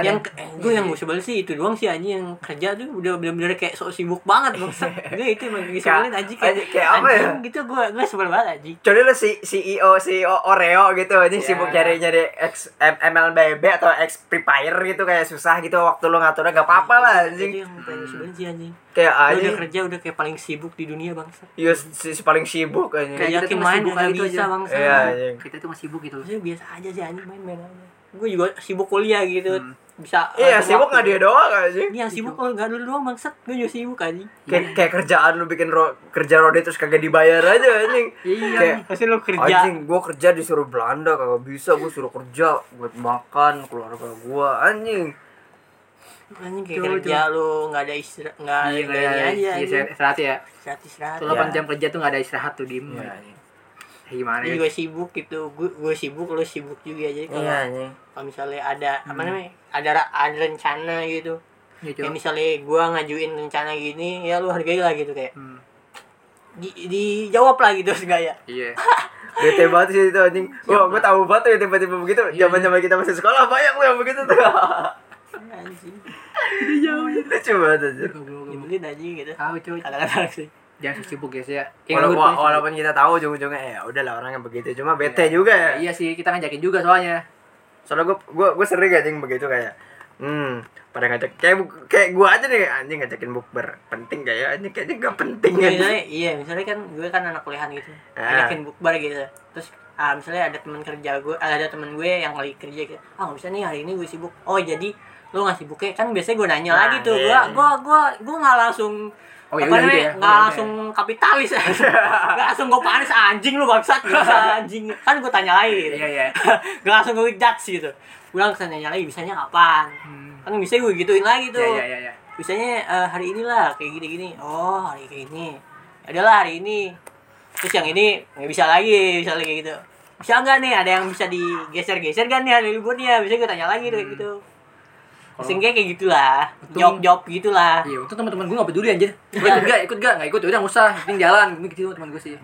[SPEAKER 1] Ada
[SPEAKER 3] yang
[SPEAKER 1] yang-
[SPEAKER 3] eh, gue yang gue sebel sih itu doang sih anjing yang kerja tuh udah bener-bener kayak sok sibuk banget bangsa [LAUGHS] gue itu emang gue sebelin anjing kayak,
[SPEAKER 4] anjing, kayak apa ya?
[SPEAKER 3] gitu gue gue sebel banget anjing
[SPEAKER 4] Coba lu si CEO CEO Oreo gitu anjing
[SPEAKER 1] Iya.
[SPEAKER 4] sibuk nyari nyari X M- MLBB atau X Free Fire gitu kayak susah gitu waktu lu ngaturnya gak apa-apa lah
[SPEAKER 3] itu
[SPEAKER 4] anjing
[SPEAKER 3] yang paling sebelin sih anjing
[SPEAKER 4] kayak
[SPEAKER 3] Lu udah kerja udah kayak paling sibuk di dunia bangsa
[SPEAKER 4] iya si, si paling sibuk anjing
[SPEAKER 1] Kayak kita
[SPEAKER 3] yakin main
[SPEAKER 1] sibuk
[SPEAKER 3] gak
[SPEAKER 1] aja itu
[SPEAKER 3] bisa
[SPEAKER 1] aja.
[SPEAKER 3] bangsa
[SPEAKER 4] iya anjing
[SPEAKER 1] Kita tuh masih sibuk gitu.
[SPEAKER 3] Maksudnya biasa aja sih anjing main-main aja. Gue juga sibuk kuliah gitu. Bisa
[SPEAKER 4] iya sibuk nggak dia doang anjing
[SPEAKER 3] Iya sibuk kalau nggak lu doang bangsat. Gue juga sibuk anjing.
[SPEAKER 4] kayak kayak kerjaan lu bikin ro kerja rode terus kagak dibayar aja anjing
[SPEAKER 1] Iya.
[SPEAKER 3] Pasti lu kerja.
[SPEAKER 4] anjing gua kerja disuruh Belanda kagak bisa gua suruh kerja buat makan keluarga gua anjing
[SPEAKER 3] Anjing kayak
[SPEAKER 1] Coba,
[SPEAKER 3] kerja lu nggak ada istirahat nggak ada
[SPEAKER 1] Iya,
[SPEAKER 3] aja.
[SPEAKER 1] iya, istirahat ya.
[SPEAKER 3] Istirahat istirahat.
[SPEAKER 1] Tuh
[SPEAKER 3] Ya.
[SPEAKER 1] 8 jam kerja tuh nggak ada istirahat tuh diem.
[SPEAKER 4] iya anjing
[SPEAKER 1] Kayak Gimana
[SPEAKER 3] Ini
[SPEAKER 1] ya?
[SPEAKER 3] juga sibuk gitu. Gue gue sibuk lu sibuk juga jadi kalau
[SPEAKER 4] iya anjing
[SPEAKER 3] kalau misalnya ada apa namanya ada ada rencana gitu.
[SPEAKER 1] Iya,
[SPEAKER 3] Kayak misalnya gua ngajuin rencana gini ya lu hargai lah gitu kayak
[SPEAKER 1] Hmm.
[SPEAKER 3] di, dijawab lah gitu [LAUGHS] enggak ya.
[SPEAKER 1] Iya.
[SPEAKER 4] bete banget sih itu anjing [LAUGHS] wah gua tahu banget tuh ya tiba-tiba begitu zaman zaman kita masih sekolah banyak tuh yang begitu tuh
[SPEAKER 3] Anjing. [LAUGHS]
[SPEAKER 4] lucu banget anjir
[SPEAKER 3] Nyebelin aja gitu.
[SPEAKER 1] Tahu cuy.
[SPEAKER 3] Kadang-kadang sih.
[SPEAKER 1] Jangan sibuk guys ya.
[SPEAKER 4] Walau-
[SPEAKER 1] nganggur
[SPEAKER 4] wa-
[SPEAKER 1] tuh
[SPEAKER 4] walaupun kita tahu ujung-ujungnya ya udahlah orangnya begitu cuma bete juga ya
[SPEAKER 1] Iya sih, kita ngajakin juga soalnya.
[SPEAKER 4] Soalnya gue gue gue sering anjing begitu kayak Hmm, pada ngajak kayak kayak gua aja nih anjing ngajakin bukber. Penting gak ya? Anjing kayaknya gak penting
[SPEAKER 3] Iya,
[SPEAKER 4] ya.
[SPEAKER 3] misalnya iya misalnya kan gue kan anak kuliahan gitu
[SPEAKER 4] Ah.
[SPEAKER 3] ngajakin bukber gitu terus ah, misalnya ada teman kerja gue ada teman gue yang lagi kerja gitu ah nggak bisa nih hari ini gue sibuk oh jadi lu nggak sibuknya kan biasanya gue nanya
[SPEAKER 4] Nah,
[SPEAKER 3] lagi tuh gue gue gue gue nggak langsung
[SPEAKER 1] Oh, ya
[SPEAKER 3] apa
[SPEAKER 1] gitu
[SPEAKER 3] namanya?
[SPEAKER 1] ya.
[SPEAKER 3] nggak
[SPEAKER 1] Udah,
[SPEAKER 3] langsung kapitalis. [LAUGHS] Nggak langsung gue panis anjing lu bangsat. Usah anjing. Kan gue tanya lagi
[SPEAKER 1] Iya iya. [LAUGHS]
[SPEAKER 3] nggak langsung gue judge gitu. Gue langsung tanya lagi bisanya kapan kan bisa gue gituin lagi tuh.
[SPEAKER 1] Iya iya iya iya.
[SPEAKER 3] misalnya eh, hari inilah kayak gini gini oh hari kayak gini. Ya udahlah hari ini. Terus yang ini nggak bisa lagi misalnya kayak gitu. Bisa nggak nih? Ada yang bisa digeser-geser kan nih hari liburnya? Bisa gue tanya lagi tuh kayak gitu sehingga kayak gitulah
[SPEAKER 1] Untung-
[SPEAKER 3] job job gitulah
[SPEAKER 1] Iya, untung teman-teman gue gak peduli anjir. Gue ikut gak, ikut gak, gak ikut, udah nggak usah, penting jalan. Ini gitu teman gue sih.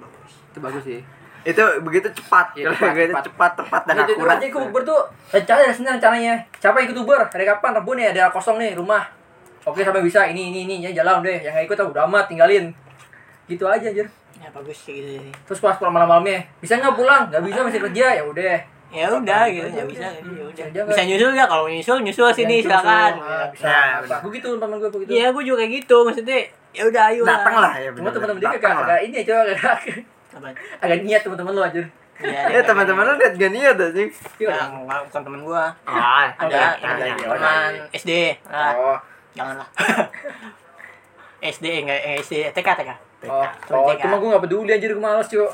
[SPEAKER 1] Itu bagus sih.
[SPEAKER 4] Itu begitu cepat.
[SPEAKER 1] Iya,
[SPEAKER 4] Kalau
[SPEAKER 1] cepat,
[SPEAKER 4] begitu
[SPEAKER 1] cepat.
[SPEAKER 4] cepat, tepat dan
[SPEAKER 1] Nah, jadi
[SPEAKER 4] akurat.
[SPEAKER 1] aja ikut Uber tuh rencana ada senang rencananya. Siapa yang ikut Uber? Hari kapan? Rebu nih ada kosong nih rumah. Oke sampai bisa ini ini ini ya jalan deh. Yang gak ikut ah, udah amat tinggalin. Gitu aja anjir.
[SPEAKER 3] ya bagus kayak gitu sih
[SPEAKER 1] Terus pas pulang malam-malamnya, bisa nggak pulang? Gak bisa masih kerja ya udah.
[SPEAKER 3] Ya udah gitu
[SPEAKER 1] aja,
[SPEAKER 3] nggak bisa
[SPEAKER 1] udah.
[SPEAKER 3] gitu ya udah bisa nyusul nggak kalau nyusul nyusul sini silakan
[SPEAKER 1] ah, bisa.
[SPEAKER 4] Ya,
[SPEAKER 1] apa.
[SPEAKER 4] benar.
[SPEAKER 1] Begitu teman gue begitu.
[SPEAKER 3] iya gue juga kayak gitu maksudnya ya udah ayo
[SPEAKER 4] Datang lah ya
[SPEAKER 1] Cuma
[SPEAKER 4] bener.
[SPEAKER 1] teman-teman dia
[SPEAKER 4] Datang
[SPEAKER 1] agak,
[SPEAKER 4] lah.
[SPEAKER 1] agak ini aja agak,
[SPEAKER 3] Apaan?
[SPEAKER 1] agak niat teman-teman lo aja.
[SPEAKER 3] Iya,
[SPEAKER 4] Ya teman-teman lu lihat gak niat anjing.
[SPEAKER 1] Iya.
[SPEAKER 3] yang bukan temen gua
[SPEAKER 4] Ah,
[SPEAKER 3] ada
[SPEAKER 1] ada,
[SPEAKER 3] teman SD nah,
[SPEAKER 1] Oh,
[SPEAKER 3] janganlah [LAUGHS] SD enggak eh, SD TK TK
[SPEAKER 1] oh,
[SPEAKER 3] Cuma
[SPEAKER 1] oh, gue gak peduli anjir gue males cuy.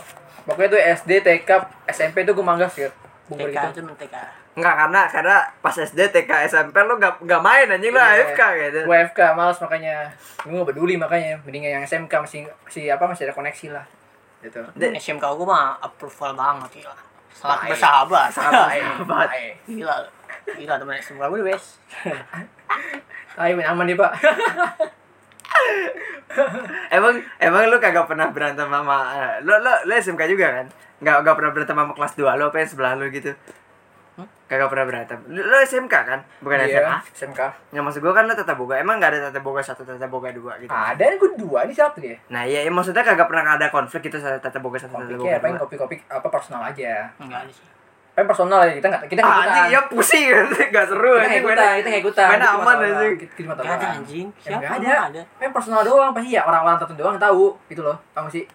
[SPEAKER 1] Pokoknya tuh SD, TK, SMP tuh gue manggas ya. Bumper
[SPEAKER 3] TK itu men TK
[SPEAKER 4] Enggak karena karena pas SD TK SMP lu gak, gak main anjing
[SPEAKER 1] Iya.
[SPEAKER 4] AFK gitu.
[SPEAKER 1] Gue FK males makanya. Gue gak peduli makanya. Mending yang SMK masih masih apa masih ada koneksi lah. Gitu.
[SPEAKER 4] De-
[SPEAKER 3] SMK gua mah approval banget gila sangat bersahabat
[SPEAKER 1] Sahabat. [LAUGHS]
[SPEAKER 3] gila gila teman SMK gua the best [LAUGHS]
[SPEAKER 1] Ayo aman nih pak. [LAUGHS]
[SPEAKER 4] emang emang lu kagak pernah berantem sama lu lu lu SMK juga kan? Enggak enggak pernah berantem sama kelas 2 lu apa yang sebelah lu gitu. Kagak pernah berantem. Lu, lu SMK kan? Bukan SMA.
[SPEAKER 1] Iya, SMK.
[SPEAKER 4] Yang maksud gua kan lu tata boga. Emang enggak ada tata boga satu tata boga dua gitu.
[SPEAKER 1] Ada nih gue dua ini satu ya.
[SPEAKER 4] Nah, iya, iya maksudnya kagak pernah ada konflik gitu sama tata boga satu tata
[SPEAKER 1] Kopi
[SPEAKER 4] boga
[SPEAKER 1] ya, paling
[SPEAKER 4] dua.
[SPEAKER 1] kopi-kopi apa personal aja.
[SPEAKER 3] enggak ada sih
[SPEAKER 1] Paling personal ya kita nggak kita [LAUGHS] nggak
[SPEAKER 4] Ah,
[SPEAKER 1] ikutan.
[SPEAKER 4] anjing, ya pusing Enggak seru
[SPEAKER 1] Kita nggak
[SPEAKER 4] anjing
[SPEAKER 1] ikutan,
[SPEAKER 4] mainnya.
[SPEAKER 1] kita nggak ikutan. Kita cuma
[SPEAKER 4] aman anjing.
[SPEAKER 1] Kita
[SPEAKER 3] Nggak ada anjing
[SPEAKER 1] Ya,
[SPEAKER 3] siapa
[SPEAKER 1] nggak
[SPEAKER 3] ada
[SPEAKER 1] Paling personal doang pasti ya orang-orang tertentu doang tahu gitu loh. Tahu nggak sih?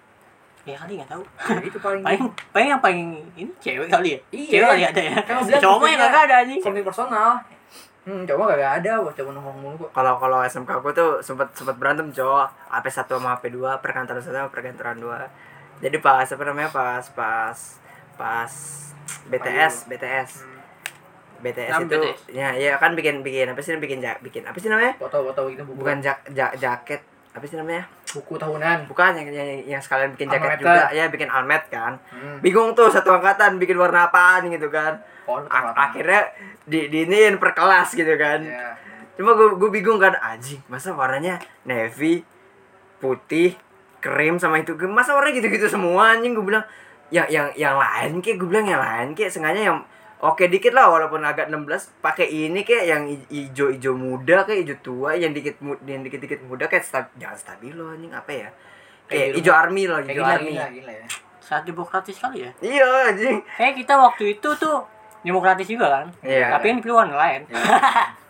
[SPEAKER 3] ya kali nggak tahu
[SPEAKER 1] Ya, itu paling
[SPEAKER 3] paling paling yang paling ini cewek kali ya
[SPEAKER 1] Iya.
[SPEAKER 3] cewek kali ada ya
[SPEAKER 1] Kan
[SPEAKER 3] cowok mah yang nggak ada anjing
[SPEAKER 1] konflik personal. Hmm, coba gak ada, coba ngomong mulu kok.
[SPEAKER 4] Kalau kalau SMK aku tuh sempat sempat berantem cowok HP 1 sama HP 2, perkantoran 1 sama perkantoran 2. Jadi pas apa namanya pas pas pas BTS, BTS. BTS
[SPEAKER 3] Kenapa
[SPEAKER 4] itu
[SPEAKER 3] BTS?
[SPEAKER 4] ya ya kan bikin bikin apa sih bikin ja, bikin apa sih namanya?
[SPEAKER 1] Foto-foto gitu buku.
[SPEAKER 4] Bukan jak, ja- jaket apa sih namanya?
[SPEAKER 1] buku tahunan.
[SPEAKER 4] Bukan yang yang, yang sekalian bikin jaket
[SPEAKER 1] Almet
[SPEAKER 4] juga, ya bikin almet kan.
[SPEAKER 1] Hmm.
[SPEAKER 4] Bingung tuh satu angkatan bikin warna apaan gitu kan.
[SPEAKER 1] Oh,
[SPEAKER 4] A- akhirnya di diinin per kelas gitu kan.
[SPEAKER 1] ya.
[SPEAKER 4] Cuma gue gue bingung kan anjing masa warnanya navy putih krim sama itu masa warnanya gitu-gitu semua anjing gue bilang yang yang yang lain kayak gue bilang yang lain kayak sengaja yang oke dikit lah walaupun agak 16 pakai ini kayak yang hijau muda kayak hijau tua yang dikit yang dikit dikit muda kayak stab, jangan stabilo anjing. Apa ya? Kayak hijau army loh hijau
[SPEAKER 1] gila,
[SPEAKER 4] army.
[SPEAKER 1] gila, gila ya.
[SPEAKER 3] saat demokratis kali ya.
[SPEAKER 4] Iya anjing.
[SPEAKER 3] Kayak kita waktu itu tuh demokratis juga kan?
[SPEAKER 4] Iya.
[SPEAKER 3] tapi yang warna lain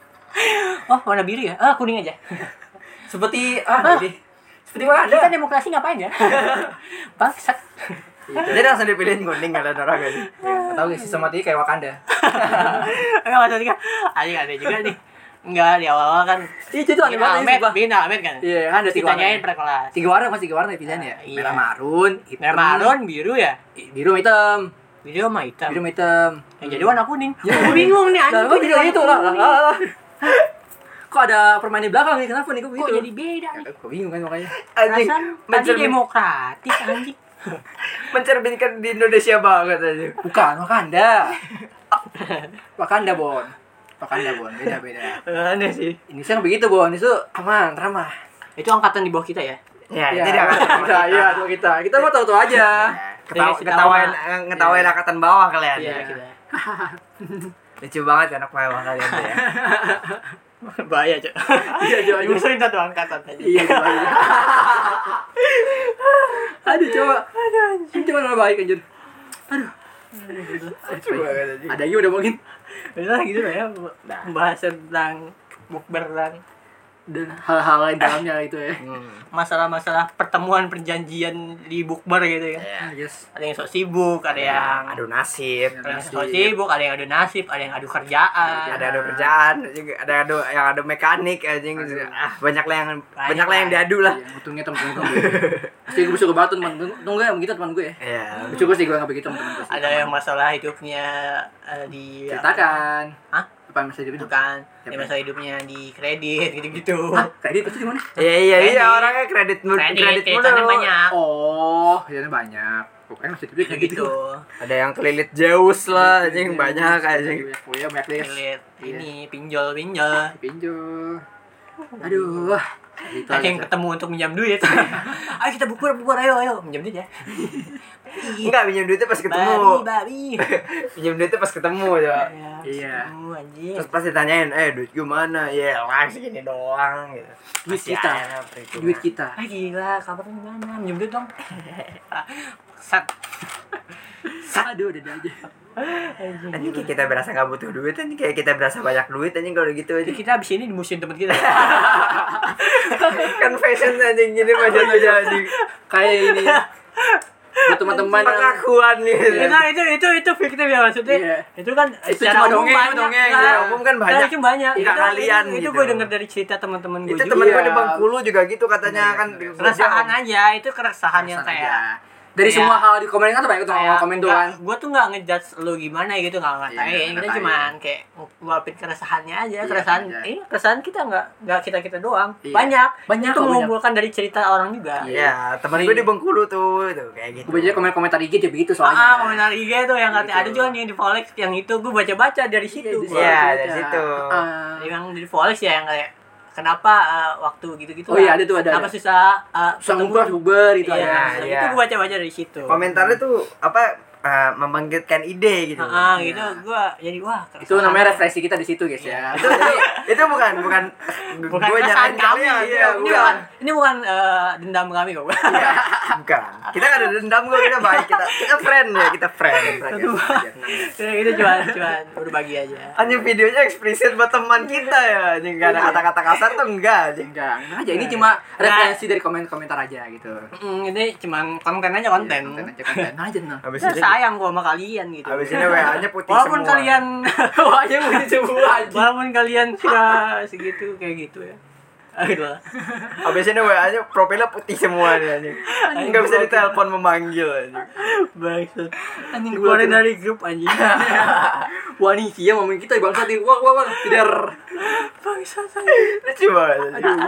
[SPEAKER 3] [LAUGHS] oh warna biru ya? Ah kuning aja.
[SPEAKER 1] Seperti ah, jadi. Seperti mana
[SPEAKER 3] kita demokrasi ngapain ya? [LAUGHS] Bangsat
[SPEAKER 4] jadi langsung dipilihin kuning kalian orang kan
[SPEAKER 1] Ya, tahu gak sistematik kayak Wakanda. [LAUGHS]
[SPEAKER 3] enggak maksudnya ada ada juga nih enggak di awal-awal kan
[SPEAKER 1] Iya, itu aneh banget
[SPEAKER 3] almet
[SPEAKER 1] sih,
[SPEAKER 3] bikin almet kan
[SPEAKER 1] Iya, kan ada tiga warna.
[SPEAKER 3] ditanyain per kelas
[SPEAKER 1] Tiga warna masih tiga warna pilihan ya.
[SPEAKER 3] Iya.
[SPEAKER 1] Merah marun, hitam.
[SPEAKER 3] merah marun biru ya
[SPEAKER 1] biru hitam.
[SPEAKER 3] biru sama hitam
[SPEAKER 1] Biru hitam.
[SPEAKER 3] yang jadi warna kuning gue bingung nih anjing
[SPEAKER 1] gue
[SPEAKER 3] warna
[SPEAKER 1] gitu lah. Kok ada permain di belakang nih? Kenapa nih? Kok
[SPEAKER 3] jadi beda nih
[SPEAKER 1] Kok bingung kan makanya.
[SPEAKER 4] anjing
[SPEAKER 3] tadi demokratis anjing [LAUGHS]
[SPEAKER 4] mencerminkan di Indonesia banget aja
[SPEAKER 1] Bukan, Wakanda. Wakanda, Bon. Wakanda, Bon. Beda-beda.
[SPEAKER 4] aneh sih
[SPEAKER 1] Ini kan begitu, Bon. Itu aman, ramah.
[SPEAKER 3] itu angkatan di bawah kita ya
[SPEAKER 4] ya
[SPEAKER 1] Iya,
[SPEAKER 4] itu dia
[SPEAKER 1] kita, iya, itu kita. Kita mah tahu-tahu aja.
[SPEAKER 4] Ketawa,
[SPEAKER 3] Iya,
[SPEAKER 4] ketawain
[SPEAKER 3] kita
[SPEAKER 4] eh, ngetawain angkatan bawah kalian
[SPEAKER 3] iya
[SPEAKER 4] ya.
[SPEAKER 3] kita [LAUGHS]
[SPEAKER 4] lucu banget anak bawah kalian tuh ya [LAUGHS] [LAUGHS]
[SPEAKER 3] bahaya cok [LAUGHS]
[SPEAKER 1] Iya, coba.
[SPEAKER 3] dimusuhin satu angkatan aja
[SPEAKER 1] Iya, coba. [LAUGHS] Aduh, coba. Aduh, cuma nama baik anjir. Aduh.
[SPEAKER 4] Coba.
[SPEAKER 1] Ada juga udah mungkin
[SPEAKER 3] Udah gitu lah ya Pembahasan tentang Bukber dan
[SPEAKER 1] dan hal-hal lain dalamnya itu ya.
[SPEAKER 4] Hmm.
[SPEAKER 3] masalah-masalah pertemuan perjanjian di bukber gitu ya.
[SPEAKER 4] Ya.
[SPEAKER 1] Yes.
[SPEAKER 3] Ada yang sok sibuk, ada yang
[SPEAKER 4] Aduh nasib.
[SPEAKER 3] ada yang sok sibuk, ada yang adu nasib, ada yang adu kerjaan.
[SPEAKER 4] ada ada kerjaan juga ada ada yang ada mekanik anjing ah banyak lah yang banyak lah yang diadu lah
[SPEAKER 1] Iya, untungnya temen-temen gue. Pasti gue suka banget gue. Tunggu ya begitu teman gue ya.
[SPEAKER 4] ya
[SPEAKER 1] Lucu gue sih gue nggak begitu sih.
[SPEAKER 3] Ada yang masalah hidupnya eh, di
[SPEAKER 1] ceritakan.
[SPEAKER 3] Hah?
[SPEAKER 1] Apa
[SPEAKER 3] itu
[SPEAKER 1] hidup?
[SPEAKER 3] kan,
[SPEAKER 1] Siapa?
[SPEAKER 3] yang masalah hidupnya di kredit gitu-gitu.
[SPEAKER 1] Hah? Kredit itu di mana?
[SPEAKER 4] iya iya iya
[SPEAKER 3] Kredit.
[SPEAKER 4] orangnya kredit mulu
[SPEAKER 3] Kredit,
[SPEAKER 4] kredit mulu
[SPEAKER 3] banyak.
[SPEAKER 1] Oh, jadinya banyak. Pokoknya masih hidup kayak
[SPEAKER 3] gitu.
[SPEAKER 1] gitu.
[SPEAKER 4] ada yang kelilit Zeus lah anjing banyak anjing
[SPEAKER 1] Oh iya banyak deh.
[SPEAKER 3] Kredit ini pinjol-pinjol.
[SPEAKER 1] Pinjol. Aduh. Gitu
[SPEAKER 3] Ada yang
[SPEAKER 1] aja.
[SPEAKER 3] ketemu untuk minjam duit. [LAUGHS] ayo kita bukber bukber ayo ayo minjam duit ya. [LAUGHS]
[SPEAKER 4] enggak pinjam duitnya pas
[SPEAKER 3] Babi
[SPEAKER 4] ketemu
[SPEAKER 3] babi.
[SPEAKER 4] pinjam duitnya pas ketemu [LAUGHS] coba
[SPEAKER 1] Iya.
[SPEAKER 3] Ketemu,
[SPEAKER 4] terus pas ditanyain eh duit gue mana ya lah segini doang gitu
[SPEAKER 1] Duit
[SPEAKER 4] Masih
[SPEAKER 1] kita.
[SPEAKER 4] perhitungan.
[SPEAKER 1] Duit kita.
[SPEAKER 3] Ah gila, kabar gimana? Minjem duit dong. [LAUGHS] Sat.
[SPEAKER 1] Aduh, udah aja.
[SPEAKER 4] anjing kayak kita berasa nggak butuh duit anjing kayak kita berasa banyak duit anjing kalau gitu aja
[SPEAKER 3] kita abis ini dimusuhin temen kita. [LAUGHS]
[SPEAKER 4] kan fashion anjing gini macam aja anjing
[SPEAKER 1] Kayak ini ya. Buat teman-teman yang
[SPEAKER 4] pengakuan gitu
[SPEAKER 3] itu itu itu itu fiktif ya maksudnya.
[SPEAKER 1] Iya.
[SPEAKER 3] Itu kan
[SPEAKER 1] Itu
[SPEAKER 3] secara
[SPEAKER 1] cuma
[SPEAKER 3] umum
[SPEAKER 1] dongeng,
[SPEAKER 3] banyak,
[SPEAKER 1] dongeng.
[SPEAKER 3] kan?
[SPEAKER 4] Secara umum kan banyak.
[SPEAKER 3] Itu banyak. Itu-
[SPEAKER 4] kalian
[SPEAKER 3] itu,
[SPEAKER 4] gitu.
[SPEAKER 3] Itu gue denger dari cerita teman-teman gue
[SPEAKER 4] itu temen gue
[SPEAKER 1] Iya.
[SPEAKER 4] di Bengkulu juga gitu katanya kan
[SPEAKER 3] Keresahan aja, itu keresahan yang kayak.
[SPEAKER 1] Dari
[SPEAKER 3] kayak-
[SPEAKER 1] semua hal di komen kan tuh banyak tuh komen tuh kan.
[SPEAKER 3] gue tuh nggak ngejudge lu gimana gitu nggak ngatain
[SPEAKER 1] Iya,
[SPEAKER 3] kita
[SPEAKER 1] ngatain.
[SPEAKER 3] cuman kayak ngeluapin keresahannya aja
[SPEAKER 1] Iya,
[SPEAKER 3] keresahan
[SPEAKER 1] aja.
[SPEAKER 3] ini keresahan kita nggak nggak kita kita doang
[SPEAKER 1] Iya.
[SPEAKER 3] banyak
[SPEAKER 1] Banyak
[SPEAKER 3] itu mengumpulkan dari cerita orang juga
[SPEAKER 4] Iya, temen gue di Bengkulu tuh, tuh kayak gitu.
[SPEAKER 1] Gue baca komen-komentar IG juga begitu
[SPEAKER 3] Ah,
[SPEAKER 1] soalnya.
[SPEAKER 3] komentar IG tuh yang katanya
[SPEAKER 1] Gitu.
[SPEAKER 3] ada juga nih yang di Folex yang itu gue baca-baca dari situ.
[SPEAKER 4] Iya,
[SPEAKER 1] situ
[SPEAKER 4] dari
[SPEAKER 1] baca.
[SPEAKER 4] situ.
[SPEAKER 1] Ah.
[SPEAKER 3] yang di Folex ya yang kayak kenapa uh, waktu gitu-gitu
[SPEAKER 1] Oh iya, ada tuh, ada,
[SPEAKER 3] kenapa susah uh,
[SPEAKER 1] Susah ngumpul, bubar gitu
[SPEAKER 3] iya,
[SPEAKER 1] ada.
[SPEAKER 4] iya.
[SPEAKER 3] itu gue baca-baca dari situ
[SPEAKER 4] Komentarnya tuh apa eh, membangkitkan ide gitu.
[SPEAKER 3] Ah, gitu
[SPEAKER 1] Iya.
[SPEAKER 3] gue jadi wah
[SPEAKER 1] Itu namanya refleksi kita di situ guys ya.
[SPEAKER 4] itu, itu, itu bukan bukan
[SPEAKER 3] bukan
[SPEAKER 4] gue
[SPEAKER 3] keresahan
[SPEAKER 4] nyalain
[SPEAKER 3] kami
[SPEAKER 4] kalian,
[SPEAKER 3] gitu.
[SPEAKER 4] iya,
[SPEAKER 3] ini
[SPEAKER 4] bukan.
[SPEAKER 3] bukan ini bukan eh, dendam kami kok
[SPEAKER 4] Bukan. Kita kan ada dendam gue, kita baik, kita kita friend ya, kita friend.
[SPEAKER 3] Ya, itu cuma cuma berbagi aja
[SPEAKER 4] Anjing videonya eksplisit buat teman kita ya, anjing gak ada kata-kata kasar tuh enggak, anjing.
[SPEAKER 1] Enggak, aja. Ini cuma referensi dari komen-komentar aja gitu.
[SPEAKER 3] Mm, ini cuma konten aja konten
[SPEAKER 1] Konten aja konten aja nah.
[SPEAKER 4] Habis ini
[SPEAKER 3] sayang kok sama kalian gitu
[SPEAKER 4] habis ini WA-nya putih
[SPEAKER 3] walaupun
[SPEAKER 4] semua.
[SPEAKER 3] kalian
[SPEAKER 1] Wah, aja mau semua aja.
[SPEAKER 3] walaupun kalian sudah segitu kayak gitu ya Aduh lah.
[SPEAKER 4] Habis ini WA-nya profilnya putih semua nih anjing. Enggak bisa ditelepon memanggil anjing.
[SPEAKER 3] Bangsat.
[SPEAKER 1] Anjing tuh.
[SPEAKER 3] dari grup anjing. [LAUGHS]
[SPEAKER 1] Wah nih dia ngomongin kita bangsa di wah wah wah tidak.
[SPEAKER 3] Bangsat.
[SPEAKER 4] Lucu banget. anjing.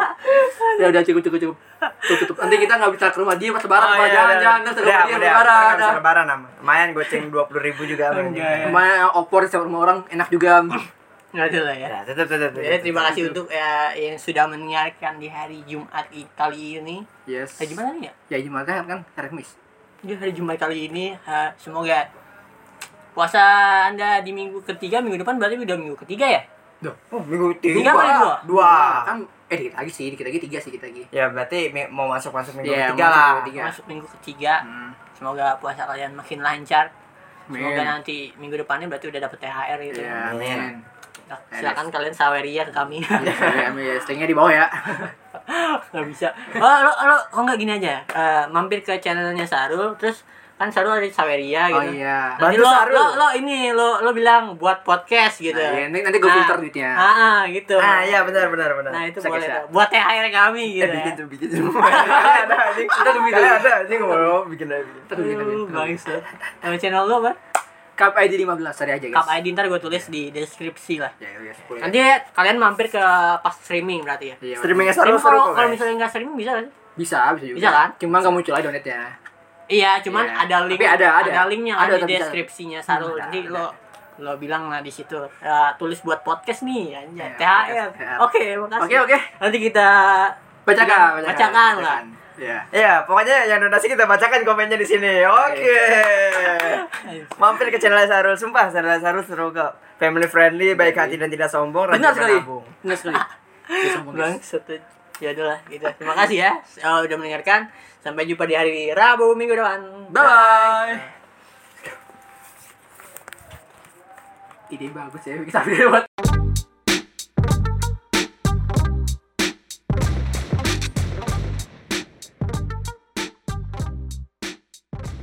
[SPEAKER 1] Ya udah cukup cukup cukup. Tutup tutup. Nanti kita nggak bisa ke rumah dia pas lebaran.
[SPEAKER 4] Oh, iya,
[SPEAKER 1] jangan
[SPEAKER 4] iya.
[SPEAKER 1] jangan terus ke rumah dia lebaran.
[SPEAKER 4] lebaran nama. Lumayan goceng 20 ribu juga anjing.
[SPEAKER 3] Ya.
[SPEAKER 1] Lumayan opor sama orang enak juga.
[SPEAKER 3] Nggak ada lah ya.
[SPEAKER 4] Ya, tetep tetep. tetep.
[SPEAKER 3] Ya, terima kasih untuk ya, yang sudah menyiarkan di hari Jumat kali ini.
[SPEAKER 1] Yes.
[SPEAKER 3] Gimana nih ya?
[SPEAKER 1] Ya gimana kan kan hari Kamis.
[SPEAKER 3] Di hari Jumat kali ini, ha, semoga puasa Anda di minggu ketiga, minggu depan berarti udah minggu ketiga ya?
[SPEAKER 4] Oh, minggu tiga.
[SPEAKER 3] Tiga kali dua?
[SPEAKER 4] Dua.
[SPEAKER 1] Kan eh dikit lagi sih, dikit lagi tiga sih kita lagi.
[SPEAKER 4] Ya berarti mi- mau masuk masuk minggu
[SPEAKER 1] Iya,
[SPEAKER 4] ketiga lah.
[SPEAKER 1] minggu Tiga.
[SPEAKER 3] Masuk minggu ketiga.
[SPEAKER 1] Hmm.
[SPEAKER 3] Semoga puasa kalian makin lancar. Semoga
[SPEAKER 1] Amin.
[SPEAKER 3] nanti minggu depannya berarti udah dapet THR gitu.
[SPEAKER 1] Ya,
[SPEAKER 4] Amin.
[SPEAKER 1] Amin.
[SPEAKER 3] Nah, silakan kalian saweria ke kami.
[SPEAKER 1] Ya, amin ya, stay-nya di bawah ya. [LAUGHS]
[SPEAKER 3] nggak bisa. Oh, lo, lo, kok nggak gini aja? Eh, mampir ke channelnya Sarul, terus kan Sarul ada di Saweria
[SPEAKER 1] Oh
[SPEAKER 3] gitu.
[SPEAKER 1] iya.
[SPEAKER 3] Nanti
[SPEAKER 4] Bantu
[SPEAKER 3] lo,
[SPEAKER 4] Sarul.
[SPEAKER 3] lo, lo ini lo lo bilang buat podcast gitu.
[SPEAKER 1] Nah, iya, nanti- nanti gue filter duitnya.
[SPEAKER 3] Ah, ah, gitu.
[SPEAKER 4] Ah, iya benar benar benar.
[SPEAKER 3] Nah, itu boleh tuh. Buat THR kami
[SPEAKER 4] Eh,
[SPEAKER 3] gitu.
[SPEAKER 4] bikin
[SPEAKER 3] ya.
[SPEAKER 4] tuh, bikin semua. [LAUGHS] ada anjing.
[SPEAKER 1] Kita tuh bikin.
[SPEAKER 4] Ada ada anjing mau bikin aja bikin.
[SPEAKER 1] Kita bikin aja.
[SPEAKER 3] Aduh, bangsat. Nama channel lo apa?
[SPEAKER 1] Cup ID 15 cari aja guys.
[SPEAKER 3] Cup ID ntar gue tulis di deskripsi lah.
[SPEAKER 1] Ya, ya, sepuluh.
[SPEAKER 3] Nanti kalian mampir ke pas streaming berarti ya.
[SPEAKER 1] Iya,
[SPEAKER 4] Streamingnya
[SPEAKER 3] Streaming
[SPEAKER 4] seru seru
[SPEAKER 3] kalau
[SPEAKER 4] kok.
[SPEAKER 3] kalau misalnya nggak streaming bisa sih?
[SPEAKER 1] bisa, bisa juga.
[SPEAKER 3] Bisa kan?
[SPEAKER 1] Cuma nggak muncul aja donetnya.
[SPEAKER 3] Iya, cuman
[SPEAKER 1] Iya.
[SPEAKER 3] ada link.
[SPEAKER 1] Tapi ada, ada.
[SPEAKER 3] linknya
[SPEAKER 1] Ada,
[SPEAKER 3] ada, di deskripsinya Sarul.
[SPEAKER 1] Hmm, ada,
[SPEAKER 3] Nanti
[SPEAKER 1] ada.
[SPEAKER 3] lo lo bilang lah di situ ya, tulis buat podcast nih
[SPEAKER 1] Iya,
[SPEAKER 3] anjay THR.
[SPEAKER 1] THR.
[SPEAKER 3] Oke, makasih.
[SPEAKER 1] Oke, oke.
[SPEAKER 3] Nanti kita
[SPEAKER 1] Bacakan,
[SPEAKER 3] bacakan lah.
[SPEAKER 1] Iya.
[SPEAKER 4] Iya, pokoknya yang donasi kita bacakan komennya di sini. Oke. [LAUGHS] Mampir ke channel Sarul, sumpah channel Sarul seru kok. Family friendly, baik hati dan tidak sombong,
[SPEAKER 1] Benar
[SPEAKER 4] rajin
[SPEAKER 1] sekali. Benar sekali. Dia sombong, guys.
[SPEAKER 3] Bang, satu ya udah lah gitu. Terima kasih ya oh, udah mendengarkan. Sampai jumpa di hari Rabu minggu depan.
[SPEAKER 1] Bye bye. ide bagus ya kita buat